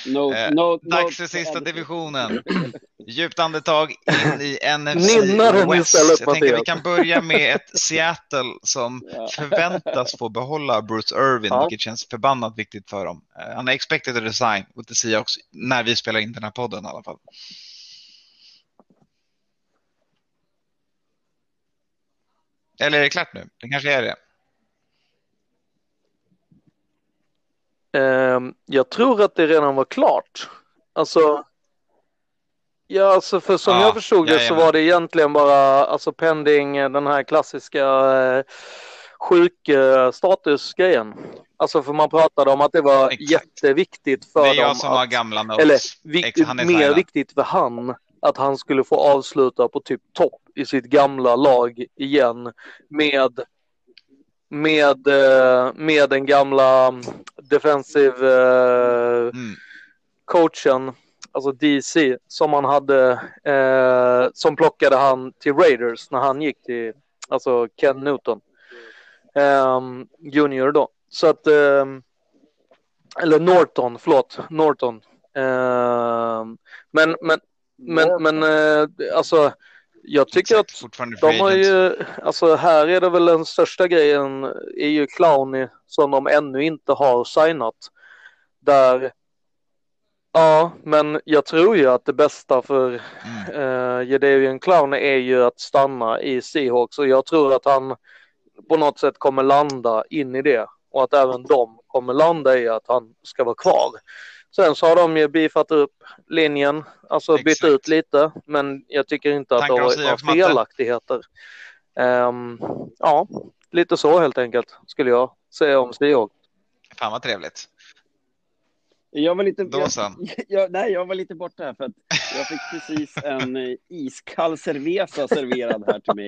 No, Eh, no, Dags för no, sista no, divisionen. *clears throat* Djupt andetag in i NFC Nynna den West. istället, Jag tänker vi kan börja med ett Seattle som Ja. förväntas få behålla Bruce Irvin, Ja. vilket känns förbannat viktigt för dem. Eh, Han är expected to resign with the Seahawks när vi spelar in den här podden i alla fall. Eller är det klart nu? Det kanske är det. Jag tror att det redan var klart. Alltså, ja, alltså för som Ja, jag förstod det så var det egentligen bara alltså pending eh, den här klassiska eh, sjukstatusgrejen. Alltså för man pratade om att det var Exakt. jätteviktigt för Det är jag dem som att har gamla notes. eller är mer viktigt för han att han skulle få avsluta på typ topp i sitt gamla lag igen med med, eh, med den gamla defensive eh, Mm. coachen, alltså DC, som han hade, eh, som plockade han till Raiders när han gick till, alltså Ken Newton, ehm, junior då. Så att, ehm, eller Norton, förlåt, Norton. Ehm, men, men, men, men eh, alltså, jag tycker Exakt, att de har ju, alltså här är det väl den största grejen är ju Clowny som de ännu inte har signat. Där, ja, men jag tror ju att det bästa för Mm. Jadavian Clowney är ju att stanna i Seahawks och jag tror att han på något sätt kommer landa in i det och att även de kommer landa i att han ska vara kvar. Sen så har de ju beefat upp linjen, alltså bytt Exakt. ut lite, men jag tycker inte att det Tankar har om varit felaktigheter. Ehm, ja, lite så helt enkelt skulle jag säga om Seahawks. Fan vad trevligt. Jag var lite... Då jag, så. *laughs* jag, nej, jag var lite borta här för att jag fick precis en eh, iskall cerveza serverad här till mig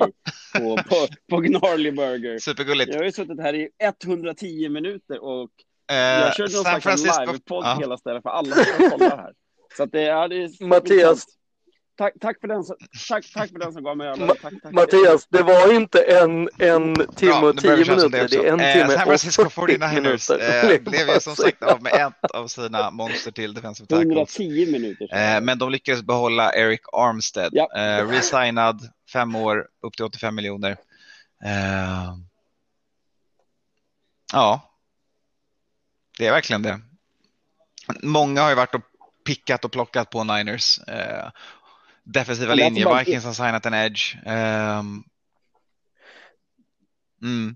på, på, på Gnarly Burger. Supergulligt. Jag har ju suttit här i 110 minuter och Eh, jag körde någon San slags Francisco. livepodd Ja. hela stället för alla ska kolla här. Så att det, ja, det är Mattias. Tack, tack, för den som, tack, tack för den som gav mig ölen. Tack, tack. Mattias, det var inte en, en timme Bra, och tio som minuter, också. det är en Eh, timme San Francisco och 40 49ers minuter. eh, blev ju som sagt av med ett av sina monster till defensive tackles. 110 minuter. Eh, men de lyckades behålla Eric Armstead. Ja. Eh, resignad, fem år, upp till 85 miljoner. Eh, ja, det är verkligen det. Många har ju varit och pickat och plockat på Niners. Eh, defensiva Men det är linje, bara- Vikings har signat en edge. Ehm, mm.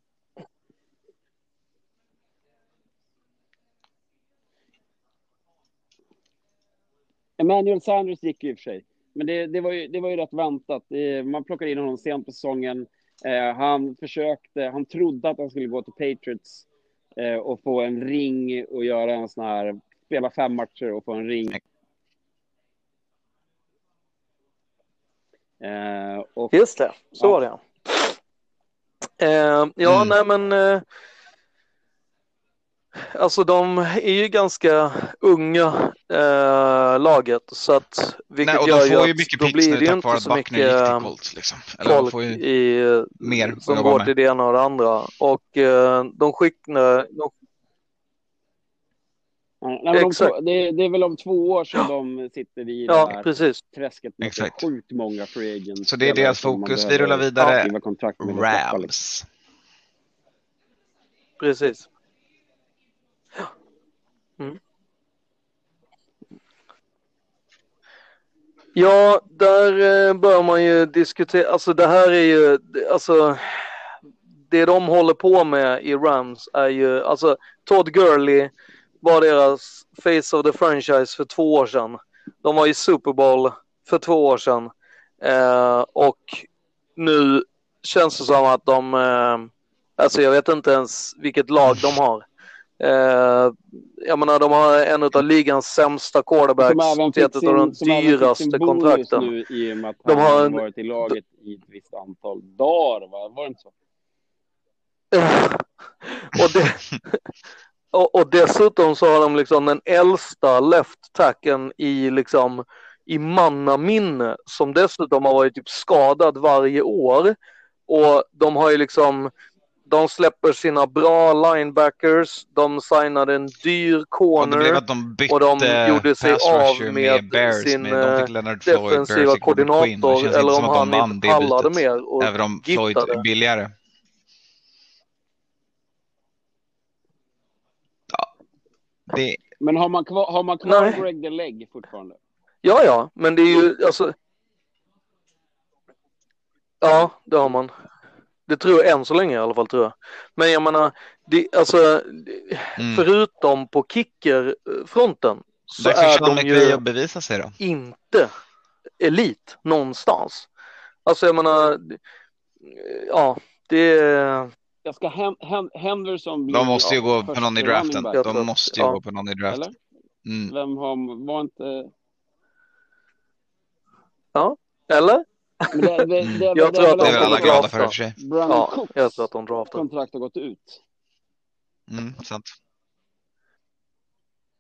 Emmanuel Sanders gick ju i och för sig. Men det, det, var, ju, det var ju rätt väntat. Det, man plockade in honom sent på säsongen. Eh, han försökte, han trodde att han skulle gå till Patriots eh, och få en ring och göra en sån här, spela fem matcher och få en ring. Eh, och Just det, så Ja. var det. Eh, ja, Mm. nej men. Eh, alltså de är ju ganska unga eh, laget så att vilket Nej, och gör de får ju att mycket då picks blir nu det ju tack inte vare att så Buckner gick till mycket Colts. Liksom. Eller de folk får ju i, mer som går med. till det ena och det andra och eh, de skickar de, Ja, de två, det, det är väl om två år som de sitter i det ja här precis. träsket med Exakt. sjukt många free agents. Så det är deras fokus. Vi rullar vidare. Rams. Precis. Mm. Ja, där eh, bör man ju diskutera, alltså det här är ju, alltså det de håller på med i Rams är ju, alltså Todd Gurley var deras face of the franchise för två år sedan. De var i Super Bowl för två år sedan eh, och nu känns det som att de, eh, alltså jag vet inte ens vilket lag de har. Eh, jag menar, de har en av ligans sämsta quarterbacks. Till ett av de dyraste kontrakten. nu i och med att De han har har en- varit i laget i ett visst antal dagar. Va? Var det inte så? *laughs* och, det, och, och dessutom så har de liksom den äldsta left tacken i liksom i mannaminne som dessutom har varit typ skadad varje år. Och de har ju liksom de släpper sina bra linebackers, de signade en dyr Och det corner. blev att de bytte och de gjorde sig av med Bears. sin, med, de defensiva koordinator eller om han de inte pallade mer och Även om Floyd gittade. är billigare. Ja. Det, Men har man kvar, har man kvar Nej. Greg the Leg fortfarande? Ja, ja, men det är ju alltså. Ja, det har man. Det tror jag än så länge i alla fall tror jag. Men jag menar, det, alltså mm. förutom på kickerfronten så är de ju att bevisa sig då. inte elit någonstans. Alltså jag menar, ja, det Jag ska Hen Hen Henderson bli De måste ju ja, gå på någon i draften. De måste ju ja. gå på någon i draften. Mm. Vem har, var inte... eller? Men det, det, det, Jag tror att Det är väl alla glada för i och för sig. Brandon Ja, Cooks jag tror att de draftar. kontrakt har gått ut. Mm, sant.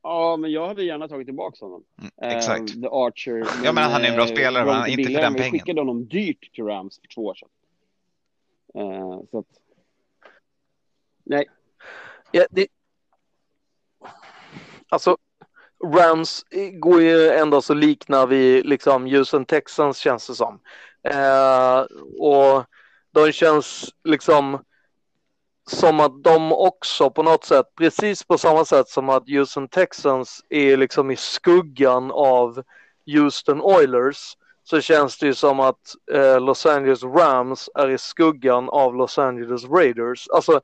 Ja, men jag hade gärna tagit tillbaka honom. Mm, exakt. The Archer. Ja, men han är en bra eh, spelare, men inte för den men pengen. Vi skickade honom dyrt till Rams för två år sedan. Eh, så att, nej, Ja, det... Alltså, Rams går ju ändå så liknar vi liksom Houston Texans känns det som. Eh, och de känns liksom som att de också på något sätt, precis på samma sätt som att Houston Texans är liksom i skuggan av Houston Oilers så känns det ju som att eh, Los Angeles Rams är i skuggan av Los Angeles Raiders. Alltså,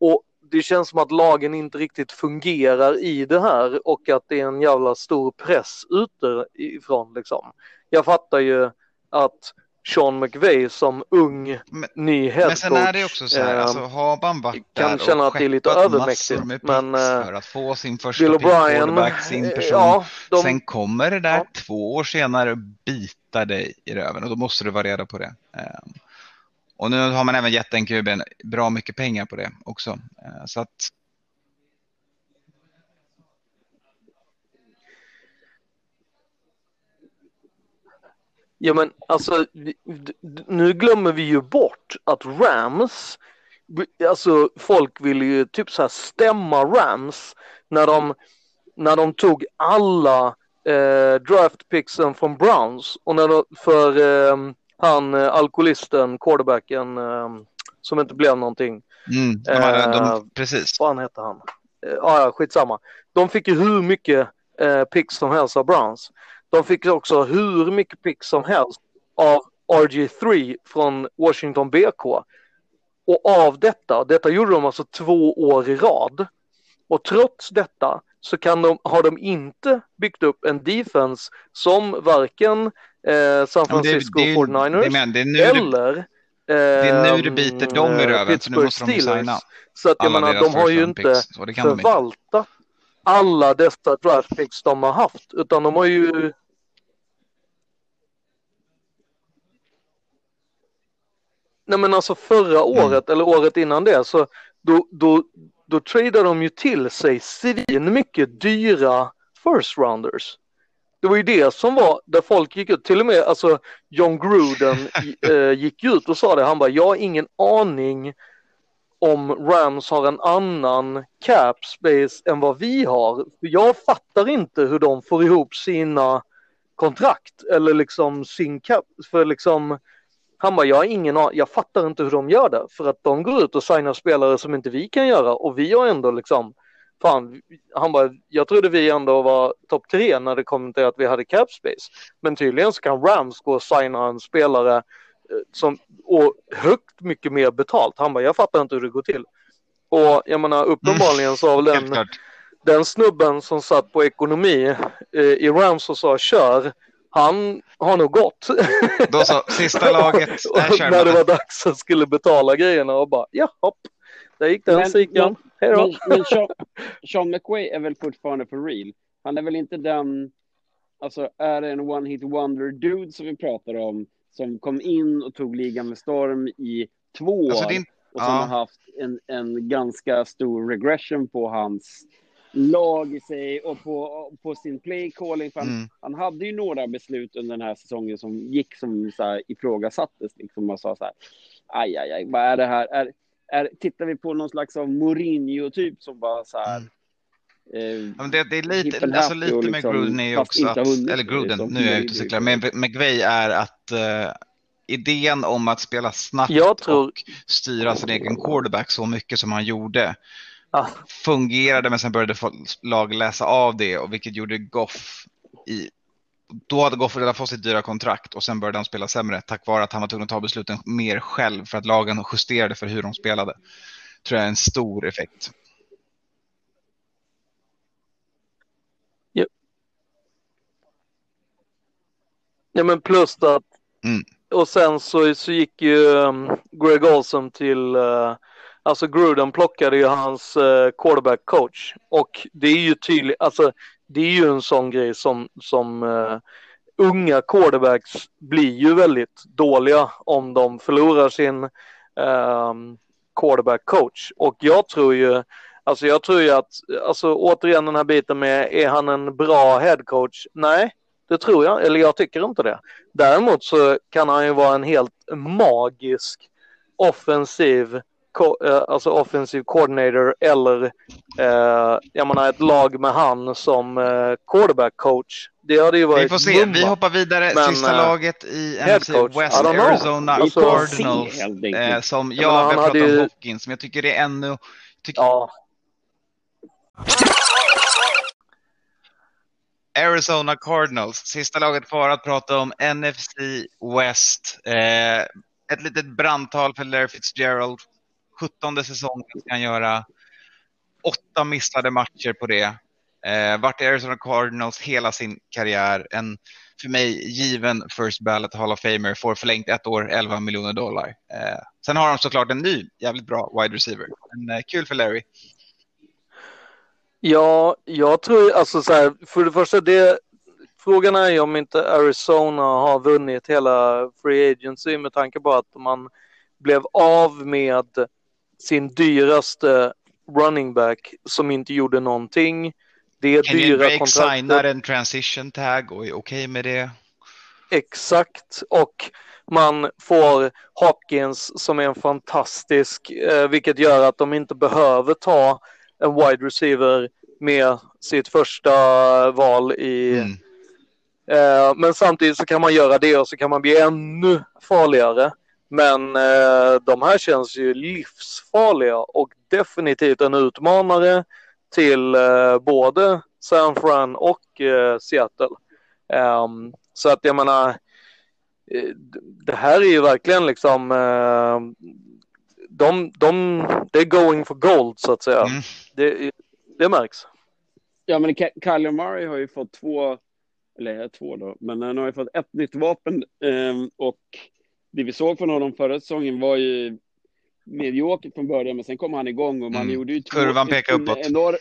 och det känns som att lagen inte riktigt fungerar i det här och att det är en jävla stor press utifrån liksom. Jag fattar ju att Sean McVay som ung Men- ny headcoach Men sen är det också så här, eh, alltså, har man varit kan där känna och att det är lite övermäktigt, med men, eh, för att få sin första Bill O'Brien, sin eh, person. ja, de, Sen kommer det där Ja. två år senare bita dig i röven och då måste du vara redo på det. Ehm, Och nu har man även gett den kuben bra mycket pengar på det också. Eh, Så att Ja men alltså nu glömmer vi ju bort att Rams, alltså folk vill ju typ så här stämma Rams när de, när de tog alla eh, draftpicksen från Browns och när de, för eh, han eh, alkoholisten, quarterbacken eh, som inte blev någonting. mm, de Eh, de, precis. Vad han hette han? Eh, Ja, ja, skitsamma. De fick ju hur mycket eh, picks som helst av Browns. De fick också hur mycket picks som helst av RG3 från Washington BK. Och av detta, detta gjorde de alltså två år i rad. Och trots detta så kan de, har de inte byggt upp en defense som varken eh, San det, Francisco det, ju- 49ers det, det det, eller det är nu det ehm, biter dem i röven, så nu Pittsburgh måste de Steelers. signa Så att jag alla menar, de har ju inte det förvaltat alla dessa draft picks de har haft, utan de har ju Nej men alltså förra Mm. året eller året innan det så då, då, då tradade de ju till sig svin mycket dyra first rounders. Det var ju det som var där folk gick ut, till och med alltså John Gruden *laughs* eh, gick ut och sa det, han bara jag har ingen aning om Rams har en annan cap space än vad vi har. Jag fattar inte hur de får ihop sina kontrakt eller liksom sin cap. För liksom, han bara, jag har ingen an- jag fattar inte hur de gör det. För att de går ut och signar spelare som inte vi kan göra och vi har ändå liksom, fan, han bara, jag trodde vi ändå var topp tre när det kom till att vi hade cap space. Men tydligen så kan Rams gå och signa en spelare eh, som, och högt mycket mer betalt. Han bara, jag fattar inte hur det går till. Och jag menar uppenbarligen så har väl den, den snubben som satt på ekonomi eh, i Rams och sa kör, han har nog gått. Då så, sista *laughs* laget är när det var dags så skulle betala grejerna och bara, ja, hopp. där gick den sikan. Hej då. Men, men Sean, Sean McWay är väl fortfarande for real? Han är väl inte den, alltså är det en one hit wonder dude som vi pratar om, som kom in och tog ligan med storm i två år Alltså, det är inte- och som ja. har haft en, en ganska stor regression på hans lag i sig och på, på sin play calling. För han, Mm. han hade ju några beslut under den här säsongen som gick som så här, ifrågasattes. Liksom och sa så här, aj, aj, aj, vad är det här? Är, är, tittar vi på någon slags av Mourinho-typ som bara så här... Mm. Eh, Ja, men det, det är lite, alltså lite med liksom, Gruden är ju fast också att, eller Gruden, som nu är jag ute och cyklar, men gjorde. McVay är att eh, idén om att spela snabbt Jag tror- och styra sin egen quarterback så mycket som han gjorde Ja. fungerade men sen började lag läsa av det och vilket gjorde Goff i då hade Goff redan fått sitt dyra kontrakt och sen började han spela sämre tack vare att han var tvungen att ta besluten mer själv för att lagen justerade för hur de spelade. Tror jag är en stor effekt. Ja, men plus att Mm. och sen så, så gick ju um, Greg Olson till, uh, alltså Gruden plockade ju hans eh, quarterback coach och det är ju tydligt, alltså det är ju en sån grej som, som uh, unga quarterbacks blir ju väldigt dåliga om de förlorar sin um, quarterback coach och jag tror ju Alltså jag tror ju att, alltså återigen den här biten med, är han en bra head coach? Nej, det tror jag, eller jag tycker inte det. Däremot så kan han ju vara en helt magisk offensiv, eh, alltså offensiv coordinator eller eh, jag menar ett lag med han som eh, quarterback coach. Det hade ju varit Vi får se, vi mumma. hoppar vidare. Men, Sista eh, laget i NFC West. Arizona Alltså- Cardinals. Eh, som Jag jag, vi har pratat om ju- Hopkins, men jag tycker det är ännu... Tycker, Ja, Arizona Cardinals, sista laget kvar att prata om NFC West. Eh, ett litet brandtal för Larry Fitzgerald. 17 säsongen ska han göra. Åtta missade matcher på det. Eh, vart Arizona Cardinals hela sin karriär. En för mig given first ballot Hall of Famer. Får förlängt ett år, 11 miljoner dollar. Eh, sen har de såklart en ny jävligt bra wide receiver. Men, eh, kul för Larry. Ja, jag tror alltså så här, för det första det, frågan är ju om inte Arizona har vunnit hela Free Agency med tanke på att man blev av med sin dyraste running back som inte gjorde någonting. Det Kenyon dyra Drake kontraktet. signar en transition tag och är okej med det. Exakt, och man får Hopkins som är en fantastisk, eh, vilket gör att de inte behöver ta en wide receiver med sitt första val i... Mm. Eh, men samtidigt så kan man göra det och så kan man bli ännu farligare. Men eh, de här känns ju livsfarliga och definitivt en utmanare till eh, både San Fran och eh, Seattle. Ehm, så att jag menar, eh, det här är ju verkligen liksom, eh, de, de, det är going for gold så att säga. Mm. Det, det märks. Ja, men Kyler Murray har ju fått två, eller två då, men han har ju fått ett nytt vapen ehm, och det vi såg från honom förra säsongen var ju mediokert från början, men sen kom han igång och man Mm. gjorde ju två Kurvan pekar uppåt. Enor,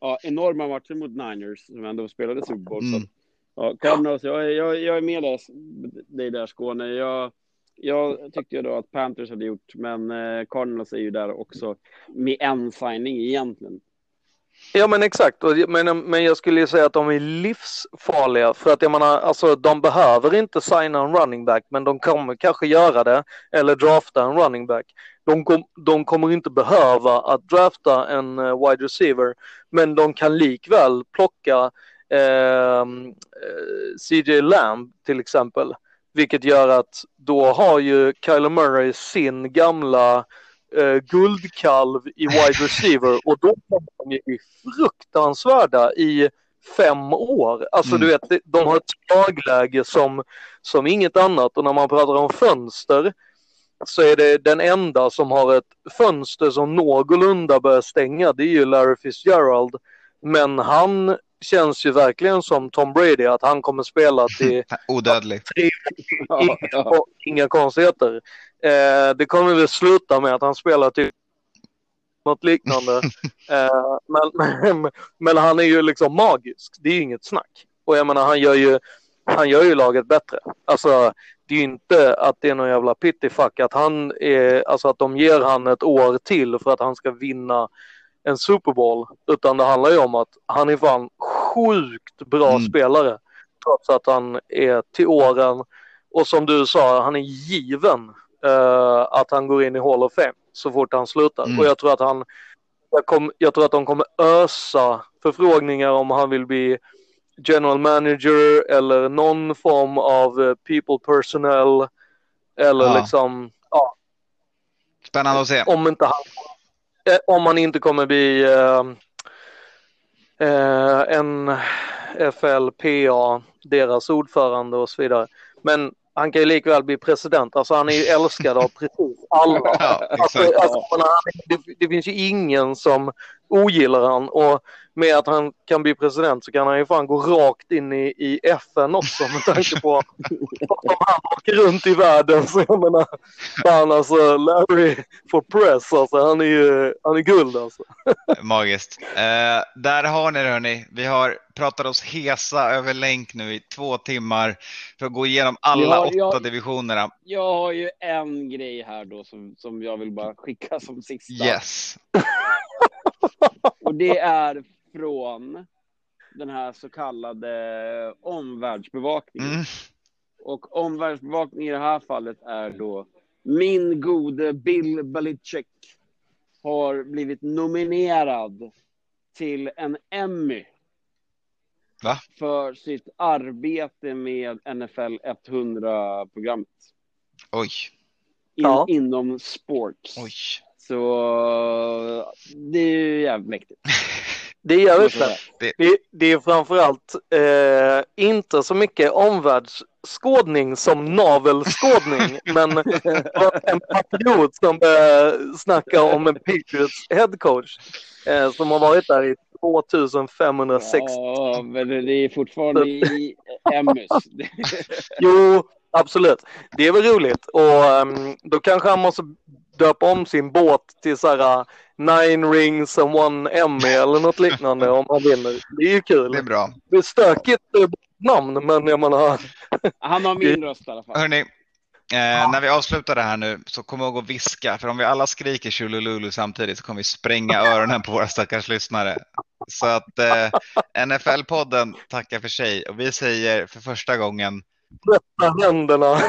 ja, enorma matcher mot Niners som ändå spelade Super Bowl. Så, Mm. ja, Cardinals, jag, jag, jag är med där, dig där Skåne. Jag, jag tyckte ju då att Panthers hade gjort, men eh, Cardinals är ju där också med en signing egentligen. Ja men exakt, men, men jag skulle ju säga att de är livsfarliga för att jag menar, alltså de behöver inte signa en running back men de kommer kanske göra det eller drafta en running back. De, kom, de kommer inte behöva att drafta en eh, wide receiver men de kan likväl plocka ehm, eh, CJ Lamb till exempel. Vilket gör att då har ju Kyler Murray sin gamla eh, guldkalv i wide receiver och då kommer de ju fruktansvärda i fem år. Alltså Mm. du vet, de- har ett slagläge som, som inget annat och när man pratar om fönster så är det den enda som har ett fönster som någorlunda börjar stänga, det är ju Larry Fitzgerald. Men han känns ju verkligen som Tom Brady, att han kommer spela till *laughs* Odödlig. Ja, ja. och inga konstigheter. Eh, det kommer väl sluta med att han spelar till något liknande. *laughs* eh, men, men, han är ju liksom magisk, det är ju inget snack. Och jag menar, han gör ju, han gör ju laget bättre. Alltså, det är ju inte att det är någon jävla pittifuck att han är, alltså att de ger han ett år till för att han ska vinna en Super Bowl, utan det handlar ju om att han är fan sjukt bra mm. spelare trots att han är till åren och som du sa, han är given uh, att han går in i Hall of Fame så fort han slutar. Mm. Och jag tror att han, jag, kom, jag tror att de kommer ösa förfrågningar om han vill bli general manager eller någon form av uh, people personnel eller ja. liksom, ja. Spännande att se. Om inte han, eh, om han inte kommer bli uh, en FLPA, deras ordförande och så vidare. Men han kan ju likväl bli president. Alltså han är ju älskad av precis alla. *laughs* Ja, alltså, alltså, det, det, finns ju ingen som ogillar han och med att han kan bli president så kan han ju fan gå rakt in i, i FN också med tanke på om han åker runt i världen så jag menar fan alltså Larry for press alltså han är ju han är guld alltså. Magiskt. Eh, där har ni det hörni. Vi har pratat oss hesa över länk nu i två timmar för att gå igenom alla har, åtta jag, divisionerna. Jag har ju en grej här då som, som jag vill bara skicka som sista. Yes. Och det är från den här så kallade omvärldsbevakningen. Mm. Och omvärldsbevakningen i det här fallet är då min gode Bill Belichick har blivit nominerad till en Emmy. Va? För sitt arbete med NFL 100-programmet. Oj. In, ja. Inom sports. Oj. Så det är ju jävligt mäktigt. *laughs* Det är jävligt det. det. Det är framförallt eh, inte så mycket omvärldsskådning som navelskådning. *laughs* men en patriot som eh, snackar om en Patriots headcoach eh, som har varit där i 2560. Ja, men det är fortfarande i Emmus. *laughs* jo, absolut. Det är väl roligt och um, då kanske han måste döpa om sin båt till så här uh, nine rings and one Emmy eller något liknande om han vinner. Det är ju kul. Det är bra. Det är stökigt namn, men jag menar. Han har min röst i alla fall. Hörni, eh, ja. när vi avslutar det här nu så kom ihåg att viska, för om vi alla skriker Tjolululu samtidigt så kommer vi spränga *laughs* öronen på våra stackars lyssnare. Så att eh, NFL-podden tackar för sig och vi säger för första gången Tvätta händerna. *laughs*